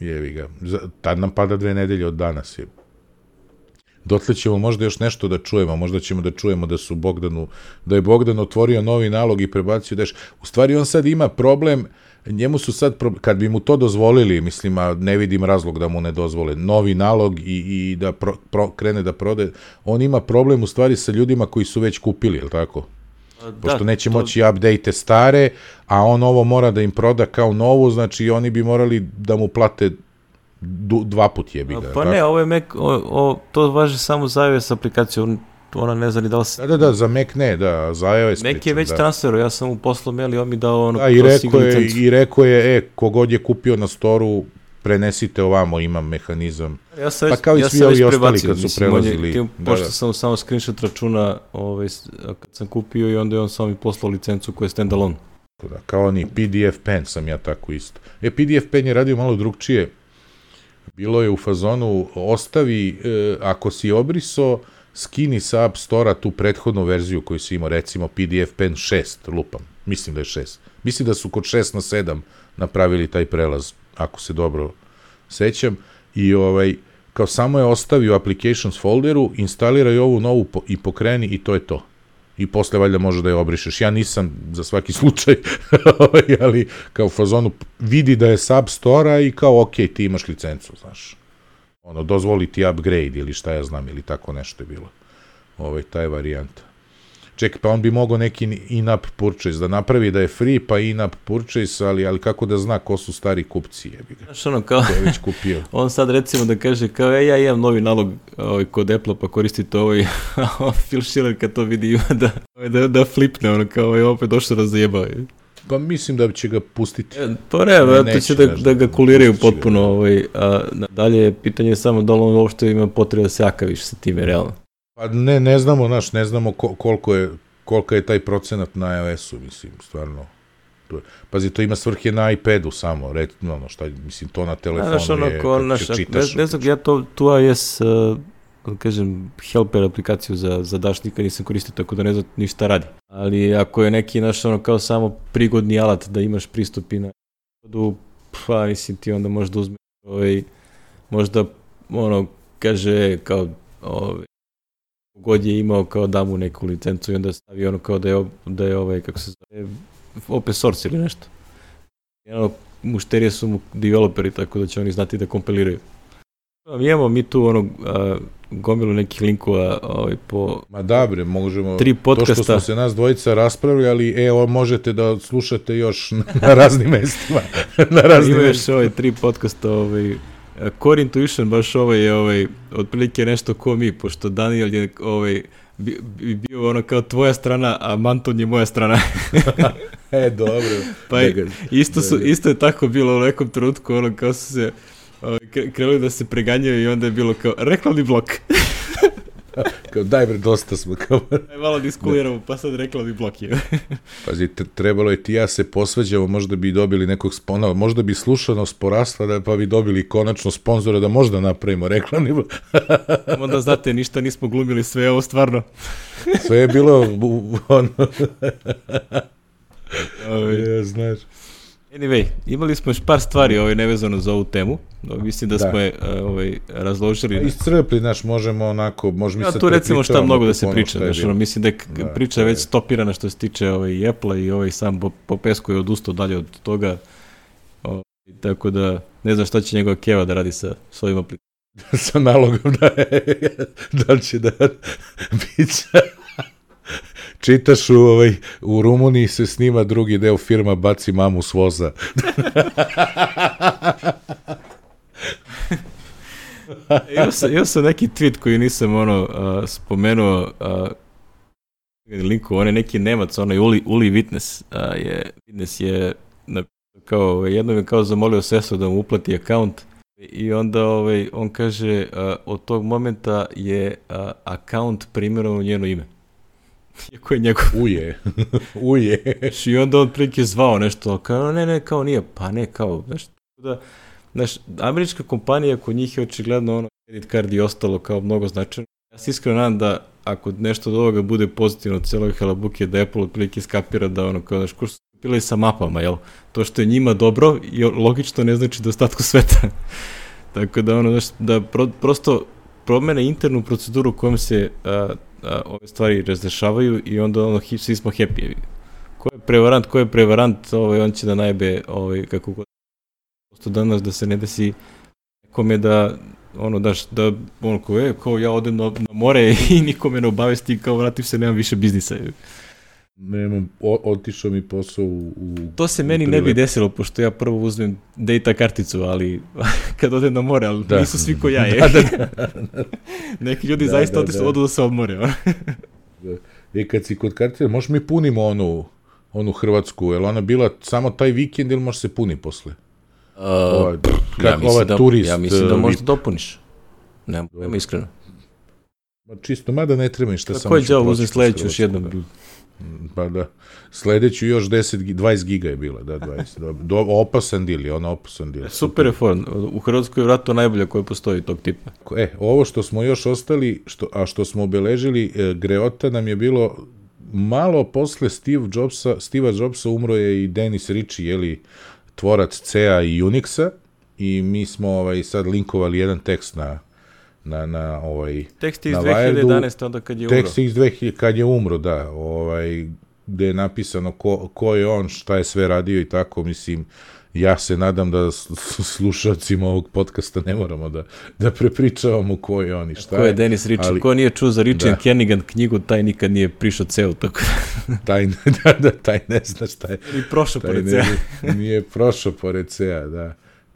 Jevi ga. Tad nam pada dve nedelje od danas. Je. Dotle ćemo možda još nešto da čujemo, možda ćemo da čujemo da su Bogdanu, da je Bogdan otvorio novi nalog i prebacio deš. U stvari on sad ima problem, njemu su sad, pro- kad bi mu to dozvolili, mislim, a ne vidim razlog da mu ne dozvole, novi nalog i, i da pro, pro, krene da prode, on ima problem u stvari sa ljudima koji su već kupili, je li tako? Pošto da, neće to- moći update stare, a on ovo mora da im proda kao novu, znači oni bi morali da mu plate du, dva put jebi ga. Pa tako? ne, ovo je Mac, o, o, to važi samo za iOS aplikaciju, on- ona ne zna ni da li se... Da, da, da, za Mac ne, da, za iOS Mac je pričam, već da. transferu, ja sam mu poslao mail i on mi dao ono Da, i rekao je, i rekao je, e, kogod je kupio na storu, prenesite ovamo, imam mehanizam. Ja sam Pa već, kao i ja svi ovi ostali kad su mislim, je- prelazili, tim- da, pošto da. sam samo screenshot računa ovaj, kad sam kupio i onda je on samo mi poslao licencu koja je standalone. Da, kao oni PDF pen sam ja tako isto. E, PDF pen je radio malo drugčije. Bilo je u fazonu, ostavi, e, ako si obriso, skini sa App Store-a tu prethodnu verziju koju si imao, recimo PDF pen 6, lupam. Mislim da je 6. Mislim da su kod 6 na 7 napravili taj prelaz, ako se dobro sećam. I ovaj, kao samo je ostavi u applications folderu, instaliraj ovu novu po, i pokreni i to je to. I posle valjda može da je obrišeš. Ja nisam za svaki slučaj, ovaj, ali kao u fazonu vidi da je sub store i kao ok, ti imaš licencu, znaš. ono, dozvoli ti upgrade ili šta ja znam, ili tako nešto je bilo. Ovaj, taj varijanta. Čekaj, pa on bi mogao neki in-app purchase da napravi da je free, pa in-app purchase, ali, ali kako da zna ko su stari kupci, jebi ga. Znaš ono kao, je već kupio. on sad recimo da kaže kao, e, ja imam novi nalog ovaj, kod Apple, pa koristite ovaj, a Phil Schiller kad to vidi ima da, ovaj, da, da flipne, ono kao, je opet došao da zajeba. Pa mislim da će ga pustiti. E, pa ne, Ne, to će da, da ga kuliraju će ga. potpuno. Ovaj, a, dalje je pitanje samo da li on uopšte ima potrebe da se jaka više sa time, realno. Pa ne, ne znamo, znaš, ne znamo ko, koliko je kolika je taj procenat na iOS-u, mislim, stvarno. Pazi, to ima svrhe na iPadu samo, red, ono, šta, mislim, to na telefonu Znaš, ono, je, ko, naš, čitaš, ne, ne znam, ja to, tu iOS, uh, kažem, helper aplikaciju za, za Dash nikad nisam koristio, tako da ne znam ni šta radi. Ali ako je neki, naš, ono, kao samo prigodni alat da imaš pristup i na iPadu, pa, mislim, ti onda možda uzme, ovaj, možda, ono, kaže, kao, ovaj, god je imao kao da mu neku licencu i onda stavi ono kao da je, da je ovaj, kako se zove, open source ili nešto. Ono, mušterije su mu developeri, tako da će oni znati da kompiliraju. Mi imamo mi tu ono, a, gomilu nekih linkova ovaj, po Ma da, bre, možemo... tri To podcasta. što smo se nas dvojica raspravljali, e, o, možete da slušate još na raznim mestima. na raznim Ima još ovaj tri podcasta, ovaj, Core Intuition, baš ovaj je ovaj, otprilike nešto ko mi, pošto Daniel je ovaj, bi, bi bio ono kao tvoja strana, a Manton je moja strana. E, dobro. Pa Da ga- isto, su, da isto je tako bilo u nekom trenutku, ono kao su se ovaj, kre- krenuli da se preganjaju i onda je bilo kao reklamni blok. Kao, daj bre, dosta smo. Kao, Aj malo diskuliramo, pa sad reklamni blok je. pazi, trebalo je ti ja se posveđamo, možda bi dobili nekog spona, možda bi slušanost porasla, da, pa bi dobili konačno sponzora da možda napravimo reklamni onda znate, ništa nismo glumili, sve je ovo stvarno. Sve je bilo, ono, Ovaj, ja, znaš. Anyway, imali smo još par stvari ovaj, nevezano za ovu temu. No, mislim da, Da. smo je eh, ovaj, razložili. Iscrpli, znaš, možemo onako, možemo Ja, sad tu recimo šta mnogo da kako se priča. Znaš, ono, mislim da Da, priča je- već stopirana što se tiče ovaj, Apple-a i ovaj sam po, Popesku je odustao dalje od toga. O, tako da ne znam šta će njegova Keva da radi sa svojim aplikacijama. sa nalogom da da li će da biće čitaš u, ovaj, u Rumuniji se snima drugi deo firma baci mamu s voza Imao sam, sam neki tweet koji nisam ono a, spomenuo a, linku, on je neki Nemac, onaj Uli, Uli Witness, a, je, Witness je na, kao, jednom je kao zamolio sesu da mu uplati akaunt i onda ovaj, on kaže a, od tog momenta je a, akaunt primjerovao njeno ime. Iako je njegov. uje uje I onda on prilike zvao nešto, kao ne, ne, kao nije, pa ne, kao, znaš, da, znaš, američka kompanija kod njih je očigledno ono, credit card i ostalo kao mnogo značajno. Ja se iskreno nadam da ako nešto od ovoga bude pozitivno od celoj halabuke, da Apple otprilike skapira da ono, kao, znaš, ko su bili sa mapama, jel? To što je njima dobro, i logično ne znači da ostatku sveta. Tako da, ono, znaš, da pro, prosto promene internu proceduru kojom se a, a, ove stvari razrešavaju i onda ono, hi- svi smo happy. Ko je prevarant, ko je prevarant, ovaj, on će da najbe ovaj, kako god. Prosto danas da se ne desi nekome da ono daš da ono ko je kao ja odem na, na more i nikome ne obavesti kao vratim se nemam više biznisa. Nemam, o, otišao mi posao u, u To se u meni ne bi desilo pošto ja prvo uzmem data karticu, ali kad odem na more, ali Da. nisu svi ko ja je. Da, da, Neki ljudi Da, zaista da, odu, da. odu da se odmore. ono. I kad si kod kartice, možeš mi punimo onu, onu Hrvatsku, je ona bila samo taj vikend ili može se puni posle? Ova, ja kako mislim ova da, turist, ja mislim da uh, možda dopuniš. Nemam pojma iskreno. Ma čisto, mada ne treba ništa. Tako je ću đavo proći uzem kroz sledeću još jednom. Da. Pa da. Sledeću još 10, gi- 20 giga je bila, da, 20. Do, do, opasan dil je, ona opasan dil. Super je form. U Hrvatskoj je vratno najbolja koja postoji tog tipa. E, ovo što smo još ostali, što, a što smo obeležili, e, Greota nam je bilo malo posle Steve Jobsa, Steva Jobsa umro je i Dennis Ritchie, jeli, tvorac CA i Unixa, i mi smo ovaj, sad linkovali jedan tekst na, na, na ovaj, Tekst iz Na Wiredu 2011. onda kad je umro. tekst iz 2000, kad je umro, da, ovaj, gde je napisano ko, ko je on, šta je sve radio i tako, mislim, ja se nadam da slušalcima ovog podcasta ne moramo da, da prepričavamo ko je on i šta je. Ko je Denis Richard, ali, ko nije čuo za Richard da. Kennigan knjigu, taj nikad nije prišao ceo, tako taj, da, da, taj ne zna šta je. I prošao pored cea. Nije prošao pored cea, da.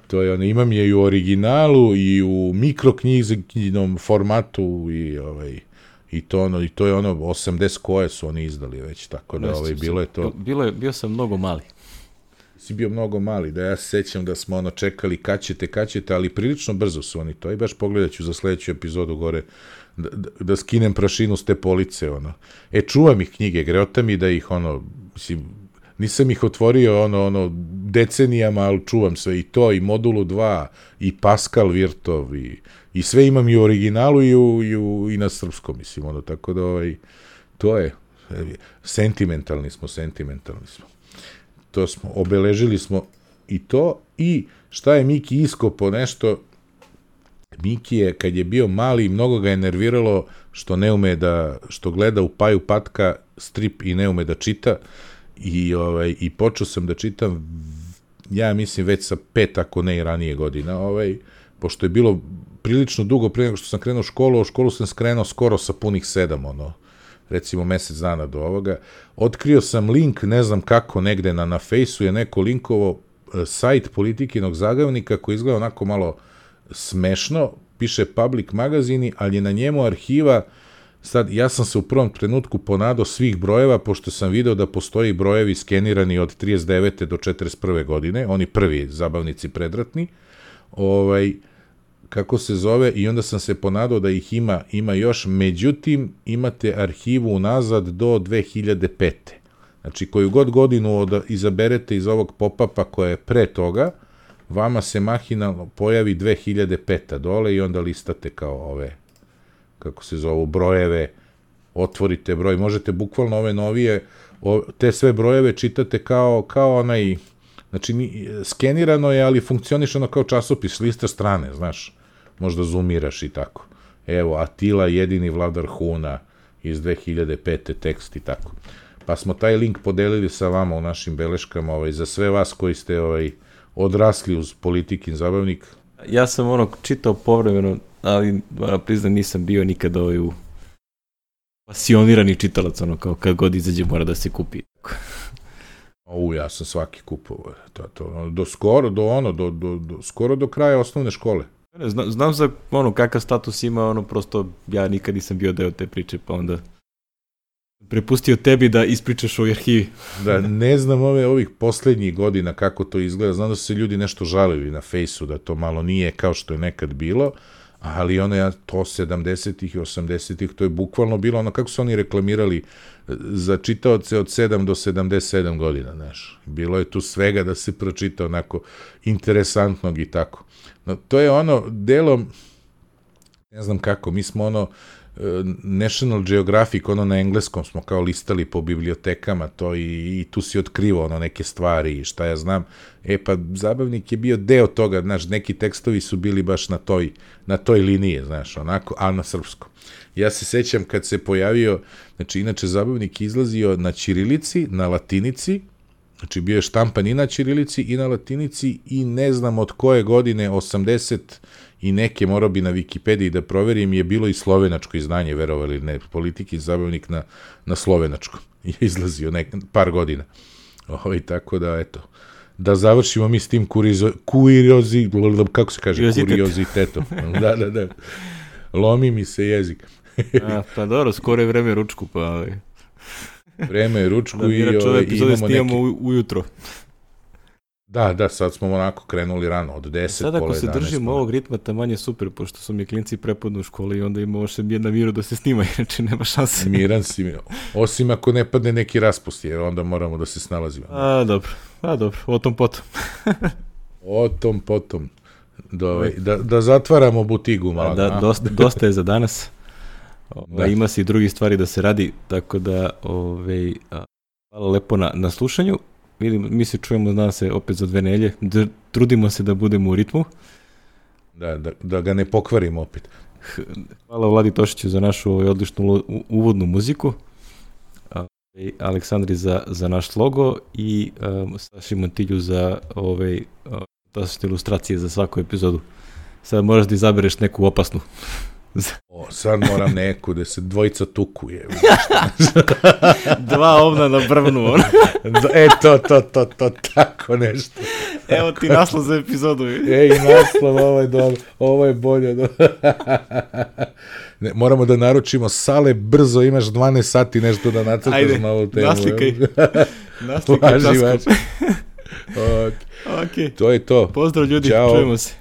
To je ono, imam je i u originalu i u mikroknjižnom formatu i ovaj i to ono i to je ono 80 koje su oni izdali već tako da ovaj bilo je to. Bilo je bio sam mnogo mali. Si bio mnogo mali, da ja se sećam da smo ono čekali kad ćete, kad ćete, ali prilično brzo su oni to i baš pogledat ću za sledeću epizodu gore da, da, da skinem prašinu s te police, ono. E, čuvam ih knjige, greota mi da ih, ono, mislim, nisam ih otvorio, ono, ono, decenijama, ali čuvam sve i to, i Modulu 2, i Pascal Virtov, i, i sve imam i u originalu i, u, i, u, i na srpskom, mislim, ono, tako da, ovaj, to je, sentimentalni smo, sentimentalni smo. To smo, obeležili smo i to, i šta je Miki iskopo nešto, Miki je, kad je bio mali, mnogo ga je nerviralo što ne ume da, što gleda u paju patka strip i ne ume da čita, i, ovaj, i počeo sam da čitam, ja mislim već sa pet, ako ne i ranije godina, ovaj, pošto je bilo prilično dugo pre nego što sam krenuo školu, u školu sam skrenuo skoro sa punih sedam, ono, recimo mesec dana do ovoga, otkrio sam link, ne znam kako, negde na, na fejsu je neko linkovo e, sajt politikinog zagavnika koji izgleda onako malo smešno, piše public magazini, ali je na njemu arhiva Sad, ja sam se u prvom trenutku ponadao svih brojeva, pošto sam video da postoji brojevi skenirani od 39. do 41. godine, oni prvi zabavnici predratni, ovaj, kako se zove, i onda sam se ponadao da ih ima, ima još, međutim, imate arhivu unazad do 2005. Znači, koju god godinu od, izaberete iz ovog pop-upa koje je pre toga, vama se mahinalno pojavi 2005. dole i onda listate kao ove, kako se zovu, brojeve, otvorite broj, možete bukvalno ove novije, te sve brojeve čitate kao, kao onaj, znači skenirano je, ali funkcioniše ono kao časopis, lista strane, znaš možda zoomiraš i tako. Evo, Atila jedini vladar Huna iz 2005. tekst i tako. Pa smo taj link podelili sa vama u našim beleškama, ovaj, za sve vas koji ste ovaj, odrasli uz politikin zabavnik. Ja sam ono čitao povremeno, ali moram priznam nisam bio nikad ovaj u pasionirani čitalac, ono kao kad god izađe mora da se kupi. U, ja sam svaki kupovao. To, to, do skoro, do ono, do, do, do, skoro do kraja osnovne škole. Ne, zna, znam za ono kakav status ima, ono prosto ja nikad nisam bio deo te priče, pa onda prepustio tebi da ispričaš o arhivi. da, ne znam ove ovih poslednjih godina kako to izgleda. Znam da su se ljudi nešto žalili na fejsu, da to malo nije kao što je nekad bilo, ali ono ja, to 70-ih i 80-ih, to je bukvalno bilo ono kako su oni reklamirali e, za čitaoce od 7 do 77 godina, znaš. Bilo je tu svega da se pročita onako interesantnog i tako. No, to je ono delom, ne znam kako, mi smo ono, National Geographic, ono na engleskom smo kao listali po bibliotekama to i, i tu si otkrivo ono neke stvari i šta ja znam. E pa zabavnik je bio deo toga, znaš, neki tekstovi su bili baš na toj, na toj liniji, znaš, onako, a na srpskom. Ja se sećam kad se pojavio, znači inače zabavnik izlazio na ćirilici, na latinici, Znači, bio je štampan i na Čirilici i na Latinici i ne znam od koje godine, 80 i neke, morao bi na Wikipediji da proverim, je bilo i slovenačko izdanje, verovali ne, politiki zabavnik na, na slovenačkom. Je izlazio nek, par godina. Ovo, i tako da, eto, da završimo mi s tim kurizo, kuriozi, kako se kaže, Kuriozitet. kuriozitetom. da, da, da. Lomi mi se jezik. A, pa dobro, skoro je vreme ručku, pa... Ovaj. Vreme je ručku da, i, ovaj, i imamo neki... ujutro. Da, da, sad smo onako krenuli rano, od 10, Sad ako se držimo ovog ritma, ta manje super, pošto su mi klinci prepodnu u školi i onda ima još jedna miru da se snima, inače nema šanse. Miran si, osim ako ne padne neki raspust, jer onda moramo da se snalazimo. A, dobro, a dobro, o tom potom. o tom potom. Da, ovaj, da, da zatvaramo butigu malo. Da, dosta, dosta je za danas. Da. Ima se i drugi stvari da se radi, tako da ovaj, hvala lepo na, na slušanju. Vidim, mi se čujemo, zna se, opet za dve nelje. D trudimo se da budemo u ritmu. Da, da, da ga ne pokvarimo opet. Hvala Vladi Tošiću za našu ovaj, odličnu uvodnu muziku. Aleksandri za, za naš logo i um, Saši Montilju za ovaj, uh, to su ilustracije za svaku epizodu. Sad moraš da izabereš neku opasnu. O, sad moram neku da se dvojica tukuje. Dva ovna na brvnu. E, to, to, to, to, tako nešto. Evo ti naslov za epizodu. Ej, naslov, ovo je dobro, ovo je bolje. Do... ne, moramo da naručimo sale brzo, imaš 12 sati nešto da nacrtaš Ajde, na ovu temu. naslikaj. Naslikaj Važi, važi. Ok, Ok, to je to. pozdrav ljudi, Ćao. čujemo se.